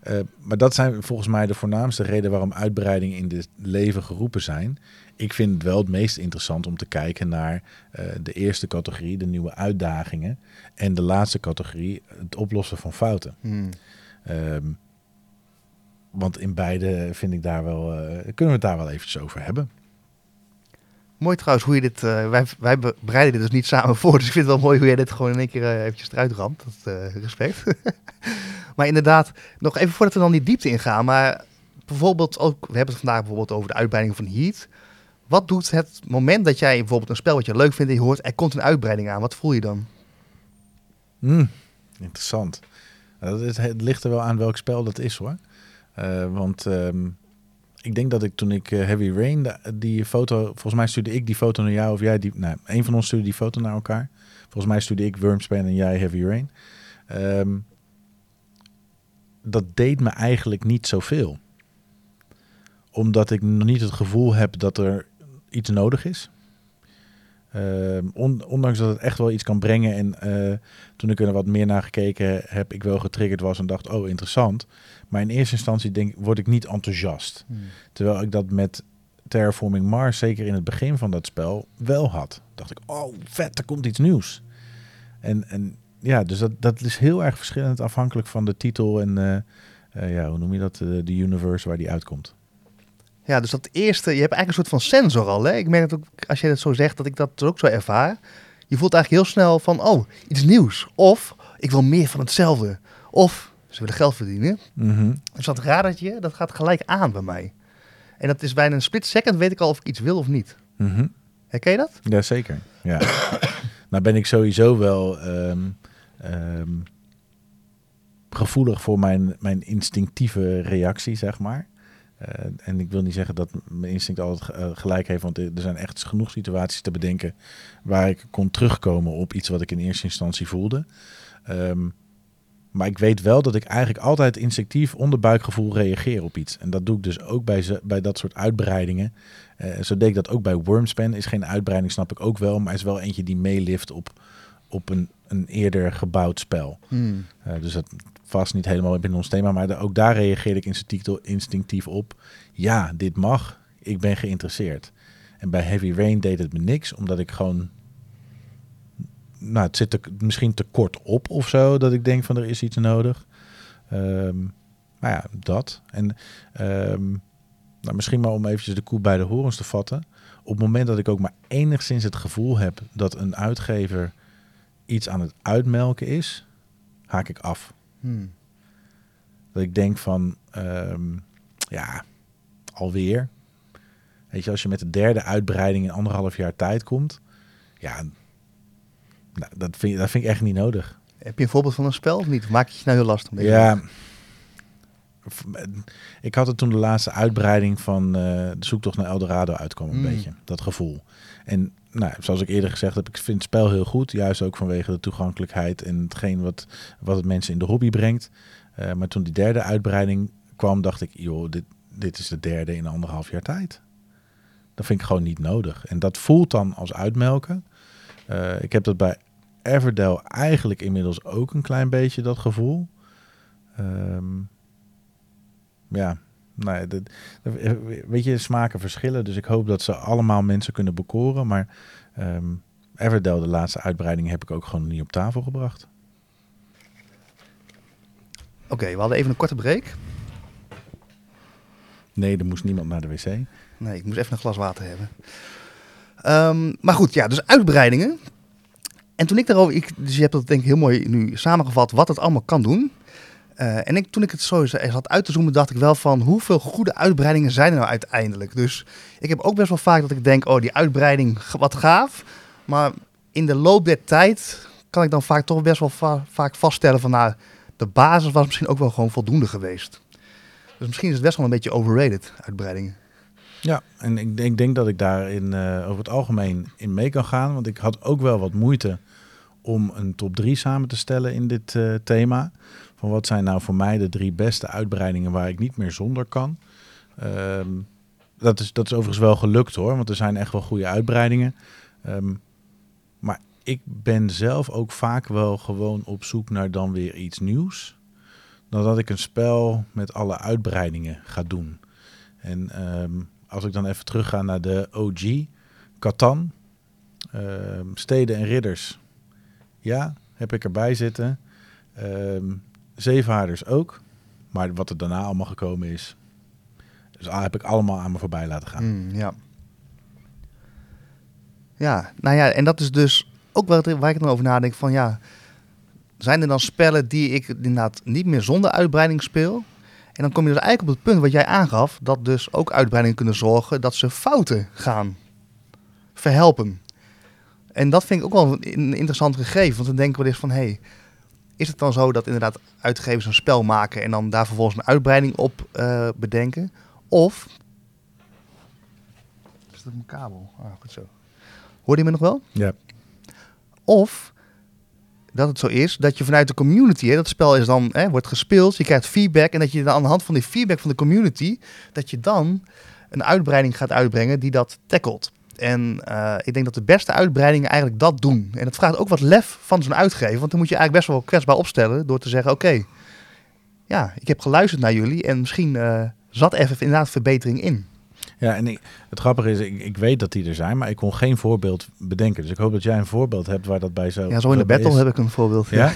eh, maar dat zijn volgens mij de voornaamste reden waarom uitbreidingen in het leven geroepen zijn. Ik vind het wel het meest interessant om te kijken naar eh, de eerste categorie, de nieuwe uitdagingen. En de laatste categorie, het oplossen van fouten. Hmm. Ehm, want in beide vind ik daar wel, eh, kunnen we het daar wel eventjes over hebben. Mooi trouwens hoe je dit... eh, wij, wij be- bereiden dit dus niet samen voor. Dus ik vind het wel mooi hoe jij dit gewoon in één keer eventjes eruit ramt. Dat, respect. maar inderdaad, nog even voordat we dan die diepte ingaan. Maar bijvoorbeeld ook... We hebben het vandaag bijvoorbeeld over de uitbreiding van Heat. Wat doet het moment dat jij bijvoorbeeld een spel wat je leuk vindt en je hoort... Er komt een uitbreiding aan. Wat voel je dan? Hmm, interessant. Het ligt er wel aan welk spel dat is hoor. Eh, want ehm, ik denk dat ik toen ik eh, Heavy Rain, die foto, volgens mij stuurde ik die foto naar jou of jij die, nou, een van ons stuurde die foto naar elkaar. Volgens mij stuurde ik Wormspan en jij Heavy Rain. Ehm, dat deed me eigenlijk niet zoveel. Omdat ik nog niet het gevoel heb dat er iets nodig is. Ehm, on- ondanks dat het echt wel iets kan brengen. En eh, toen ik er wat meer naar gekeken heb, ik wel getriggerd was en dacht, oh interessant. Maar in eerste instantie denk, word ik niet enthousiast. Terwijl ik dat met Terraforming Mars, zeker in het begin van dat spel, wel had. Dacht ik, oh vet, er komt iets nieuws. En, en ja, dus dat, dat is heel erg verschillend afhankelijk van de titel en eh, eh, ja, hoe noem je dat, de universe waar die uitkomt. Ja, dus dat eerste, je hebt eigenlijk een soort van sensor al. Hè? Ik merk dat ook, als je dat zo zegt, dat ik dat ook zo ervaar. Je voelt eigenlijk heel snel van, oh, iets nieuws. Of, ik wil meer van hetzelfde. Of, ze willen geld verdienen. Mhm. Dus dat radertje, dat gaat gelijk aan bij mij. En dat is bijna een split second, weet ik al of ik iets wil of niet. Mhm. Herken je dat? Ja, zeker. Ja. nou ben ik sowieso wel ehm, ehm, gevoelig voor mijn, mijn instinctieve reactie, zeg maar. Eh, en ik wil niet zeggen dat mijn instinct altijd eh, gelijk heeft, want er zijn echt genoeg situaties te bedenken waar ik kon terugkomen op iets wat ik in eerste instantie voelde. Ehm, maar ik weet wel dat ik eigenlijk altijd instinctief onder buikgevoel reageer op iets. En dat doe ik dus ook bij, bij dat soort uitbreidingen. Eh, zo deed ik dat ook bij Wormspan. Is geen uitbreiding, snap ik ook wel. Maar is wel eentje die meelift op, op een, een eerder gebouwd spel. Eh, dus dat vast niet helemaal binnen ons thema. Maar da- ook daar reageerde ik instinctief, instinctief op. Ja, dit mag. Ik ben geïnteresseerd. En bij Heavy Rain deed het me niks. Omdat ik gewoon... Nou, het zit er misschien te kort op of zo. Dat ik denk van er is iets nodig. Ehm, maar ja, dat. En ehm, nou, misschien maar om eventjes de koe bij de horens te vatten. Op het moment dat ik ook maar enigszins het gevoel heb dat een uitgever iets aan het uitmelken is, haak ik af. Hmm. Dat ik denk van, ehm, ja, alweer. Weet je, als je met de derde uitbreiding in anderhalf jaar tijd komt, ja, Nou, dat, vind, dat vind ik echt niet nodig. Heb je een voorbeeld van een spel of niet? Of maak je het nou heel lastig? Ja. Ik had het toen de laatste uitbreiding van eh, de zoektocht naar Eldorado uitkwam een Mm. beetje. Dat gevoel. En nou, zoals ik eerder gezegd heb, ik vind het spel heel goed. Juist ook vanwege de toegankelijkheid en hetgeen wat, wat het mensen in de hobby brengt. Eh, maar toen die derde uitbreiding kwam, dacht ik, joh, dit, dit is de derde in anderhalf jaar tijd. Dat vind ik gewoon niet nodig. En dat voelt dan als uitmelken. Eh, ik heb dat bij Everdell eigenlijk inmiddels ook een klein beetje dat gevoel. Ehm, ja, dat- dat- weet je, smaken verschillen. Dus ik hoop dat ze allemaal mensen kunnen bekoren. Maar ehm Everdell, de laatste uitbreiding, heb ik ook gewoon niet op tafel gebracht. Oké, we hadden even een korte break. Nee, er moest niemand naar de wc. Nee, ik moest even een glas water hebben. Ehm, maar goed, ja, dus uitbreidingen. En toen ik daarover, ik, dus je hebt dat denk ik heel mooi nu samengevat wat het allemaal kan doen. Eh, en ik, toen ik het zo had uit te zoomen, dacht ik wel van hoeveel goede uitbreidingen zijn er nou uiteindelijk. Dus ik heb ook best wel vaak dat ik denk, oh die uitbreiding, wat gaaf. Maar in de loop der tijd kan ik dan vaak toch best wel va- vaak vaststellen van nou, de basis was misschien ook wel gewoon voldoende geweest. Dus misschien is het best wel een beetje overrated, uitbreidingen. Ja, en ik, denk dat ik daarin eh, over het algemeen in mee kan gaan. Want ik had ook wel wat moeite om een top 3 samen te stellen in dit eh, thema. Wat zijn nou voor mij de drie beste uitbreidingen waar ik niet meer zonder kan. Ehm, dat, is, dat is overigens wel gelukt hoor, want er zijn echt wel goede uitbreidingen. Ehm, maar ik ben zelf ook vaak wel gewoon op zoek naar dan weer iets nieuws. Dan dat ik een spel met alle uitbreidingen ga doen. En ehm, als ik dan even terugga naar de OG, Catan, Steden en Ridders. Ja, heb ik erbij zitten. Zeevaarders ook. Maar wat er daarna allemaal gekomen is, dus heb ik allemaal aan me voorbij laten gaan. Mm, ja. Ja, nou ja, en dat is dus ook wel waar ik dan over nadenk van ja, zijn er dan spellen die ik inderdaad niet meer zonder uitbreiding speel? En dan kom je dus eigenlijk op het punt wat jij aangaf, dat dus ook uitbreidingen kunnen zorgen dat ze fouten gaan verhelpen. En dat vind ik ook wel een interessant gegeven, want dan denken we eens van hé, hey, is het dan zo dat inderdaad uitgevers een spel maken en dan daar vervolgens een uitbreiding op eh, bedenken? Of is dat mijn kabel? Ah, goed zo. Hoor je me nog wel? Ja. Of dat het zo is dat je vanuit de community, hè, dat spel is dan, hè, wordt gespeeld, je krijgt feedback en dat je dan aan de hand van die feedback van de community, dat je dan een uitbreiding gaat uitbrengen die dat tackelt. En eh, ik denk dat de beste uitbreidingen eigenlijk dat doen. En dat vraagt ook wat lef van zo'n uitgever, want dan moet je eigenlijk best wel kwetsbaar opstellen door te zeggen, oké, ja, ik heb geluisterd naar jullie en misschien eh, zat er even inderdaad verbetering in. Ja, en ik, het grappige is, ik, ik weet dat die er zijn, maar ik kon geen voorbeeld bedenken. Dus ik hoop dat jij een voorbeeld hebt waar dat bij zo. Ja, zo in de battle is. heb ik een voorbeeld. Ja?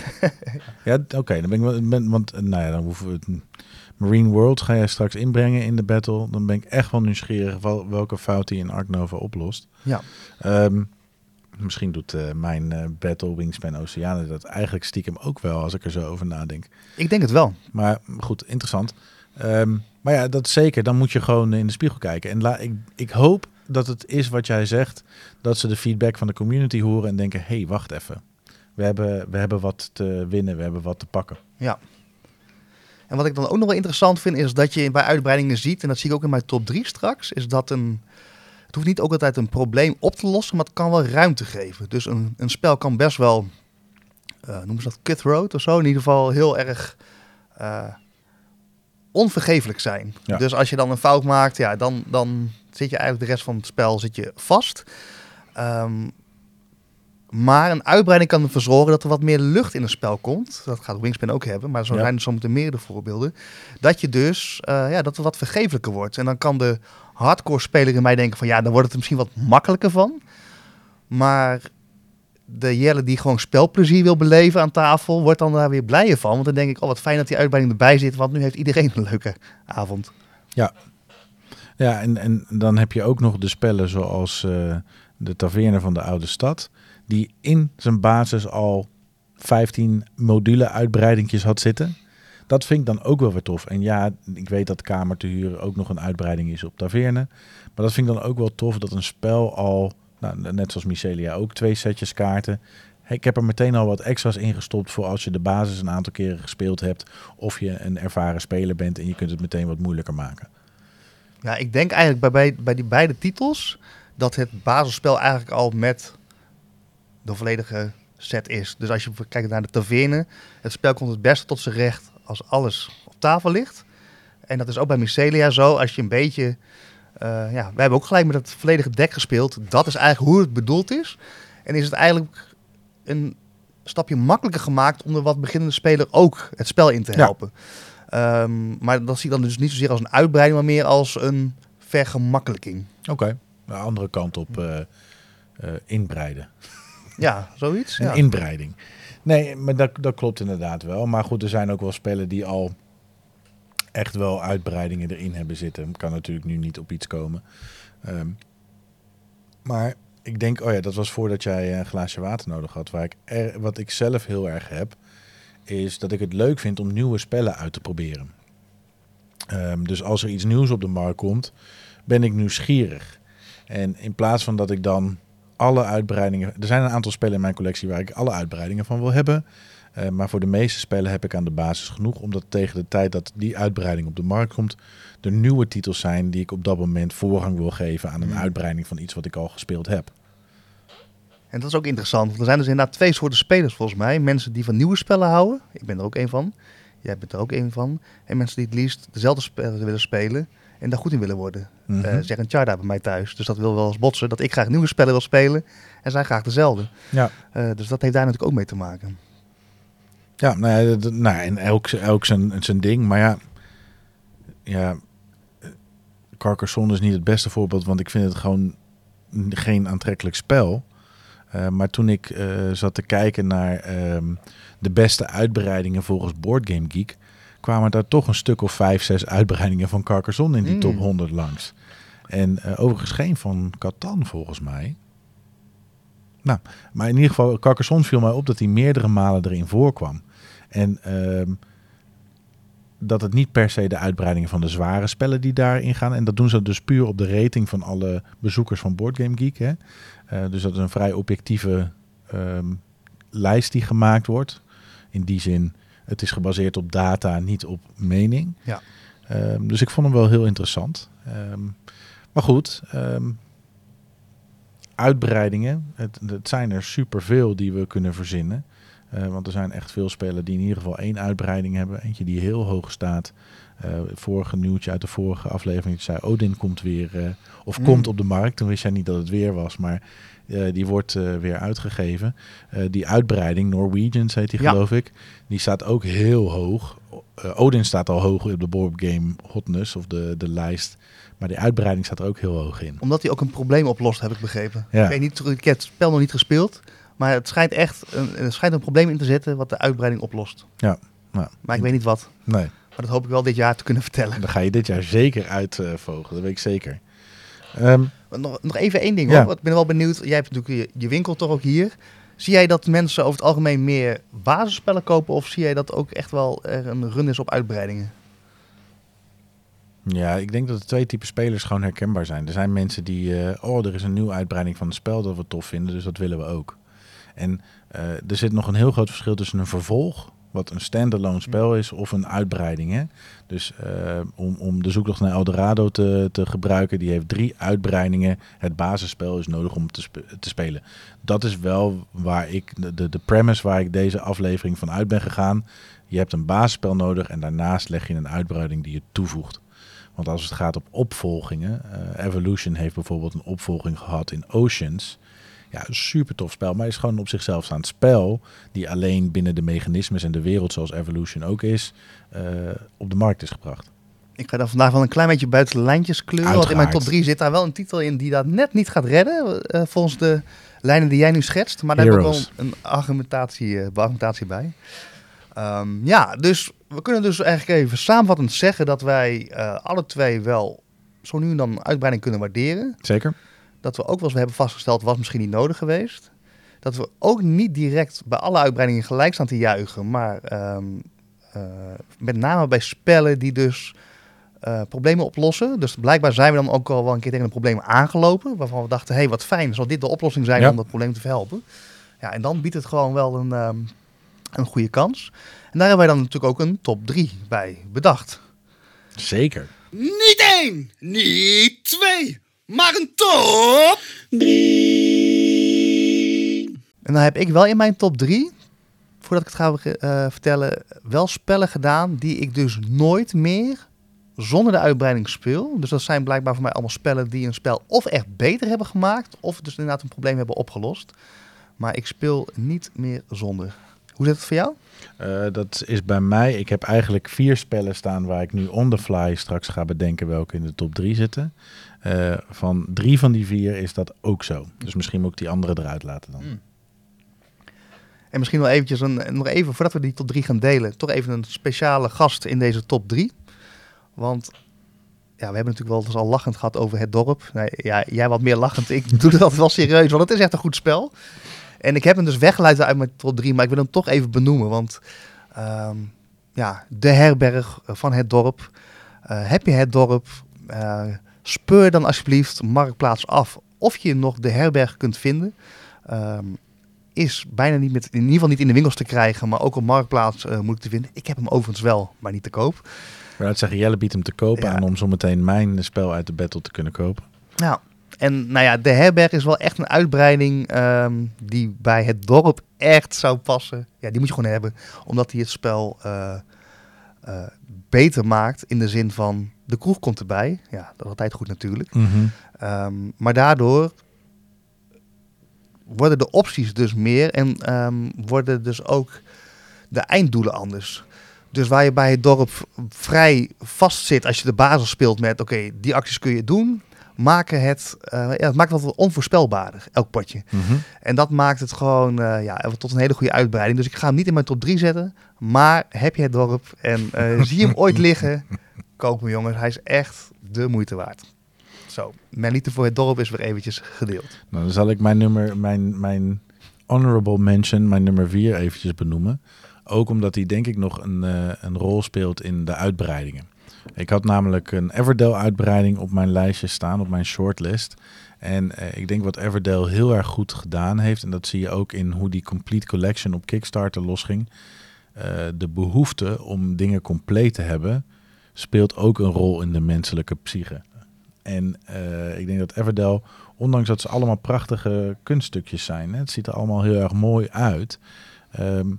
ja, oké. dan ben ik ben, want nou ja, dan hoeven we het. Marine World ga jij straks inbrengen in de battle. Dan ben ik echt wel nieuwsgierig wel, welke fout hij in Ark Nova oplost. Ja. Ehm, misschien doet eh, mijn eh, battle Wingspan Oceanen dat eigenlijk stiekem ook wel, als ik er zo over nadenk. Ik denk het wel. Maar goed, interessant. Ehm, maar ja, dat zeker. Dan moet je gewoon in de spiegel kijken. En la, ik, ik hoop dat het is wat jij zegt. Dat ze de feedback van de community horen en denken... hé, hey, wacht even. We hebben, we hebben wat te winnen, we hebben wat te pakken. Ja. En wat ik dan ook nog wel interessant vind, is dat je bij uitbreidingen ziet, en dat zie ik ook in mijn top 3 straks, is dat een. Het hoeft niet ook altijd een probleem op te lossen, maar het kan wel ruimte geven. Dus een, een spel kan best wel, eh noemen ze dat cutthroat of zo, in ieder geval heel erg eh, onvergeeflijk zijn. Ja. Dus als je dan een fout maakt, ja, dan, dan zit je eigenlijk de rest van het spel zit je vast. Ehm, maar een uitbreiding kan ervoor zorgen dat er wat meer lucht in een spel komt. Dat gaat Wingspan ook hebben, maar zo Ja. zijn er zometeen meerdere voorbeelden. Dat je dus, eh, ja, dat het wat vergeeflijker wordt. En dan kan de hardcore speler in mij denken van, ja, dan wordt het er misschien wat makkelijker van. Maar de Jelle die gewoon spelplezier wil beleven aan tafel, wordt dan daar weer blijer van. Want dan denk ik, oh wat fijn dat die uitbreiding erbij zit, want nu heeft iedereen een leuke avond. Ja, en, en dan heb je ook nog de spellen zoals eh, de Taverne van de Oude Stad. Die in zijn basis al 15 module uitbreidingjes had zitten. Dat vind ik dan ook wel weer tof. En ja, ik weet dat Kamer te huren ook nog een uitbreiding is op Taverne. Maar dat vind ik dan ook wel tof dat een spel al, nou, net zoals Mycelia ook, twee setjes kaarten. ik heb er meteen al wat extra's ingestopt voor als je de basis een aantal keren gespeeld hebt. Of je een ervaren speler bent en je kunt het meteen wat moeilijker maken. Ja, ik denk eigenlijk bij, bij, bij die beide titels dat het basisspel eigenlijk al met de volledige set is. Dus als je kijkt naar de taverne, het spel komt het beste tot zijn recht als alles op tafel ligt. En dat is ook bij Mycelia zo. Als je een beetje... eh, ja, we hebben ook gelijk met het volledige dek gespeeld. Dat is eigenlijk hoe het bedoeld is. En is het eigenlijk een stapje makkelijker gemaakt om de wat beginnende speler ook het spel in te Ja. helpen. Ehm, maar dat zie ik dan dus niet zozeer als een uitbreiding, maar meer als een vergemakkelijking. Oké. De andere kant op eh, eh, inbreiden. Ja, zoiets. Een Ja. inbreiding. Nee, maar dat, dat klopt inderdaad wel. Maar goed, er zijn ook wel spellen die al echt wel uitbreidingen erin hebben zitten. Kan natuurlijk nu niet op iets komen. Ehm, maar ik denk, oh ja, dat was voordat jij een glaasje water nodig had. Waar ik er, wat ik zelf heel erg heb, is dat ik het leuk vind om nieuwe spellen uit te proberen. Ehm, dus als er iets nieuws op de markt komt, ben ik nieuwsgierig. En in plaats van dat ik dan alle uitbreidingen. Er zijn een aantal spellen in mijn collectie waar ik alle uitbreidingen van wil hebben. Eh, maar voor de meeste spellen heb ik aan de basis genoeg. Omdat tegen de tijd dat die uitbreiding op de markt komt. er nieuwe titels zijn die ik op dat moment voorrang wil geven aan een Mm. uitbreiding van iets wat ik al gespeeld heb. En dat is ook interessant, want er zijn dus inderdaad twee soorten spelers volgens mij. Mensen die van nieuwe spellen houden, ik ben er ook een van. Jij bent er ook een van. En mensen die het liefst dezelfde spellen willen spelen en daar goed in willen worden. Eh zeg een Charda bij mij thuis. Dus dat wil wel eens botsen, dat ik graag nieuwe spellen wil spelen en zij graag dezelfde. Ja. Eh, dus dat heeft daar natuurlijk ook mee te maken. Ja, nou ja, nou, en elk, elk zijn, zijn ding. Maar ja, ja, eh, Carcassonne is niet het beste voorbeeld, want ik vind het gewoon geen aantrekkelijk spel. Eh, maar toen ik zat te kijken naar ehm, de beste uitbreidingen volgens Board Game Geek, kwamen daar toch een stuk of vijf, zes uitbreidingen van Carcassonne in die Mm. top 100 langs. En eh, overigens geen van Catan volgens mij. Nou, maar in ieder geval, Carcassonne viel mij op dat hij meerdere malen erin voorkwam. En ehm, dat het niet per se de uitbreidingen van de zware spellen die daarin gaan. En dat doen ze dus puur op de rating van alle bezoekers van Board Game Geek. Hè? Eh, dus dat is een vrij objectieve ehm, lijst die gemaakt wordt. In die zin, het is gebaseerd op data, niet op mening. Ja. Ehm, dus ik vond hem wel heel interessant. Ehm, maar goed, ehm, uitbreidingen. Het, het zijn er superveel die we kunnen verzinnen. Eh, want er zijn echt veel spellen die in ieder geval één uitbreiding hebben. Eentje die heel hoog staat. Het vorige nieuwtje uit de vorige aflevering zei Odin komt weer eh, of Mm. komt op de markt. Toen wist jij niet dat het weer was, maar die wordt eh, weer uitgegeven. Eh, die uitbreiding, Norwegians heet die Ja. geloof ik, die staat ook heel hoog. Eh, Odin staat al hoog op de board game hotness of de, de lijst. Maar die uitbreiding staat er ook heel hoog in. Omdat hij ook een probleem oplost, heb ik begrepen. Ja. Ik, weet niet, ik heb het spel nog niet gespeeld, maar het schijnt echt een, er schijnt een probleem in te zitten wat de uitbreiding oplost. Ja. Nou, Maar ik weet niet wat. Nee, Maar dat hoop ik wel dit jaar te kunnen vertellen. dan ga je dit jaar zeker uitvogelen, dat weet ik zeker. Ehm, Nog, nog even één ding Ja. hoor. Ik ben wel benieuwd. Jij hebt natuurlijk je, je winkel toch ook hier. Zie jij dat mensen over het algemeen meer basisspellen kopen? Of zie jij dat ook echt wel er een run is op uitbreidingen? Ja, ik denk dat de twee typen spelers gewoon herkenbaar zijn. Er zijn mensen die, eh, oh, er is een nieuwe uitbreiding van het spel dat we tof vinden, dus dat willen we ook. En eh, er zit nog een heel groot verschil tussen een vervolg, wat een standalone spel is, of een uitbreiding. Hè? Dus eh, om, om de zoektocht naar Eldorado te, te gebruiken, die heeft drie uitbreidingen. Het basisspel is nodig om te, spe- te spelen. Dat is wel waar ik, de, de, de premise waar ik deze aflevering van uit ben gegaan. Je hebt een basisspel nodig en daarnaast leg je een uitbreiding die je toevoegt. Want als het gaat op opvolgingen, eh, Evolution heeft bijvoorbeeld een opvolging gehad in Oceans. Ja, een super tof spel, maar is gewoon op zichzelf staand spel. Die alleen binnen de mechanismes en de wereld zoals Evolution ook is, eh, op de markt is gebracht. Ik ga dan vandaag wel een klein beetje buiten de lijntjes kleuren. Want in mijn top 3 zit daar wel een titel in die dat net niet gaat redden. eh, volgens de lijnen die jij nu schetst. Maar daar heb ik wel Heroes. een argumentatie, eh, argumentatie bij. Ehm, ja, dus we kunnen dus eigenlijk even samenvattend zeggen dat wij alle twee wel zo nu en dan een uitbreiding kunnen waarderen. Zeker? Dat we ook wel eens hebben vastgesteld, was misschien niet nodig geweest. Dat we ook niet direct bij alle uitbreidingen gelijk staan te juichen. Maar ehm, eh, met name bij spellen die dus eh, problemen oplossen. Dus blijkbaar zijn we dan ook al wel een keer tegen een probleem aangelopen. Waarvan we dachten, hé hey, wat fijn, zal dit de oplossing zijn Ja. om dat probleem te verhelpen. Ja, en dan biedt het gewoon wel een, ehm, een goede kans. En daar hebben wij dan natuurlijk ook een top 3 bij bedacht. Zeker. Niet één, niet twee, maar een top. En dan heb ik wel in mijn top 3, voordat ik het ga eh, vertellen, wel spellen gedaan die ik dus nooit meer zonder de uitbreiding speel. Dus dat zijn blijkbaar voor mij allemaal spellen die een spel of echt beter hebben gemaakt, of dus inderdaad een probleem hebben opgelost. Maar ik speel niet meer zonder. Hoe zit het voor jou? Eh, dat is bij mij. Ik heb eigenlijk vier spellen staan waar ik nu on the fly straks ga bedenken welke in de top drie zitten. Eh, van drie van die vier is dat ook zo. Dus misschien moet ik die andere eruit laten dan. Mm. En misschien wel eventjes een, nog even, voordat we die top 3 gaan delen, toch even een speciale gast in deze top 3. Want ja, we hebben natuurlijk wel eens al lachend gehad over het dorp. Nee, ja, jij wat meer lachend. Ik doe het altijd wel serieus, want het is echt een goed spel. En ik heb hem dus weggeleid uit mijn top 3, maar ik wil hem toch even benoemen. Want ehm, ja, de herberg van het dorp. Eh, heb je het dorp? eh, speur dan alsjeblieft Marktplaats af of je nog de herberg kunt vinden. Ehm, is bijna niet met, in ieder geval niet in de winkels te krijgen, maar ook op Marktplaats eh, moeilijk te vinden. Ik heb hem overigens wel, maar niet te koop. Maar dat zeggen, Jelle biedt hem te kopen Ja. aan om zometeen mijn spel uit de battle te kunnen kopen. Nou, en nou ja, de herberg is wel echt een uitbreiding ehm, die bij het dorp echt zou passen. Ja, die moet je gewoon hebben, omdat hij het spel eh, eh, beter maakt in de zin van de kroeg komt erbij. Ja, dat is altijd goed natuurlijk. Ehm, maar daardoor worden de opties dus meer en ehm, worden dus ook de einddoelen anders. Dus waar je bij het dorp vrij vast zit als je de basis speelt met oké, die acties kun je doen, maken het, eh, ja, het maakt het wat onvoorspelbaarder, elk potje. Mhm. En dat maakt het gewoon eh, ja, tot een hele goede uitbreiding. Dus ik ga hem niet in mijn top 3 zetten, maar heb je het dorp en eh, zie je hem ooit liggen, koop hem jongens. Hij is echt de moeite waard. Zo, mijn liefde voor het dorp is weer eventjes gedeeld. Nou, dan zal ik mijn nummer, mijn, mijn honorable mention, mijn nummer vier eventjes benoemen. Ook omdat hij denk ik nog een, een rol speelt in de uitbreidingen. Ik had namelijk een Everdell uitbreiding op mijn lijstje staan, op mijn shortlist. En eh, ik denk wat Everdell heel erg goed gedaan heeft, en dat zie je ook in hoe die Complete Collection op Kickstarter losging. eh, de behoefte om dingen compleet te hebben, speelt ook een rol in de menselijke psyche. En eh, ik denk dat Everdell, ondanks dat ze allemaal prachtige kunststukjes zijn, hè, het ziet er allemaal heel erg mooi uit. Ehm,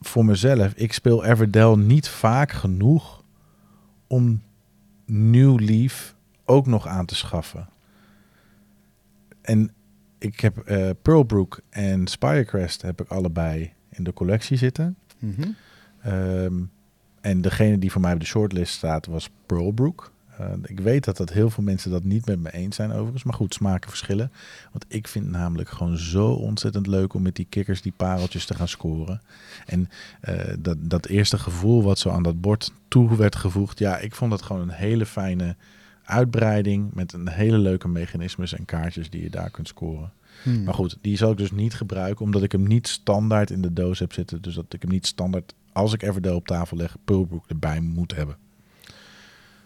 voor mezelf, ik speel Everdell niet vaak genoeg om New Leaf ook nog aan te schaffen. En ik heb eh Pearlbrook en Spirecrest heb ik allebei in de collectie zitten. Ehm, en degene die voor mij op de shortlist staat was Pearlbrook. Eh, ik weet dat dat heel veel mensen dat niet met me eens zijn overigens. Maar goed, smaken verschillen. Want ik vind het namelijk gewoon zo ontzettend leuk om met die kikkers die pareltjes te gaan scoren. En eh, dat, dat eerste gevoel wat zo aan dat bord toe werd gevoegd. Ja, ik vond dat gewoon een hele fijne uitbreiding. Met een hele leuke mechanismes en kaartjes die je daar kunt scoren. Hmm. Maar goed, die zal ik dus niet gebruiken, omdat ik hem niet standaard in de doos heb zitten. Dus dat ik hem niet standaard, als ik Everdell op tafel leg, Pearlbrook erbij moet hebben.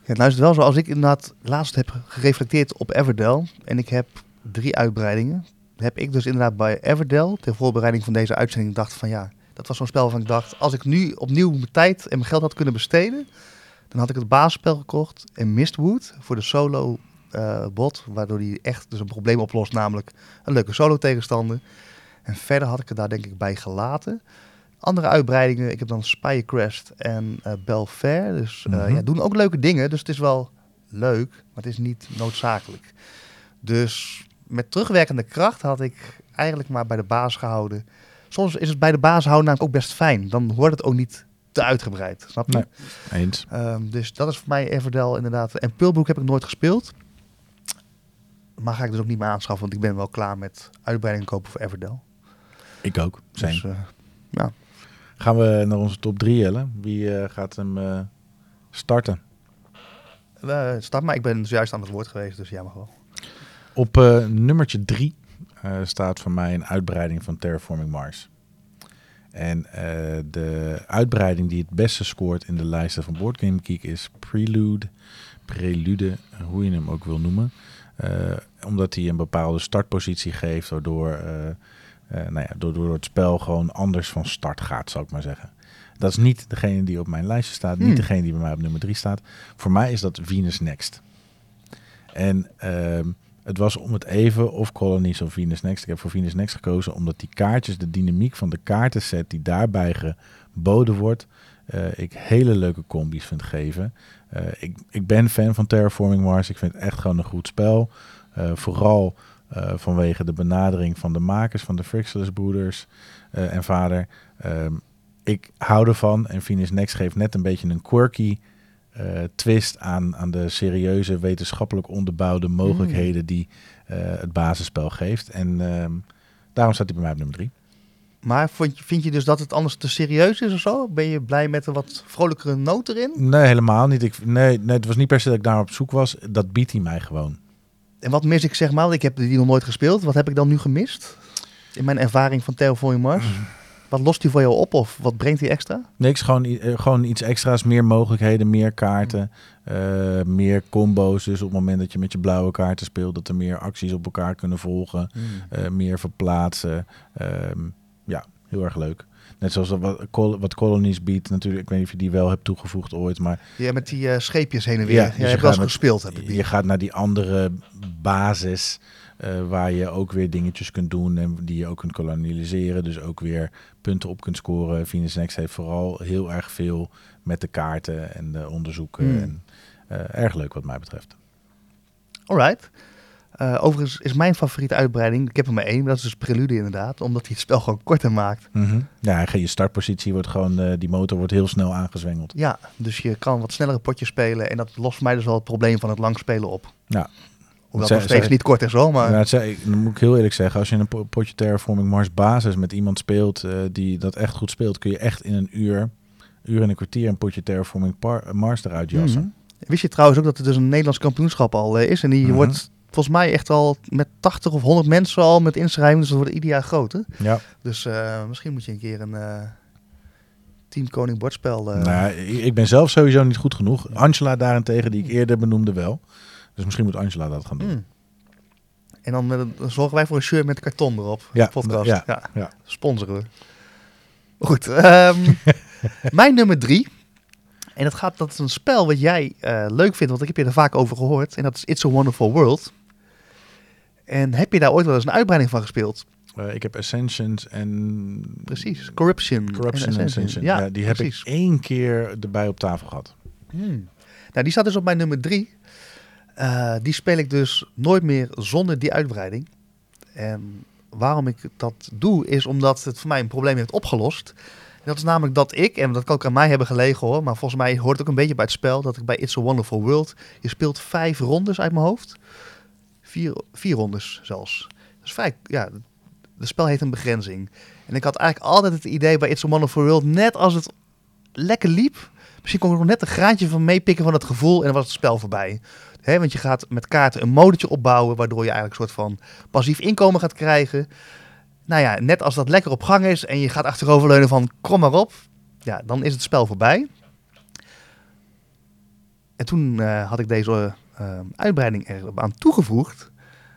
Ja, het luistert wel zo. Als ik inderdaad laatst heb gereflecteerd op Everdell en ik heb drie uitbreidingen, heb ik dus inderdaad bij Everdell, ter voorbereiding van deze uitzending, gedacht van ja, dat was zo'n spel waarvan ik dacht, als ik nu opnieuw mijn tijd en mijn geld had kunnen besteden, dan had ik het basisspel gekocht en Mistwood voor de solo eh, bot, waardoor die echt dus een probleem oplost, namelijk een leuke solo tegenstander. En verder had ik het daar denk ik bij gelaten. Andere uitbreidingen, ik heb dan Spirecrest en eh Belfair. Dus eh, Mhm. ja, doen ook leuke dingen. Dus het is wel leuk, maar het is niet noodzakelijk. Dus met terugwerkende kracht had ik eigenlijk maar bij de baas gehouden. Soms is het bij de baas houden namelijk ook best fijn. Dan wordt het ook niet te uitgebreid, snap je? Nee. Eens. Ehm, dus dat is voor mij Everdell inderdaad. En Pearlbrook heb ik nooit gespeeld. Maar ga ik dus ook niet meer aanschaffen, want ik ben wel klaar met uitbreiding kopen voor Everdell. Ik ook. Zijn. Dus, eh, ja. Gaan we naar onze top 3, Jelle? Wie eh, gaat hem eh, starten? Eh, start maar, ik ben zojuist aan het woord geweest, dus jij mag wel. Op nummertje 3 staat voor mij een uitbreiding van Terraforming Mars. En de uitbreiding die het beste scoort in de lijsten van Board Game Geek is Prelude, Prelude, hoe je hem ook wil noemen. Omdat hij een bepaalde startpositie geeft, waardoor nou ja, door, het spel gewoon anders van start gaat, zou ik maar zeggen. Dat is niet degene die op mijn lijstje staat, Hmm. niet degene die bij mij op nummer 3 staat. Voor mij is dat Venus Next. En ehm, het was om het even of Colonies of Venus Next. Ik heb voor Venus Next gekozen omdat die kaartjes, de dynamiek van de kaartenset die daarbij geboden wordt, eh, ik hele leuke combi's vind geven. Eh, ik, ik ben fan van Terraforming Mars. Ik vind het echt gewoon een goed spel. Eh, vooral eh, vanwege de benadering van de makers van de Frixilus broeders eh, en vader. Ehm, ik hou ervan en Venus Next geeft net een beetje een quirky eh, twist aan, aan de serieuze wetenschappelijk onderbouwde mogelijkheden die eh, het basisspel geeft. En ehm, daarom staat hij bij mij op nummer drie. Maar vond je, vind je dus dat het anders te serieus is of zo? Ben je blij met een wat vrolijkere noot erin? Nee, helemaal niet. Ik, nee, nee, het was niet per se dat ik daar op zoek was. Dat biedt hij mij gewoon. En wat mis ik zeg maar? Want ik heb die nog nooit gespeeld. Wat heb ik dan nu gemist? In mijn ervaring van Terraforming Mars. Wat lost hij voor jou op of wat brengt hij extra? Niks, gewoon, eh, gewoon iets extra's. Meer mogelijkheden, meer kaarten, eh, meer combo's. Dus op het moment dat je met je blauwe kaarten speelt, dat er meer acties op elkaar kunnen volgen. eh, meer verplaatsen. Ehm, ja, heel erg leuk. Net zoals wat, wat Colonies biedt natuurlijk. Ik weet niet of je die wel hebt toegevoegd ooit, maar Ja, met die eh, scheepjes heen en weer. Ja, dus je hebt wel eens gaat met- gespeeld, heb ik je gaat naar die andere basis. eh, waar je ook weer dingetjes kunt doen en die je ook kunt kolonialiseren. Dus ook weer punten op kunt scoren. Venus Next heeft vooral heel erg veel met de kaarten en de onderzoeken. Hmm. En, eh, erg leuk wat mij betreft. Alright. Eh, overigens is mijn favoriete uitbreiding, ik heb er maar één, dat is dus Prelude inderdaad. Omdat hij het spel gewoon korter maakt. Ja, en je startpositie wordt gewoon, eh, die motor wordt heel snel aangezwengeld. Ja, dus je kan wat snellere potjes spelen. En dat lost mij dus wel het probleem van het lang spelen op. Ja. Hoewel het nog steeds niet kort is hoor, maar... Ja, het zei, dan moet ik heel eerlijk zeggen, als je een po- potje Terraforming Mars basis met iemand speelt eh, die dat echt goed speelt, kun je echt in een uur, uur en een kwartier een potje Terraforming Par- Mars eruit jassen. Mhm. Wist je trouwens ook dat er dus een Nederlands kampioenschap al is? En die Mhm. wordt volgens mij echt al met 80 of 100 mensen al met inschrijving. Dus dat wordt ieder jaar groter. Ja. Dus eh, misschien moet je een keer een eh, Team Koning bordspel... eh, Nou, ik, ik ben zelf sowieso niet goed genoeg. Angela daarentegen, die ik eerder benoemde, wel. Dus misschien moet Angela dat gaan doen. mm. En dan, zorgen wij voor een shirt met karton erop. Ja, podcast. ja, Ja, ja. Sponsoren we. Goed. ehm, mijn nummer drie. En dat, gaat, dat is een spel wat jij leuk vindt, want ik heb je er vaak over gehoord. En dat is It's a Wonderful World. En heb je daar ooit wel eens een uitbreiding van gespeeld? Eh, ik heb Ascensions en... Precies. Corruption. Corruption en en Ascension. Ja, Ja, die heb precies. ik één keer erbij op tafel gehad. Hmm. Nou, die staat dus op mijn nummer drie. Eh, die speel ik dus nooit meer zonder die uitbreiding. En waarom ik dat doe, is omdat het voor mij een probleem heeft opgelost. En dat is namelijk dat ik, en dat kan ook aan mij hebben gelegen hoor, maar volgens mij hoort het ook een beetje bij het spel, dat ik bij It's a Wonderful World, je speelt vijf rondes uit mijn hoofd. Vier, vier rondes zelfs. Dus vrij, ja, het spel heeft een begrenzing. En ik had eigenlijk altijd het idee bij It's a Wonderful World, net als het lekker liep, Misschien kon ik nog net een graantje van meepikken van het gevoel en dan was het spel voorbij. Hè, want je gaat met kaarten een modetje opbouwen, waardoor je eigenlijk een soort van passief inkomen gaat krijgen. Nou ja, net als dat lekker op gang is en je gaat achteroverleunen van kom maar op, ja, dan is het spel voorbij. En toen eh, had ik deze eh, uitbreiding er aan toegevoegd.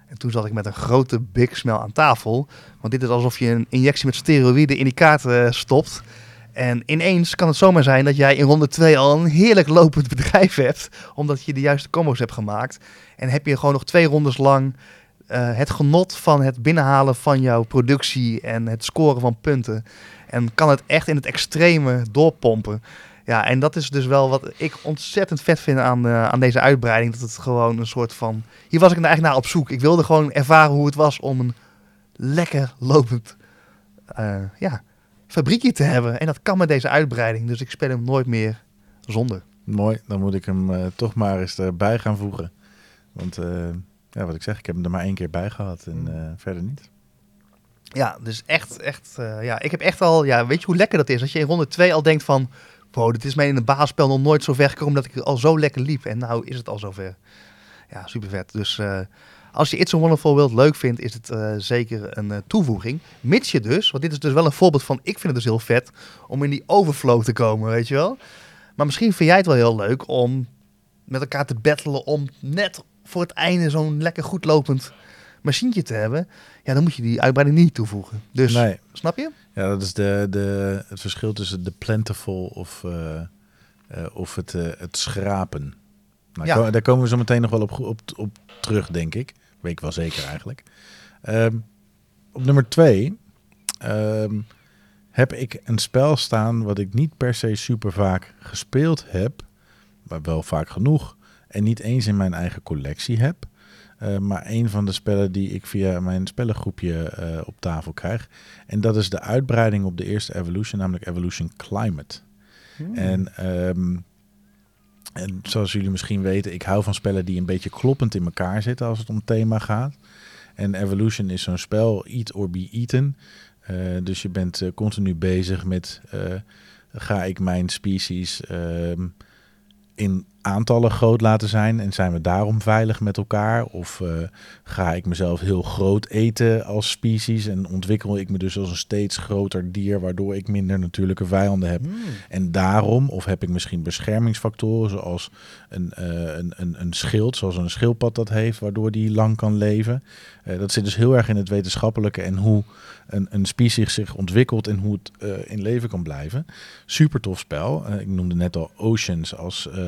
En toen zat ik met een grote big smell aan tafel. Want dit is alsof je een injectie met steroïden in die kaart eh, stopt. En ineens kan het zomaar zijn dat jij in ronde 2 al een heerlijk lopend bedrijf hebt. Omdat je de juiste combos hebt gemaakt. En heb je gewoon nog twee rondes lang eh, het genot van het binnenhalen van jouw productie en het scoren van punten. En kan het echt in het extreme doorpompen. Ja, en dat is dus wel wat ik ontzettend vet vind aan, eh, aan deze uitbreiding. Dat het gewoon een soort van... Hier was ik eigenlijk naar op zoek. Ik wilde gewoon ervaren hoe het was om een lekker lopend eh, ja, fabriekje te hebben. En dat kan met deze uitbreiding. Dus ik speel hem nooit meer zonder. Mooi, dan moet ik hem eh, toch maar eens erbij gaan voegen. Want ja, wat ik zeg, ik heb hem er maar één keer bij gehad en eh, verder niet. Ja, dus echt, echt, ja, ik heb echt al, ja, weet je hoe lekker dat is? Als je in ronde 2 al denkt van, wow, dit is mij in het basisspel nog nooit zo ver gekomen dat ik al zo lekker liep. En nou is het al zover. Ja, super vet. Dus eh, als je It's a Wonderful World leuk vindt, is het eh, zeker een eh, toevoeging. Mits je dus, want dit is dus wel een voorbeeld van, ik vind het dus heel vet om in die overflow te komen, weet je wel. Maar misschien vind jij het wel heel leuk om met elkaar te battelen om net voor het einde zo'n lekker goed lopend machientje te hebben, ja, dan moet je die uitbreiding niet toevoegen. Dus, Nee, snap je? Ja, dat is de, de, het verschil tussen de plentiful of, eh, eh, of het, eh, het schrapen. Nou, Ja. Daar komen we zo meteen nog wel op, op, op terug, denk ik. Weet ik wel zeker eigenlijk. Ehm, op nummer twee ehm, heb ik een spel staan wat ik niet per se super vaak gespeeld heb, maar wel vaak genoeg. En niet eens in mijn eigen collectie heb. Eh, maar een van de spellen die ik via mijn spellengroepje eh, op tafel krijg. En dat is de uitbreiding op de eerste Evolution, namelijk Evolution Climate. En, ehm, en zoals jullie misschien weten, ik hou van spellen die een beetje kloppend in elkaar zitten als het om thema gaat. En Evolution is zo'n spel, eat or be eaten. Eh, dus je bent continu bezig met, ga ik mijn species ehm, in aantallen groot laten zijn en zijn we daarom veilig met elkaar? Of eh, ga ik mezelf heel groot eten als species en ontwikkel ik me dus als een steeds groter dier, waardoor ik minder natuurlijke vijanden heb? En daarom, of heb ik misschien beschermingsfactoren zoals een, eh, een, een, een schild, zoals een schildpad dat heeft, waardoor die lang kan leven. Eh, dat zit dus heel erg in het wetenschappelijke en hoe een, een species zich ontwikkelt en hoe het in leven kan blijven. Super tof spel. Ik noemde net al Oceans als eh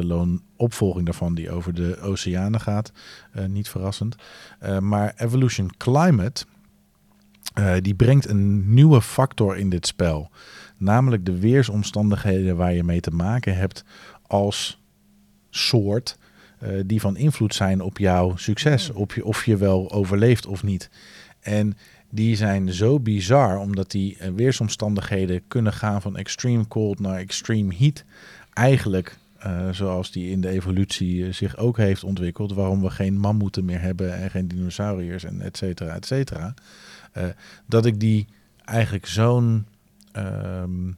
standalone opvolging daarvan die over de oceanen gaat. Eh, niet verrassend. Eh, maar Evolution Climate, eh, die brengt een nieuwe factor in dit spel. Namelijk de weersomstandigheden waar je mee te maken hebt als soort. die van invloed zijn op jouw succes. Op je, of je wel overleeft of niet. En die zijn zo bizar, omdat die weersomstandigheden kunnen gaan van extreme cold naar extreme heat. Eigenlijk eh, zoals die in de evolutie eh, zich ook heeft ontwikkeld. Waarom we geen mammoeten meer hebben en geen dinosauriërs en et cetera, et cetera. Eh, dat ik die eigenlijk zo'n ehm,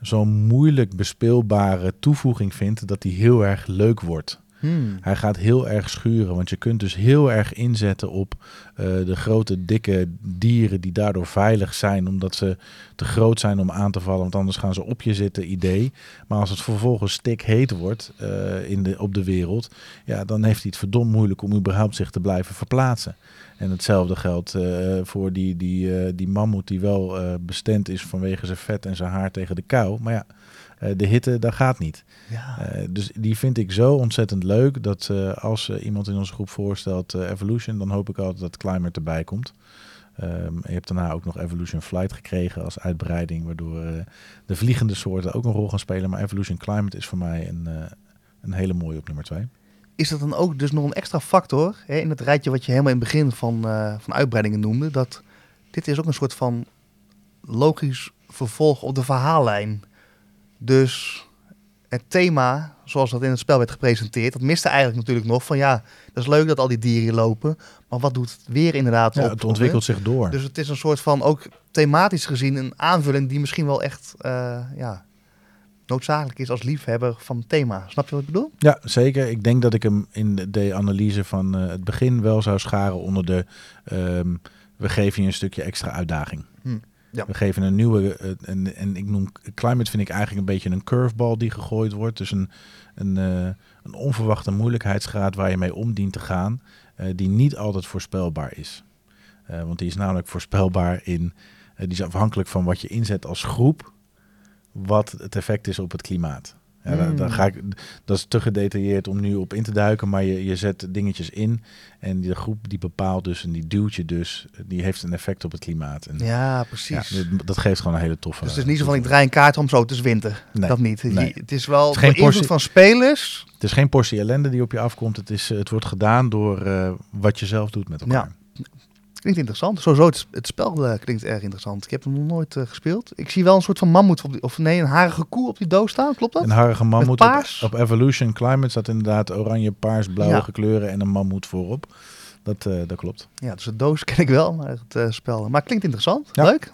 zo'n moeilijk bespeelbare toevoeging vind dat die heel erg leuk wordt. Hmm. Hij gaat heel erg schuren, want je kunt dus heel erg inzetten op eh, de grote, dikke dieren die daardoor veilig zijn, omdat ze te groot zijn om aan te vallen, want anders gaan ze op je zitten, idee. Maar als het vervolgens stik heet wordt eh, in de, op de wereld, ja, dan heeft hij het verdomd moeilijk om überhaupt zich te blijven verplaatsen. En hetzelfde geldt eh, voor die, die, die mammoet die wel bestemd is vanwege zijn vet en zijn haar tegen de kou. Maar ja, de hitte, dat gaat niet. Ja. Eh, dus die vind ik zo ontzettend leuk dat eh, als eh, iemand in onze groep voorstelt eh, Evolution, dan hoop ik altijd dat Climate erbij komt. Ehm, je hebt daarna ook nog Evolution Flight gekregen als uitbreiding, waardoor eh, de vliegende soorten ook een rol gaan spelen. Maar Evolution Climate is voor mij een, eh, een hele mooie op nummer 2. Is dat dan ook dus nog een extra factor hè, in het rijtje wat je helemaal in het begin van, eh, van uitbreidingen noemde? Dat dit is ook een soort van logisch vervolg op de verhaallijn. Dus het thema, zoals dat in het spel werd gepresenteerd, dat miste eigenlijk natuurlijk nog van ja, dat is leuk dat al die dieren lopen, maar wat doet het weer inderdaad Ja, op? het ontwikkelt zich door. Dus het is een soort van, ook thematisch gezien, een aanvulling die misschien wel echt eh, ja, noodzakelijk is als liefhebber van het thema. Snap je wat ik bedoel? Ja, zeker. Ik denk dat ik hem in de, de analyse van eh, het begin wel zou scharen onder de... ehm, we geven je een stukje extra uitdaging. We geven een nieuwe... eh, en, en ik noem climate vind ik eigenlijk een beetje een curveball die gegooid wordt. Dus een, een, eh, een onverwachte moeilijkheidsgraad waar je mee om dient te gaan. eh, die niet altijd voorspelbaar is. Want die is namelijk voorspelbaar in... die is afhankelijk van wat je inzet als groep. Wat het effect is op het klimaat. Ja, daar, daar Mm. ga ik, dat is te gedetailleerd om nu op in te duiken, maar je, je zet dingetjes in en die groep die bepaalt dus en die duwt je dus, die heeft een effect op het klimaat. En, Ja, ja, precies. dat, dat geeft gewoon een hele toffe. Dus het is niet zo van ik draai een kaart om zo, het is winter. Nee, dat niet. nee. Het is wel Het is geen de portie- van spelers. Het is geen portie ellende die op je afkomt. Het, is, eh, het wordt gedaan door eh, wat je zelf doet met elkaar. Klinkt interessant. Sowieso, het, het spel eh, klinkt erg interessant. Ik heb hem nog nooit eh, gespeeld. Ik zie wel een soort van mammoet, op die, of nee, een harige koe op die doos staan. Klopt dat? Een harige mammoet op, paars? op Evolution Climate staat inderdaad oranje, paars, blauwe kleuren en een mammoet voorop. Dat, eh, dat klopt. Ja, dus de doos ken ik wel, maar het spel. Maar het klinkt interessant. Ja. Leuk.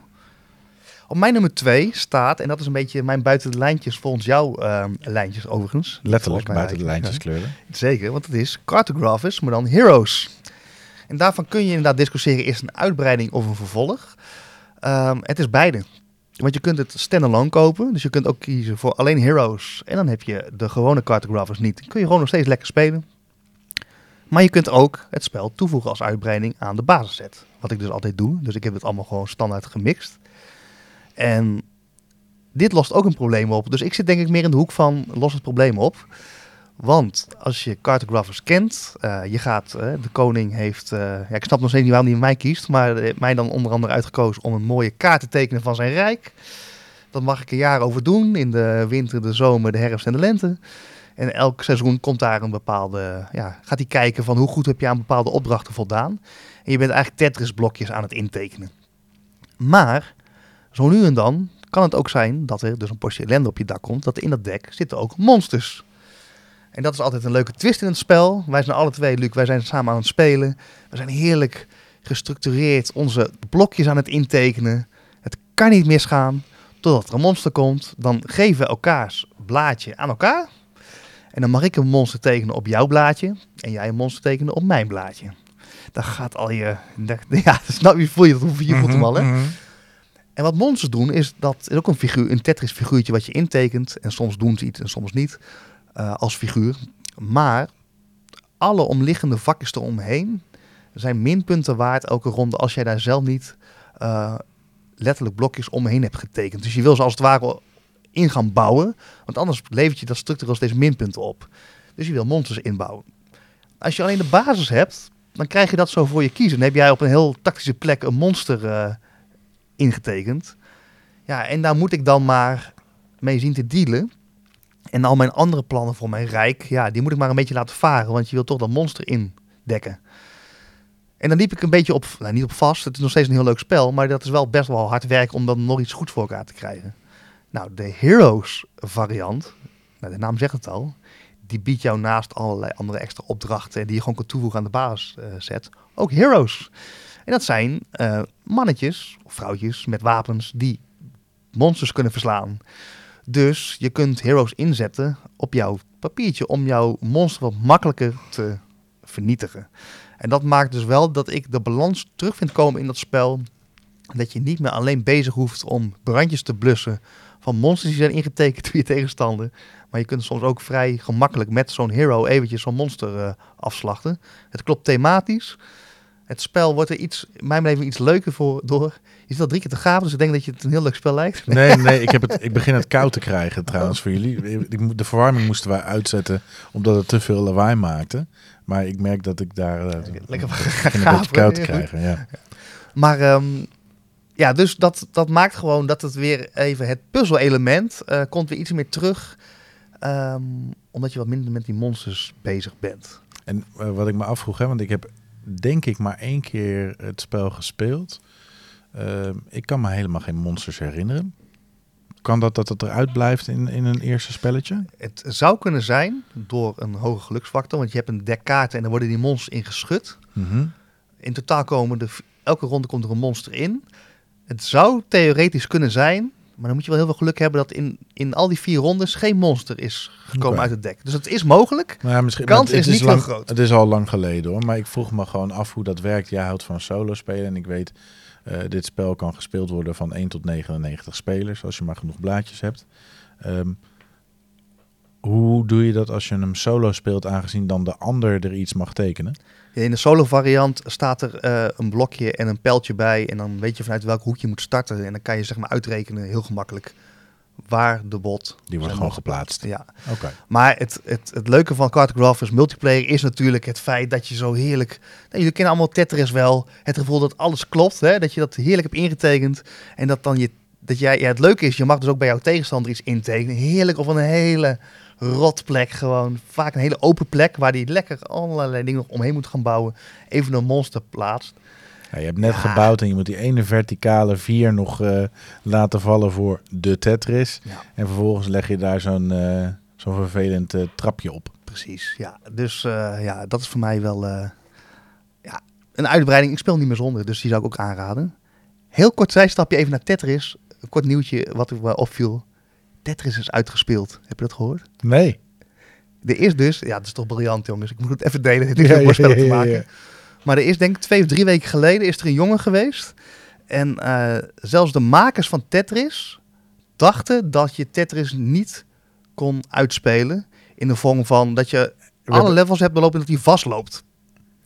Op mijn nummer twee staat, en dat is een beetje mijn buiten de lijntjes volgens jouw eh, lijntjes overigens. Letterlijk buiten de lijntjes kleuren. Zeker, want het is Cartographers, maar dan Heroes. En daarvan kun je inderdaad discussiëren, is een uitbreiding of een vervolg? Ehm, het is beide. Want je kunt het standalone kopen, dus je kunt ook kiezen voor alleen Heroes. En dan heb je de gewone Cartographers niet. Dan kun je gewoon nog steeds lekker spelen. Maar je kunt ook het spel toevoegen als uitbreiding aan de basisset. Wat ik dus altijd doe. Dus ik heb het allemaal gewoon standaard gemixt. En dit lost ook een probleem op. Dus ik zit denk ik meer in de hoek van los het probleem op. Want als je cartographers kent, eh, je gaat, eh, de koning heeft, eh, ja, ik snap nog steeds niet waarom hij mij kiest, maar mij dan onder andere uitgekozen om een mooie kaart te tekenen van zijn rijk. Dat mag ik een jaar over doen, in de winter, de zomer, de herfst en de lente. En elk seizoen komt daar een bepaalde, ja, gaat hij kijken van hoe goed heb je aan bepaalde opdrachten voldaan. En je bent eigenlijk Tetris blokjes aan het intekenen. Maar, zo nu en dan kan het ook zijn dat er dus een portie ellende op je dak komt, dat in dat dek zitten ook monsters. En dat is altijd een leuke twist in het spel. Wij zijn alle twee, Luc, wij zijn samen aan het spelen. We zijn heerlijk gestructureerd onze blokjes aan het intekenen. Het kan niet misgaan. Totdat er een monster komt. Dan geven we elkaars blaadje aan elkaar. En dan mag ik een monster tekenen op jouw blaadje. En jij een monster tekenen op mijn blaadje. Dan gaat al je... Ja, snap je, voel je dat? Je voelt hem al, hè? En wat monsters doen is dat is ook een figuur, een Tetris figuurtje wat je intekent. En soms doen ze iets en soms niet eh, als figuur. Maar alle omliggende vakjes eromheen zijn minpunten waard elke ronde als jij daar zelf niet eh, letterlijk blokjes omheen hebt getekend. Dus je wil ze als het ware in gaan bouwen. Want anders levert je dat structureel steeds minpunten op. Dus je wil monsters inbouwen. Als je alleen de basis hebt, dan krijg je dat zo voor je kiezen. Dan heb jij op een heel tactische plek een monster eh, ingetekend. Ja, en daar moet ik dan maar mee zien te dealen. En al mijn andere plannen voor mijn rijk, ja, die moet ik maar een beetje laten varen. Want je wil toch dat monster indekken. En dan liep ik een beetje op, nou niet op vast, het is nog steeds een heel leuk spel. Maar dat is wel best wel hard werk om dan nog iets goed voor elkaar te krijgen. Nou, de Heroes variant, nou, de naam zegt het al. Die biedt jou naast allerlei andere extra opdrachten die je gewoon kan toevoegen aan de basis eh, set, ook Heroes. En dat zijn eh, mannetjes of vrouwtjes met wapens die monsters kunnen verslaan. Dus je kunt heroes inzetten op jouw papiertje om jouw monster wat makkelijker te vernietigen. En dat maakt dus wel dat ik de balans terug vind komen in dat spel. Dat je niet meer alleen bezig hoeft om brandjes te blussen van monsters die zijn ingetekend door je tegenstander. Maar je kunt soms ook vrij gemakkelijk met zo'n hero eventjes zo'n monster eh, afslachten. Het klopt thematisch. Het spel wordt er iets, in mijn beleving iets leuker voor door. Je zit al drie keer te gaven, dus ik denk dat je het een heel leuk spel lijkt. Nee, nee ik, heb het, ik begin het koud te krijgen trouwens voor jullie. De verwarming moesten wij uitzetten omdat het te veel lawaai maakte. Maar ik merk dat ik daar eh, Lekker begin een beetje koud te krijgen. Ja. Maar ehm, ja, dus dat, dat maakt gewoon dat het weer even het puzzelelement eh komt weer iets meer terug. ehm, omdat je wat minder met die monsters bezig bent. En eh, wat ik me afvroeg, hè, want ik heb denk ik maar één keer het spel gespeeld. Ehm, ik kan me helemaal geen monsters herinneren. Kan dat dat het eruit blijft in, in een eerste spelletje? Het zou kunnen zijn door een hoge geluksfactor, want je hebt een dek kaarten en dan worden die monsters ingeschud. Mhm. In totaal komen er, elke ronde komt er een monster in. Het zou theoretisch kunnen zijn, maar dan moet je wel heel veel geluk hebben dat in, in al die vier rondes geen monster is gekomen uit het dek. Dus het is mogelijk. Nou ja, misschien, Kans maar het is niet lang, groot. Het is al lang geleden hoor, maar ik vroeg me gewoon af hoe dat werkt. Jij houdt van solo spelen en ik weet, eh, dit spel kan gespeeld worden van 1 tot 99 spelers, als je maar genoeg blaadjes hebt. Ehm, hoe doe je dat als je hem solo speelt, aangezien dan de ander er iets mag tekenen? In de solo variant staat er eh, een blokje en een pijltje bij. En dan weet je vanuit welk hoek je moet starten. En dan kan je zeg maar uitrekenen heel gemakkelijk waar de bot... Die wordt gewoon geplaatst. Ja, Oké. maar het, het, het leuke van Cartographers multiplayer is natuurlijk het feit dat je zo heerlijk... Nou, jullie kennen allemaal Tetris wel. Het gevoel dat alles klopt. Hè? Dat je dat heerlijk hebt ingetekend. En dat dan je... Dat jij, ja, het leuke is, je mag dus ook bij jouw tegenstander iets intekenen. Heerlijk op een hele rotplek gewoon. Vaak een hele open plek waar die lekker allerlei dingen nog omheen moet gaan bouwen. Even een monster plaatst. Ja, je hebt net Ja. gebouwd en je moet die ene verticale vier nog eh, laten vallen voor de Tetris. Ja. En vervolgens leg je daar zo'n eh, zo'n vervelend eh, trapje op. Precies, ja. Dus ja, dat is voor mij wel ja, een uitbreiding. Ik speel niet meer zonder, dus die zou ik ook aanraden. Heel kort zijstapje even naar Tetris. Een kort nieuwtje wat ik wel opviel. Tetris is uitgespeeld. Heb je dat gehoord? Nee. Er is dus, ja, dat is toch briljant jongens. Ik moet het even delen. Het heeft niks met woordspellen te maken. Maar er is denk ik twee of drie weken geleden is er een jongen geweest. En eh, zelfs de makers van Tetris dachten dat je Tetris niet kon uitspelen. In de vorm van dat je alle levels hebt belopen dat hij vastloopt.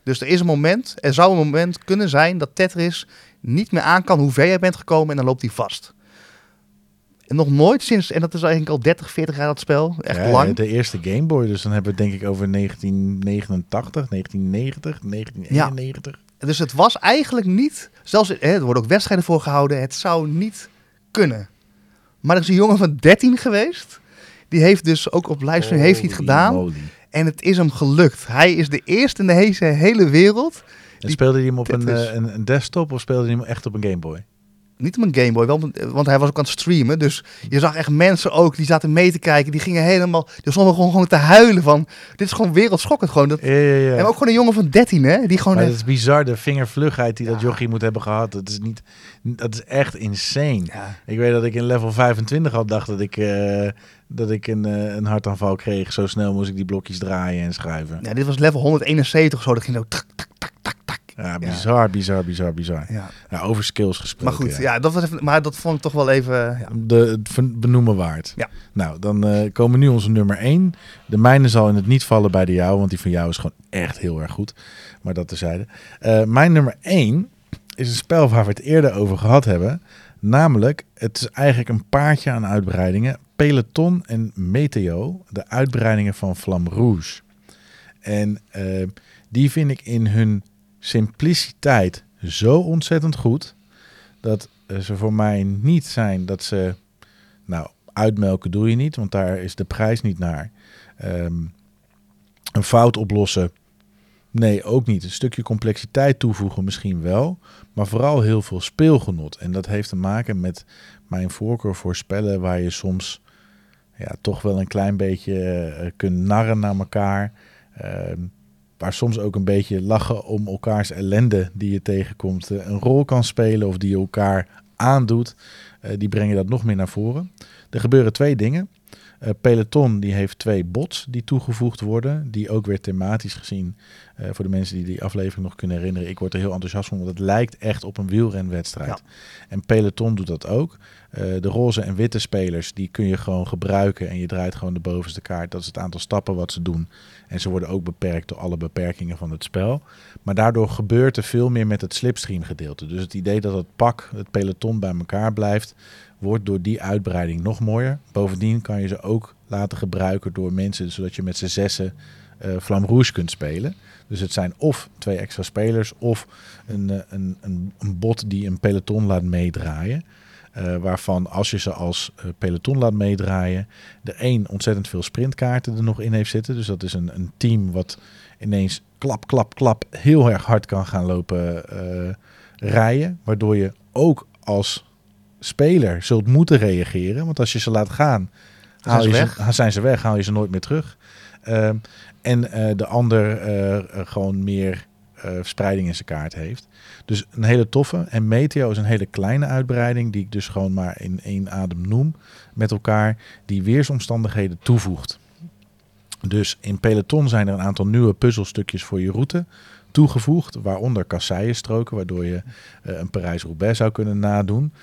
Dus er is een moment, er zou een moment kunnen zijn dat Tetris niet meer aan kan hoe ver jij bent gekomen en dan loopt hij vast. En nog nooit sinds, en dat is eigenlijk al 30, 40 jaar dat spel, echt Ja, lang. De eerste Game Boy, dus dan hebben we het denk ik over 1989, 1990, 1991. Dus het was eigenlijk niet, zelfs hè, er worden ook wedstrijden voor gehouden, het zou niet kunnen. Maar er is een jongen van 13 geweest, die heeft dus ook op livestream heeft hij het Holy gedaan. moly. En het is hem gelukt. Hij is de eerste in deze hele wereld. En Die speelde hij hem op een, eh, een, een desktop of speelde hij hem echt op een Game Boy? Niet op een Game Boy, wel, een- want hij was ook aan het streamen. Dus je zag echt mensen ook, die zaten mee te kijken. Die gingen helemaal, die stonden gewoon, gewoon te huilen van, dit is gewoon wereldschokkend gewoon. Dat, Ja, ja, ja. En ook gewoon een jongen van 13 hè, die gewoon... Het is bizar, de vingervlugheid die dat jochie moet hebben gehad. Dat is, niet, dat is echt insane. Ik weet dat ik in level 25 al dacht dat ik, eh, dat ik een, eh, een hartaanval kreeg. Zo snel moest ik die blokjes draaien en schuiven. ja, dit was level 171 of zo, dat ging zo tak, tak, tak, tak. Ja, bizar, bizar, bizar, bizar. Ja. Ja, over skills gesproken. Maar goed, ja. dat was even, maar dat vond ik toch wel even... Ja. De, benoemen waard. Ja. Nou, dan eh, komen nu onze nummer 1. De mijne zal in het niet vallen bij de jou, want die van jou is gewoon echt heel erg goed. Maar dat terzijde. Eh mijn nummer 1 is een spel waar we het eerder over gehad hebben. Namelijk, het is eigenlijk een paardje aan uitbreidingen. Peloton en Meteo, de uitbreidingen van Flam Rouge. En eh, die vind ik in hun simpliciteit zo ontzettend goed. Dat ze voor mij niet zijn dat ze. Nou, uitmelken doe je niet, want daar is de prijs niet naar. Ehm, een fout oplossen. Nee, ook niet. Een stukje complexiteit toevoegen misschien wel. Maar vooral heel veel speelgenot. En dat heeft te maken met mijn voorkeur voor spellen waar je soms ja, toch wel een klein beetje eh, kunt narren naar elkaar. Ehm, waar soms ook een beetje lachen om elkaars ellende die je tegenkomt eh, een rol kan spelen of die je elkaar aandoet. Eh, die brengen dat nog meer naar voren. Er gebeuren twee dingen. Eh, Peloton die heeft twee bots die toegevoegd worden, die ook weer thematisch gezien, voor de mensen die die aflevering nog kunnen herinneren, ik word er heel enthousiast van, want het lijkt echt op een wielrenwedstrijd. En Peloton doet dat ook. De roze en witte spelers, die kun je gewoon gebruiken en je draait gewoon de bovenste kaart. Dat is het aantal stappen wat ze doen. En ze worden ook beperkt door alle beperkingen van het spel. Maar daardoor gebeurt er veel meer met het slipstream gedeelte. Dus het idee dat het pak, het peloton bij elkaar blijft, wordt door die uitbreiding nog mooier. Bovendien kan je ze ook laten gebruiken door mensen, zodat je met z'n zessen eh Flam Rouge kunt spelen. Dus het zijn of twee extra spelers of een, eh, een, een, een bot die een peloton laat meedraaien. Eh, waarvan als je ze als eh, peloton laat meedraaien, de één ontzettend veel sprintkaarten er nog in heeft zitten. Dus dat is een, een team wat ineens klap, klap, klap heel erg hard kan gaan lopen eh, rijden. Waardoor je ook als speler zult moeten reageren. Want als je ze laat gaan, Zijn haal ze je weg? Ze, zijn ze weg, haal je ze nooit meer terug. Ehm, en de ander gewoon meer eh, spreiding in zijn kaart heeft. Dus een hele toffe. En Meteo is een hele kleine uitbreiding, die ik dus gewoon maar in één adem noem met elkaar, die weersomstandigheden toevoegt. Dus in Peloton zijn er een aantal nieuwe puzzelstukjes voor je route toegevoegd, waaronder kasseienstroken, waardoor je eh, een Parijs-Roubaix zou kunnen nadoen.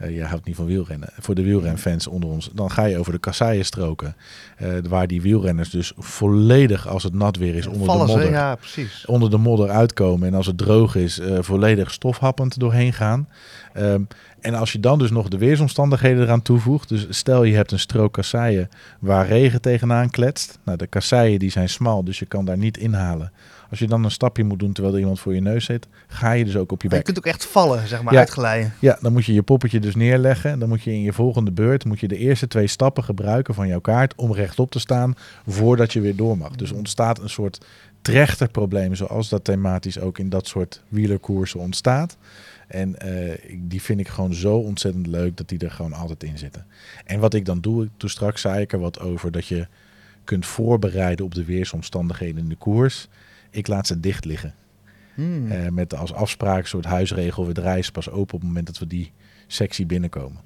Eh, jij houdt niet van wielrennen. Voor de wielrenfans onder ons, dan ga je over de kasseienstroken, eh, waar die wielrenners dus volledig als het nat weer is onder de ze, modder ja, precies. onder de modder uitkomen en als het droog is, eh, volledig stofhappend doorheen gaan. Ehm, en als je dan dus nog de weersomstandigheden eraan toevoegt, dus stel je hebt een strook kasseien waar regen tegenaan kletst. Nou, de kasseien die zijn smal, dus je kan daar niet inhalen. Als je dan een stapje moet doen terwijl er iemand voor je neus zit, ga je dus ook op je Maar je bek. kunt ook echt vallen, zeg maar, Ja. uitglijden. Ja, dan moet je je poppetje dus neerleggen. Dan moet je in je volgende beurt moet je de eerste twee stappen gebruiken van jouw kaart om rechtop te staan voordat je weer door mag. Dus ontstaat een soort trechterprobleem, zoals dat thematisch ook in dat soort wielerkoersen ontstaat. En eh, die vind ik gewoon zo ontzettend leuk dat die er gewoon altijd in zitten. En wat ik dan doe, toen straks zei ik er wat over dat je kunt voorbereiden op de weersomstandigheden in de koers. Ik laat ze dicht liggen. Hmm. Eh, met als afspraak een soort huisregel, we draaien pas open op het moment dat we die sectie binnenkomen.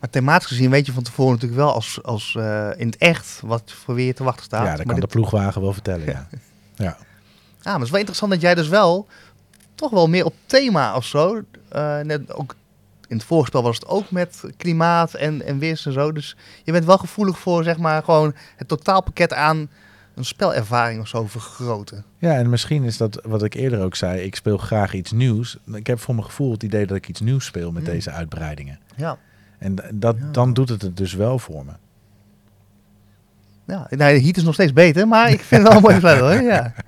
Maar thematisch gezien weet je van tevoren natuurlijk wel als, als eh, in het echt wat voor weer te wachten staat. ja, dat maar kan dit- de ploegwagen wel vertellen. Ja. Ja. Ah, maar het is wel interessant dat jij dus wel toch wel meer op thema of zo. eh, net ook in het voorspel was het ook met klimaat en, en weers en zo. Dus je bent wel gevoelig voor zeg maar gewoon het totaalpakket aan een spelervaring of zo vergroten. Ja, en misschien is dat wat ik eerder ook zei. Ik speel graag iets nieuws. Ik heb voor mijn gevoel het idee dat ik iets nieuws speel met Mm. deze uitbreidingen. Ja. En dat, Ja. dan doet het het dus wel voor me. Ja, nou, Heat is nog steeds beter, maar ik vind het wel spel hoor. Ja.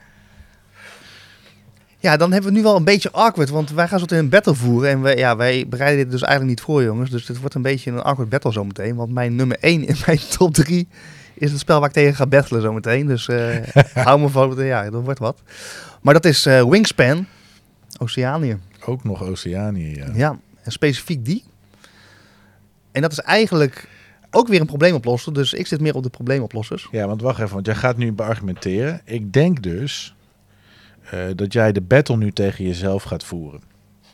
ja, dan hebben we nu wel een beetje awkward, want wij gaan zo meteen een battle voeren. En wij, ja, wij bereiden dit dus eigenlijk niet voor, jongens. Dus dit wordt een beetje een awkward battle zometeen. Want mijn nummer 1 in mijn top 3 is het spel waar ik tegen ga battlen zometeen. Dus eh, hou me van, ja, dat wordt wat. Maar dat is eh, Wingspan, Oceanië. Ook nog Oceanië, ja. Ja, en specifiek die. En dat is eigenlijk ook weer een probleemoplosser. Dus ik zit meer op de probleemoplossers. Ja, want wacht even, want jij gaat nu beargumenteren. Ik denk dus eh, dat jij de battle nu tegen jezelf gaat voeren.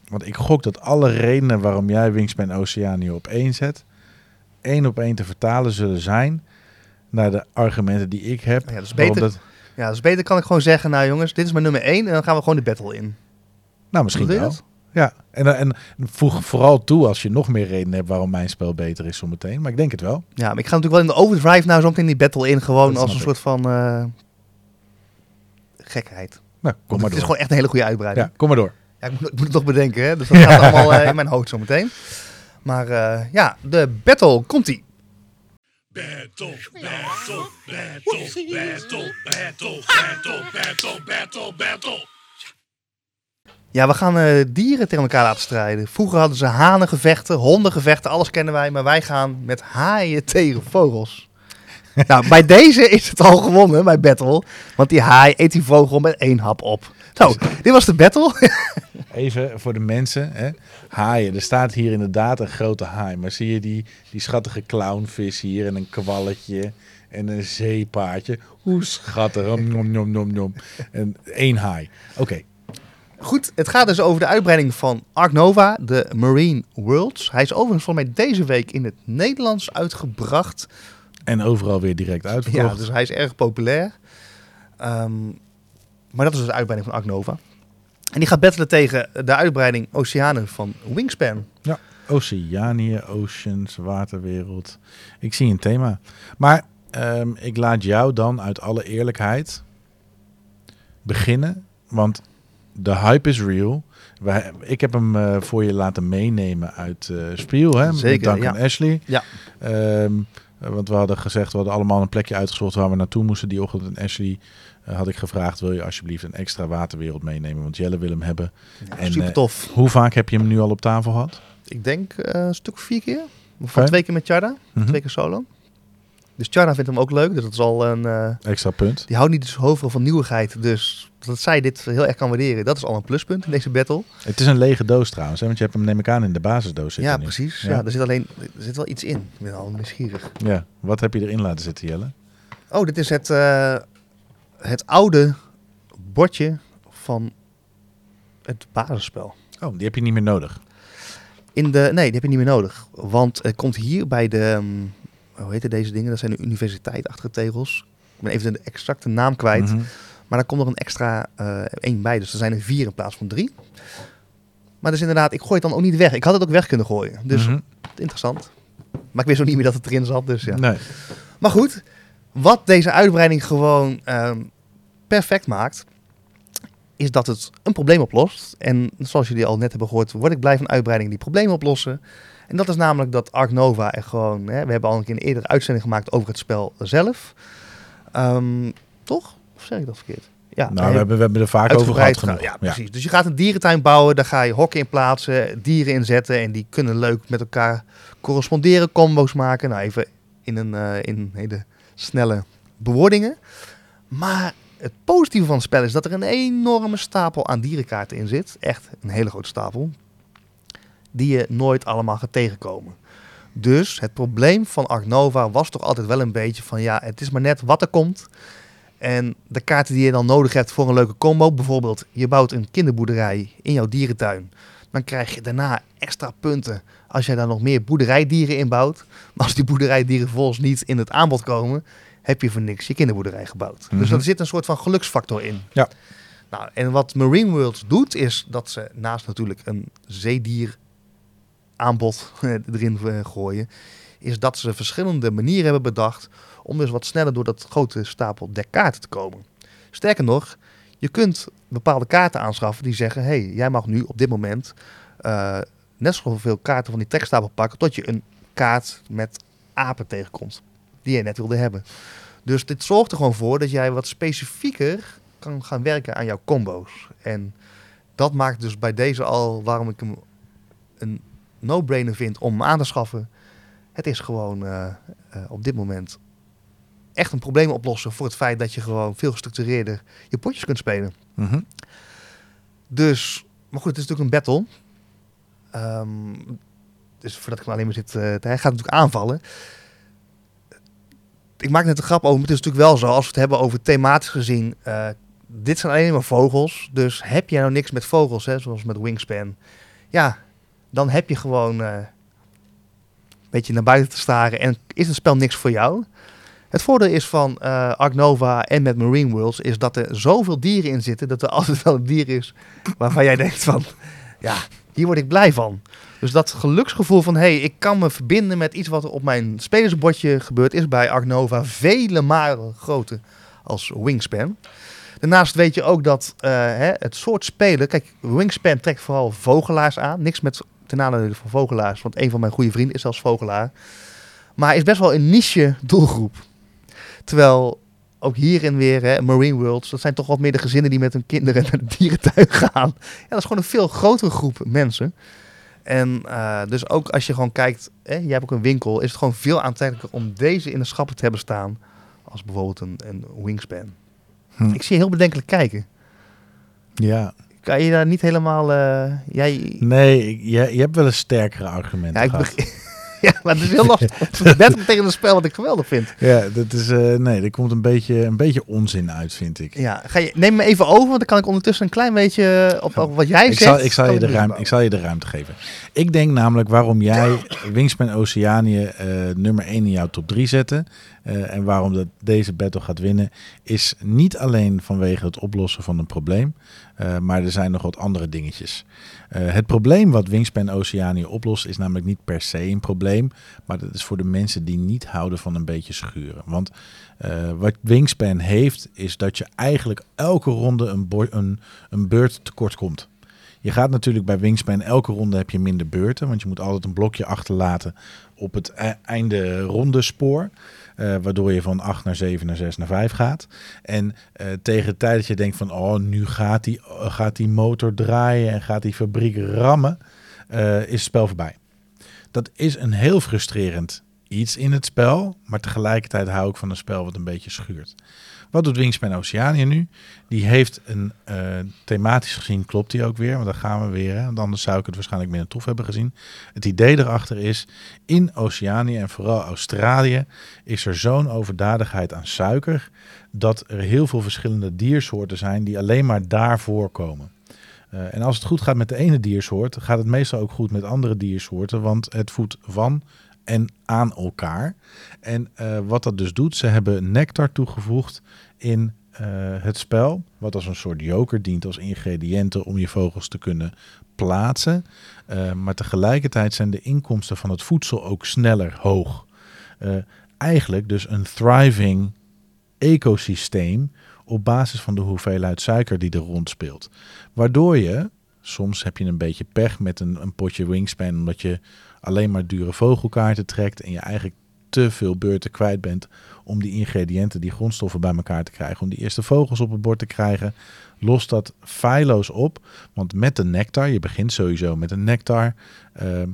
Want ik gok dat alle redenen waarom jij Wingspan Oceanië op één zet, één op één te vertalen zullen zijn naar de argumenten die ik heb. Ja, dat is waarom beter. dat- Ja, dus beter kan ik gewoon zeggen, nou jongens, dit is mijn nummer 1 en dan gaan we gewoon de battle in. nou, misschien wel. dat? Ja, en, en voeg vooral toe als je nog meer redenen hebt waarom mijn spel beter is zometeen. Maar ik denk het wel. Ja, maar ik ga natuurlijk wel in de overdrive nou zo meteen die battle in, gewoon als een soort van eh, gekheid. Nou, kom maar het is door. gewoon echt een hele goede uitbreiding. Ja, kom maar door. Ja, ik, moet, ik moet het nog bedenken, hè? dus dat gaat allemaal eh, in mijn hoofd zo meteen. Maar eh, ja, de battle komt-ie. Battle, battle, battle, battle, battle, battle, battle, battle, battle. Ja, we gaan eh, dieren tegen elkaar laten strijden. Vroeger hadden ze hanengevechten, hondengevechten, alles kennen wij. Maar wij gaan met haaien tegen vogels. nou, bij deze is het al gewonnen, bij Battle. Want die haai eet die vogel met één hap op. Zo, dit was de battle. Even voor de mensen. Hè. Haaien. Er staat hier inderdaad een grote haai. Maar zie je die, die schattige clownvis hier en een kwalletje en een zeepaardje. Hoe schattig. Om, nom, nom, nom, nom. En één haai. Oké. Goed, het gaat dus over de uitbreiding van Ark Nova, de Marine Worlds. Hij is overigens voor mij deze week in het Nederlands uitgebracht. En overal weer direct uitverkocht. Ja, dus hij is erg populair. Ehm, maar dat is dus de uitbreiding van Ark Nova. En die gaat battelen tegen de uitbreiding Oceanen van Wingspan. Oceanië, oceans, waterwereld. Ik zie een thema. Maar ehm, ik laat jou dan uit alle eerlijkheid beginnen. Want de hype is real. Wij, ik heb hem eh, voor je laten meenemen uit eh Spiel. Hè, Zeker, met Duncan ja. Ashley. Ja. Ehm, eh, want we hadden gezegd, we hadden allemaal een plekje uitgezocht waar we naartoe moesten die ochtend. En Ashley eh, had ik gevraagd, wil je alsjeblieft een extra waterwereld meenemen? Want Jelle wil hem hebben. En, Super eh, tof. Hoe vaak heb je hem nu al op tafel gehad? Ik denk eh, een stuk of vier keer. Van Oké. twee keer met Charda, Mhm. twee keer solo. Dus Charda vindt hem ook leuk. Dus dat is al een. Extra punt. die houdt niet zoveel van nieuwigheid. Dus dat zij dit heel erg kan waarderen, dat is al een pluspunt in deze battle. Het is een lege doos trouwens, hè? want je hebt hem neem ik aan in de basisdoos zitten ja, nu. precies. Ja. Ja. er zit alleen er zit wel iets in. Ik ben al nieuwsgierig. Ja, wat heb je erin laten zitten, Jelle? Oh, dit is het, het oude bordje van het basisspel. Oh, die heb je niet meer nodig. In de, nee, die heb je niet meer nodig. Want het komt hier bij de, ehm, hoe heet deze dingen? Dat zijn de universiteitachtige tegels. Ik ben even de exacte naam kwijt. Mhm. Maar daar komt nog een extra eh één bij. Dus er zijn er vier in plaats van drie. Maar dus inderdaad, ik gooi het dan ook niet weg. Ik had het ook weg kunnen gooien. Dus Mhm. interessant. Maar ik wist ook niet meer dat het erin zat. Dus ja. Nee. Maar goed, wat deze uitbreiding gewoon ehm, perfect maakt, is dat het een probleem oplost. En zoals jullie al net hebben gehoord, word ik blij van uitbreidingen die problemen oplossen. En dat is namelijk dat Ark Nova er gewoon, hè, we hebben al een keer een eerdere uitzending gemaakt over het spel zelf. Ehm, toch? Of zeg ik dat verkeerd? Ja, Nou, we hebben, we hebben er vaak over gehad genoeg. Ja, precies. Dus je gaat een dierentuin bouwen, daar ga je hokken in plaatsen, dieren inzetten en die kunnen leuk met elkaar corresponderen, combo's maken. Nou, even in een eh, in hele snelle bewoordingen. Maar het positieve van het spel is dat er een enorme stapel aan dierenkaarten in zit. Echt een hele grote stapel. Die je nooit allemaal gaat tegenkomen. Dus het probleem van Ark Nova was toch altijd wel een beetje van ja, het is maar net wat er komt. En de kaarten die je dan nodig hebt voor een leuke combo, bijvoorbeeld je bouwt een kinderboerderij in jouw dierentuin, dan krijg je daarna extra punten als jij daar nog meer boerderijdieren in bouwt. Maar als die boerderijdieren vervolgens niet in het aanbod komen, heb je voor niks je kinderboerderij gebouwd. Dus Mhm. er zit een soort van geluksfactor in. Ja. Nou, en wat Marine Worlds doet, is dat ze naast natuurlijk een zeedier aanbod erin eh, gooien, is dat ze verschillende manieren hebben bedacht om dus wat sneller door dat grote stapel dekkaarten te komen. Sterker nog, je kunt bepaalde kaarten aanschaffen die zeggen, hey, jij mag nu op dit moment eh, net zoveel kaarten van die trekstapel pakken tot je een kaart met apen tegenkomt, die je net wilde hebben. Dus dit zorgt er gewoon voor dat jij wat specifieker kan gaan werken aan jouw combo's. En dat maakt dus bij deze al waarom ik hem een no-brainer vind om hem aan te schaffen. Het is gewoon eh, eh, op dit moment echt een probleem oplossen voor het feit dat je gewoon veel gestructureerder je potjes kunt spelen. Mhm. Dus, maar goed, het is natuurlijk een battle. Ehm, dus voordat ik hem alleen maar zit, eh, hij gaat natuurlijk aanvallen. Ik maak net een grap over, maar het is natuurlijk wel zo, als we het hebben over thematisch gezien, eh, dit zijn alleen maar vogels. Dus heb jij nou niks met vogels, hè, zoals met Wingspan, ja, dan heb je gewoon eh, een beetje naar buiten te staren en is het spel niks voor jou. Het voordeel is van eh Ark Nova en met Marine Worlds is dat er zoveel dieren in zitten dat er altijd wel een dier is waarvan jij denkt van, ja, hier word ik blij van. Dus dat geluksgevoel van, hé, hey, ik kan me verbinden met iets wat op mijn spelersbordje gebeurt, is bij Ark Nova vele malen groter als Wingspan. Daarnaast weet je ook dat eh, hè, het soort spelen, kijk, Wingspan trekt vooral vogelaars aan, niks met ten nadele van vogelaars, want een van mijn goede vrienden is zelfs vogelaar. Maar is best wel een niche doelgroep. Terwijl ook hierin weer, hè, Marine Worlds, dat zijn toch wat meer de gezinnen die met hun kinderen naar de dierentuin gaan. Ja, dat is gewoon een veel grotere groep mensen. En eh, dus ook als je gewoon kijkt, hè, jij hebt ook een winkel, is het gewoon veel aantrekkelijker om deze in de schappen te hebben staan als bijvoorbeeld een, een Wingspan. Hm. Ik zie je heel bedenkelijk kijken. Ja, Kan je daar niet helemaal, eh, jij... nee, ik- je, je hebt wel een sterkere argumenten Ja, ik gehad. Ja, maar het is heel lastig verbetten tegen een spel wat ik geweldig vind. Ja, dat is, eh, nee, er komt een beetje, een beetje onzin uit, vind ik. Ja, ga je, neem me even over, want dan kan ik ondertussen een klein beetje op, op wat jij Ik zegt. zal, ik, zal je de ruimte, ik zal je de ruimte geven. Ik denk namelijk waarom jij Wingspan Oceanië eh, nummer 1 in jouw top 3 zette. eh, en waarom dat deze battle gaat winnen. Is niet alleen vanwege het oplossen van een probleem. maar er zijn nog wat andere dingetjes. Eh, het probleem wat Wingspan Oceanië oplost is namelijk niet per se een probleem. Maar dat is voor de mensen die niet houden van een beetje schuren. Want eh, wat Wingspan heeft is dat je eigenlijk elke ronde een, een, een beurt tekort komt. Je gaat natuurlijk bij Wingspan elke ronde heb je minder beurten. Want je moet altijd een blokje achterlaten op het e- einde ronde spoor. Eh, waardoor je van 8 naar 7 naar 6 naar 5 gaat. En eh, tegen de tijd dat je denkt van oh, nu gaat die, gaat die motor draaien en gaat die fabriek rammen, eh, is het spel voorbij. Dat is een heel frustrerend iets in het spel. Maar tegelijkertijd hou ik van een spel wat een beetje schuurt. Wat doet Wingspan Oceanië nu? Die heeft een, eh, thematisch gezien klopt die ook weer, want daar gaan we weer. Hè? Want anders zou ik het waarschijnlijk minder tof hebben gezien. Het idee erachter is, in Oceanië en vooral Australië is er zo'n overdadigheid aan suiker, dat er heel veel verschillende diersoorten zijn die alleen maar daar voorkomen. Eh, en als het goed gaat met de ene diersoort, gaat het meestal ook goed met andere diersoorten, want het voedt van en aan elkaar. En eh, wat dat dus doet, ze hebben nectar toegevoegd in eh, het spel, wat als een soort joker dient als ingrediënten om je vogels te kunnen plaatsen. Eh, maar tegelijkertijd zijn de inkomsten van het voedsel ook sneller hoog. Eh, eigenlijk dus een thriving ecosysteem op basis van de hoeveelheid suiker die er rondspeelt. Waardoor je, soms heb je een beetje pech met een, een potje wingspan, omdat je alleen maar dure vogelkaarten trekt en je eigenlijk te veel beurten kwijt bent om die ingrediënten, die grondstoffen bij elkaar te krijgen, om die eerste vogels op het bord te krijgen, lost dat feilloos op. Want met de nectar, je begint sowieso met een nectar, ehm,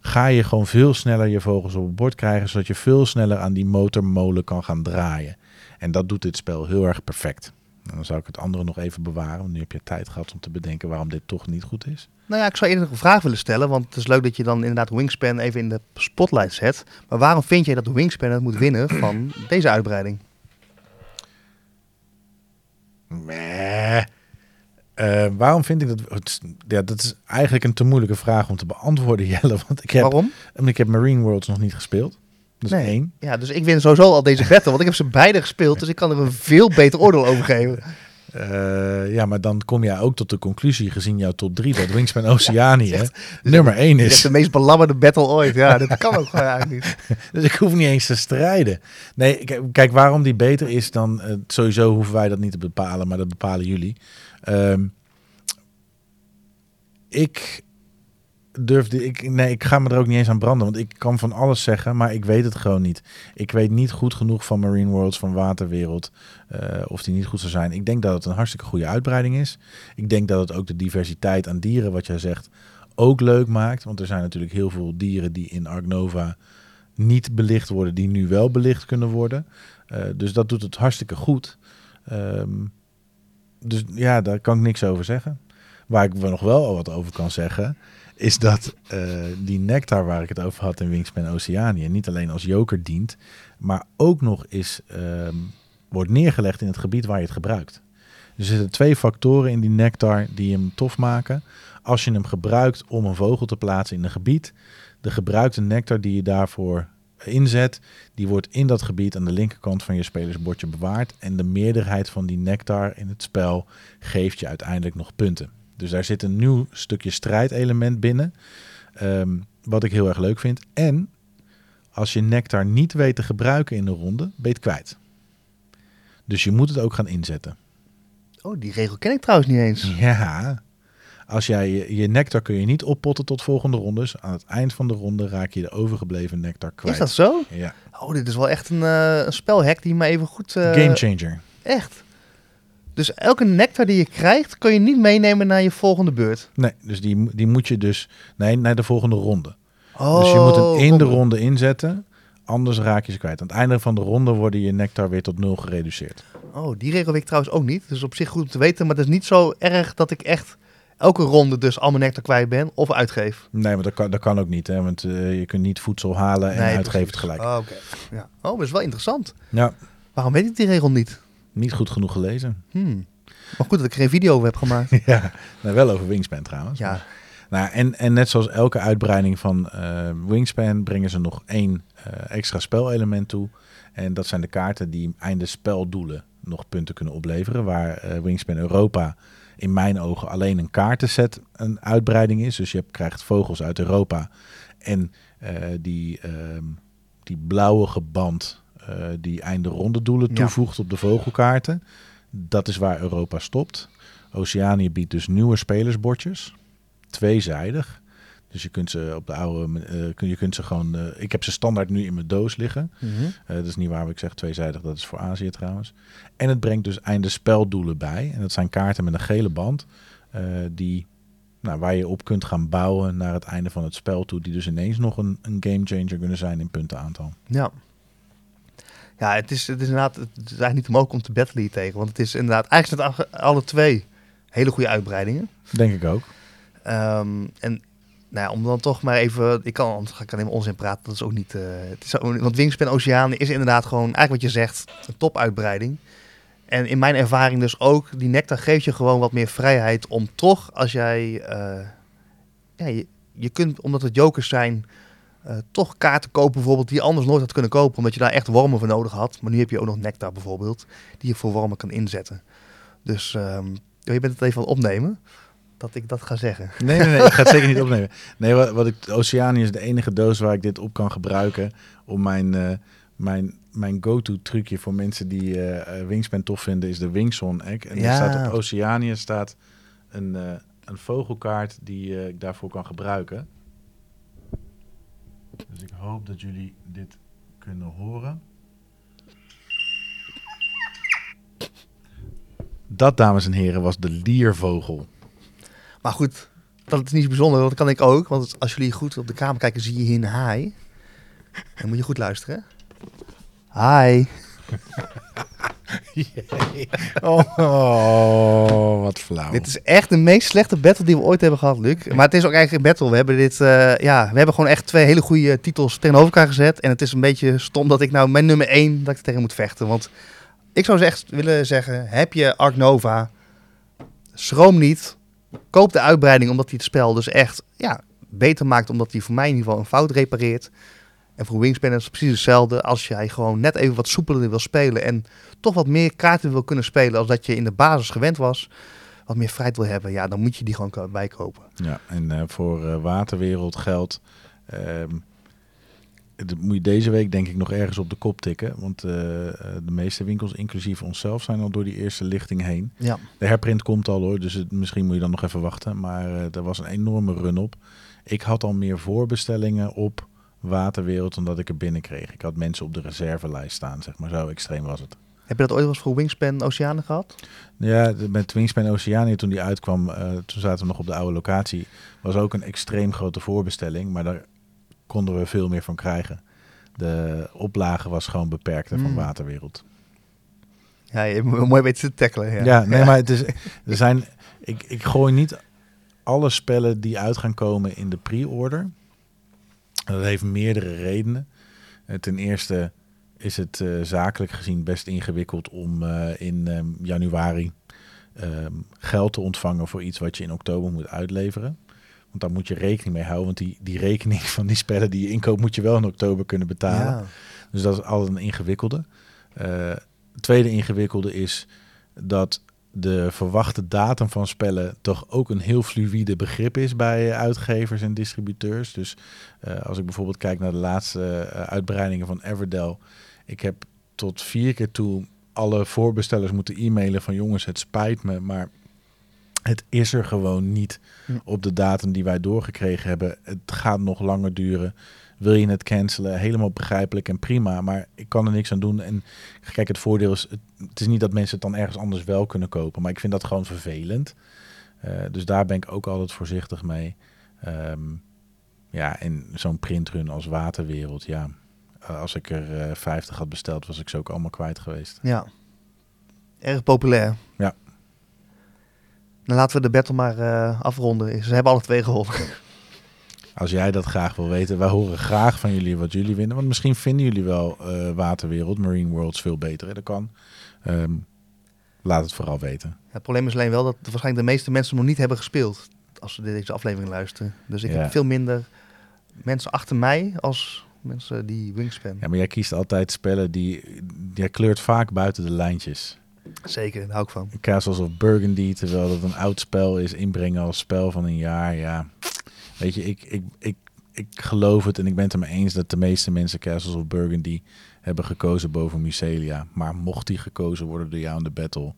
ga je gewoon veel sneller je vogels op het bord krijgen, zodat je veel sneller aan die motormolen kan gaan draaien. En dat doet dit spel heel erg perfect. En dan zou ik het andere nog even bewaren, want nu heb je tijd gehad om te bedenken waarom dit toch niet goed is. Nou ja, ik zou eerder nog een vraag willen stellen, want het is leuk dat je dan inderdaad Wingspan even in de spotlight zet. Maar waarom vind jij dat Wingspan het moet winnen van deze uitbreiding? Meh. Eh, waarom vind ik dat? Ja, dat is eigenlijk een te moeilijke vraag om te beantwoorden, Jelle. Want ik heb, Waarom? ik heb Marine Worlds nog niet gespeeld. Dat is Nee. één. Ja, dus ik win sowieso al deze battle, want ik heb ze beide gespeeld, dus ik kan er een veel beter oordeel over geven. Eh, ja, maar dan kom jij ook tot de conclusie, gezien jouw top 3, dat Wingspan Oceanië nummer 1 Dit is is. de meest belabberde battle ooit. Ja, dat kan ook gewoon eigenlijk niet. Dus ik hoef niet eens te strijden. Nee, kijk, waarom die beter is dan... eh, sowieso hoeven wij dat niet te bepalen, maar dat bepalen jullie. Ehm, ik durfde... Ik, nee, ik ga me er ook niet eens aan branden, want ik kan van alles zeggen, maar ik weet het gewoon niet. Ik weet niet goed genoeg van Marine Worlds, van Waterwereld, eh, of die niet goed zou zijn. Ik denk dat het een hartstikke goede uitbreiding is. Ik denk dat het ook de diversiteit aan dieren, wat jij zegt, ook leuk maakt. Want er zijn natuurlijk heel veel dieren die in Ark Nova niet belicht worden, die nu wel belicht kunnen worden. Eh, dus dat doet het hartstikke goed. Ehm, dus ja, daar kan ik niks over zeggen. Waar ik nog wel wat over kan zeggen, is dat eh, die nectar waar ik het over had in Wingspan Oceanië niet alleen als joker dient, maar ook nog is, ehm, wordt neergelegd in het gebied waar je het gebruikt. Er zitten twee factoren in die nectar die hem tof maken. Als je hem gebruikt om een vogel te plaatsen in een gebied, de gebruikte nectar die je daarvoor inzet, die wordt in dat gebied aan de linkerkant van je spelersbordje bewaard. En de meerderheid van die nectar in het spel geeft je uiteindelijk nog punten. Dus daar zit een nieuw stukje strijdelement binnen, ehm, wat ik heel erg leuk vind. En als je nectar niet weet te gebruiken in de ronde, ben je kwijt. Dus je moet het ook gaan inzetten. Oh, die regel ken ik trouwens niet eens. Ja. Als jij je, je nectar kun je niet oppotten tot volgende rondes. Aan het eind van de ronde raak je de overgebleven nectar kwijt. Is dat zo? Ja. Oh, dit is wel echt een, een spelhack die me even goed... eh, Game changer. Echt. Dus elke nectar die je krijgt, kun je niet meenemen naar je volgende beurt. Nee, dus die, die moet je dus nee, naar de volgende ronde. Oh, dus je moet hem in de ronde. inzetten. Anders raak je ze kwijt. Aan het einde van de ronde worden je nectar weer tot nul gereduceerd. Oh, die regel weet ik trouwens ook niet. Dus op zich goed om te weten. Maar het is niet zo erg dat ik echt elke ronde dus al mijn nectar kwijt ben of uitgeef. Nee, maar dat kan, dat kan ook niet. Hè? Want eh, je kunt niet voedsel halen en Nee, uitgeven tegelijk. Oh. Ja. Oh, dat is wel interessant. Ja, Waarom weet ik die regel niet? Niet goed genoeg gelezen. Hmm. Maar goed dat ik er geen video over heb gemaakt. ja, nou, wel over Wingspan trouwens. ja. Nou, en, en net zoals elke uitbreiding van eh, Wingspan brengen ze nog één eh, extra spelelement toe. En dat zijn de kaarten die einde speldoelen nog punten kunnen opleveren. Waar eh, Wingspan Europa in mijn ogen alleen een kaartenset een uitbreiding is. Dus je hebt, krijgt vogels uit Europa en die, ehm, die blauwe band eh, die einde ronde doelen Ja. toevoegt op de vogelkaarten. Dat is waar Europa stopt. Oceanië biedt dus nieuwe spelersbordjes tweezijdig. Dus je kunt ze op de oude, eh, kun- je kunt ze gewoon. eh, ik heb ze standaard nu in mijn doos liggen. Eh, dat is niet waar wat ik zeg tweezijdig. Dat is voor Azië trouwens. En het brengt dus einde speldoelen bij. En dat zijn kaarten met een gele band. eh, die, nou, waar je op kunt gaan bouwen naar het einde van het spel toe. Die dus ineens nog een, een game changer kunnen zijn in puntenaantal. Ja. Ja, het is, het is inderdaad het is eigenlijk niet mogelijk om te battlen hier tegen. Want het is inderdaad, eigenlijk zijn het alle- twee hele goede uitbreidingen. Denk ik ook. Ehm, en nou ja, om dan toch maar even, ik kan, anders ga ik alleen maar onzin praten, dat is ook niet, eh, het is, ook- want Wingspan Oceaan is inderdaad gewoon, eigenlijk wat je zegt, een topuitbreiding. En in mijn ervaring dus ook, die nectar geeft je gewoon wat meer vrijheid om toch, als jij, eh, ja, je, je kunt, omdat het jokers zijn, eh, toch kaarten kopen bijvoorbeeld die je anders nooit had kunnen kopen, omdat je daar echt wormen voor nodig had. Maar nu heb je ook nog nectar bijvoorbeeld, die je voor wormen kan inzetten. Dus ehm, je bent het even aan het opnemen, dat ik dat ga zeggen. Nee, nee, nee, ik ga het zeker niet opnemen. Nee, wat, wat ik, Oceanië is de enige doos waar ik dit op kan gebruiken om mijn, eh, mijn, mijn go-to trucje voor mensen die eh, Wingspan tof vinden, is de Wingson egg. En Ja. staat op Oceanië staat een, een vogelkaart die ik daarvoor kan gebruiken. Dus ik hoop dat jullie dit kunnen horen. Dat, dames en heren, was de liervogel. Maar goed, dat is niet zo bijzonder, dat kan ik ook. Want als jullie goed op de kamer kijken, zie je hier een haai. Dan moet je goed luisteren. Hi. Oh, oh, wat flauw. Dit is echt de meest slechte battle die we ooit hebben gehad, Luc. Maar het is ook eigenlijk een battle. We hebben dit, eh, ja, we hebben gewoon echt twee hele goede titels tegenover elkaar gezet. En het is een beetje stom dat ik nou mijn nummer 1 dat ik tegen moet vechten. Want ik zou echt willen zeggen, heb je Ark Nova, schroom niet. Koop de uitbreiding omdat hij het spel dus echt ja, beter maakt. Omdat hij voor mij in ieder geval een fout repareert. En voor Wingspan is het precies hetzelfde. Als jij gewoon net even wat soepeler wil spelen en toch wat meer kaarten wil kunnen spelen als dat je in de basis gewend was, wat meer vrijheid wil hebben, ja, dan moet je die gewoon ko- bijkopen. Ja, en eh, voor eh, Waterwereld geldt. ehm, dat moet je deze week denk ik nog ergens op de kop tikken. Want eh, de meeste winkels, inclusief onszelf, zijn al door die eerste lichting heen. Ja. De herprint komt al hoor, dus het, misschien moet je dan nog even wachten. Maar er was een enorme run op. Ik had al meer voorbestellingen op Waterwereld dan dat ik er binnen kreeg. Ik had mensen op de reservelijst staan, zeg maar. Zo extreem was het. Heb je dat ooit wel eens voor Wingspan Oceanen gehad? Ja, met Wingspan Oceania toen die uitkwam, eh, toen zaten we nog op de oude locatie, was ook een extreem grote voorbestelling, maar daar konden we veel meer van krijgen. De oplage was gewoon beperkter van Mm. Waterwereld. Ja, je me mooi weten te tackelen. Ja, Ja, nee, maar het is, er zijn, ik, ik gooi niet alle spellen die uit gaan komen in de pre-order. Dat heeft meerdere redenen. Eh, ten eerste is het eh, zakelijk gezien best ingewikkeld om eh, in ehm, januari ehm, geld te ontvangen voor iets wat je in oktober moet uitleveren. Want daar moet je rekening mee houden. Want die, die rekening van die spellen die je inkoopt, moet je wel in oktober kunnen betalen. Ja. Dus dat is al een ingewikkelde. Eh, het tweede ingewikkelde is dat de verwachte datum van spellen toch ook een heel fluïde begrip is bij uitgevers en distributeurs. Dus als ik bijvoorbeeld kijk naar de laatste uitbreidingen van Everdell. Ik heb tot vier keer toe alle voorbestellers moeten e-mailen van jongens, het spijt me, maar het is er gewoon niet Hm. op de datum die wij doorgekregen hebben. Het gaat nog langer duren. Wil je het cancelen? Helemaal begrijpelijk en prima, maar ik kan er niks aan doen. En kijk, het voordeel is, het, is niet dat mensen het dan ergens anders wel kunnen kopen, maar ik vind dat gewoon vervelend. Eh, dus daar ben ik ook altijd voorzichtig mee. Ehm, ja, en zo'n printrun als Waterwereld, ja. Eh, als ik er eh 50 had besteld, was ik ze ook allemaal kwijt geweest. Ja. Erg populair. Ja. Dan laten we de battle maar eh, afronden. Ze hebben alle twee gewonnen. Als jij dat graag wil weten, wij horen graag van jullie wat jullie vinden. Want misschien vinden jullie wel eh, Waterwereld, Marine Worlds veel beter. hè. Dat kan. Ehm, laat het vooral weten. Het probleem is alleen wel dat waarschijnlijk de meeste mensen nog niet hebben gespeeld. Als ze deze aflevering luisteren. Dus ik Ja. heb veel minder mensen achter mij als mensen die Wingspan. Ja, maar jij kiest altijd spellen die... Jij kleurt vaak buiten de lijntjes. Zeker, daar hou ik van. Castles of Burgundy, terwijl dat een oud spel is, inbrengen als spel van een jaar. Ja, weet je, ik, ik, ik, ik geloof het en ik ben het er mee eens dat de meeste mensen Castles of Burgundy hebben gekozen boven Mycelia. Maar mocht die gekozen worden door jou in de battle,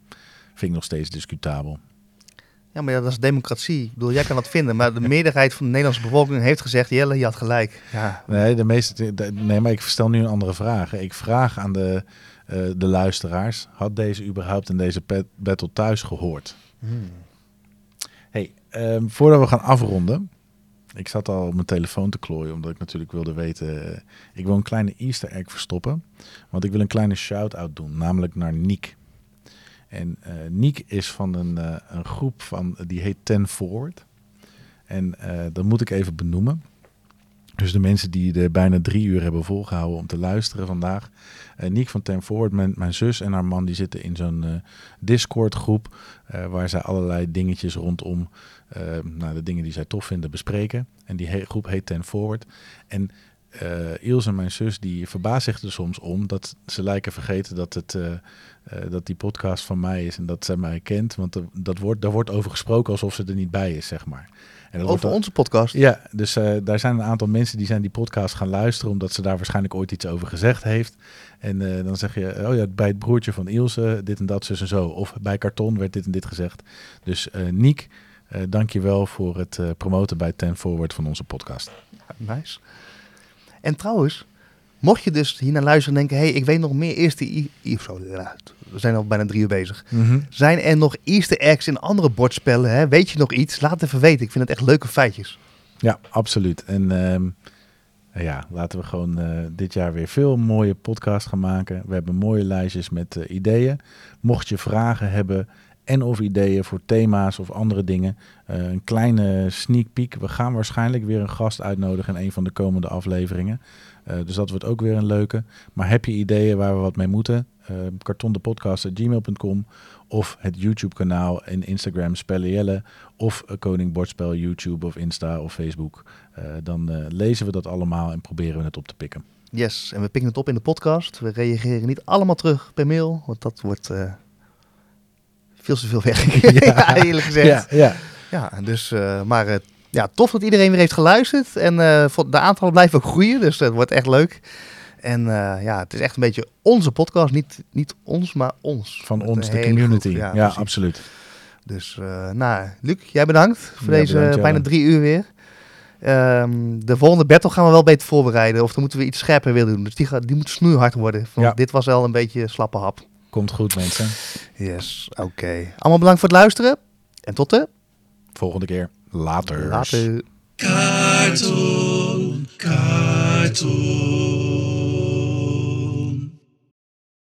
vind ik nog steeds discutabel. Ja, maar ja, dat is democratie. Ik bedoel, jij kan dat vinden. Maar de meerderheid van de Nederlandse bevolking heeft gezegd... Jelle, je had gelijk. Ja, Nee, de meeste, de- nee, maar ik stel nu een andere vraag. Ik vraag aan de, eh, de luisteraars, had deze überhaupt in deze pet- battle thuis gehoord? Hey, ehm, voordat we gaan afronden. Ik zat al op mijn telefoon te klooien, omdat ik natuurlijk wilde weten. eh, ik wil een kleine Easter egg verstoppen. Want ik wil een kleine shout-out doen, namelijk naar Niek. En eh Niek is van een, eh, een groep van, die heet Ten Forward. En eh, dat moet ik even benoemen. Dus de mensen die er bijna drie uur hebben volgehouden om te luisteren vandaag. Eh Niek van Ten Forward, mijn, mijn zus en haar man, die zitten in zo'n eh, Discord groep. eh, waar zij allerlei dingetjes rondom eh, nou, de dingen die zij tof vinden bespreken. En die groep heet Ten Forward. En eh Ilse, mijn zus, die verbaast zich er soms om dat ze lijken vergeten dat, het, eh, eh, dat die podcast van mij is en dat zij mij kent. Want er- dat wordt, daar wordt over gesproken alsof ze er niet bij is, zeg maar. En dat over onze podcast. ja, dus daar zijn een aantal mensen die zijn die podcast gaan luisteren, omdat ze daar waarschijnlijk ooit iets over gezegd heeft. En dan zeg je, oh ja, bij het broertje van Ilse, dit en dat, zus en zo. Of bij Karton werd dit en dit gezegd. Dus Niek, dank je wel voor het promoten bij Ten Forward van onze podcast. Nice. En trouwens, mocht je dus hier naar luisteren en denken... hé, hey, ik weet nog meer eerste... I- I- zo, ja, we zijn al bijna drie uur bezig. Zijn er nog easter eggs in andere bordspellen? Hè? Weet je nog iets? Laat het even weten. Ik vind het echt leuke feitjes. Ja, absoluut. En ehm, ja, laten we gewoon eh, dit jaar weer veel mooie podcasts gaan maken. We hebben mooie lijstjes met eh, ideeën. Mocht je vragen hebben en of ideeën voor thema's of andere dingen, eh, een kleine sneak peek. We gaan waarschijnlijk weer een gast uitnodigen in een van de komende afleveringen. Eh, dus dat wordt ook weer een leuke. Maar heb je ideeën waar we wat mee moeten? uh, kartondepodcast.gmail.com of het YouTube-kanaal en Instagram Spellen of Koning Bordspel YouTube of Insta of Facebook. Dan lezen we dat allemaal en proberen we het op te pikken. Yes, en we pikken het op in de podcast. We reageren niet allemaal terug per mail, want dat wordt veel te veel weg. ja. eerlijk gezegd. Ja, ja. ja dus, uh, maar uh, ja, tof dat iedereen weer heeft geluisterd. En de aantallen blijven ook groeien, dus dat wordt echt leuk. En ja, het is echt een beetje onze podcast. Niet, niet ons, maar ons. Van ons, de community. Groep, ja, ja absoluut. Dus, nou, Luc, jij bedankt voor deze bedankt, bijna drie uur weer. Um, de volgende battle gaan we wel beter voorbereiden. Of dan moeten we iets scherper willen doen. Dus die, gaat, die moet snoeihard worden. Ja. dit was wel een beetje slappe hap. Komt goed, mensen. Yes, oké. Okay. Allemaal bedankt voor het luisteren. En tot de volgende keer. Later. Later. Cartoon, cartoon.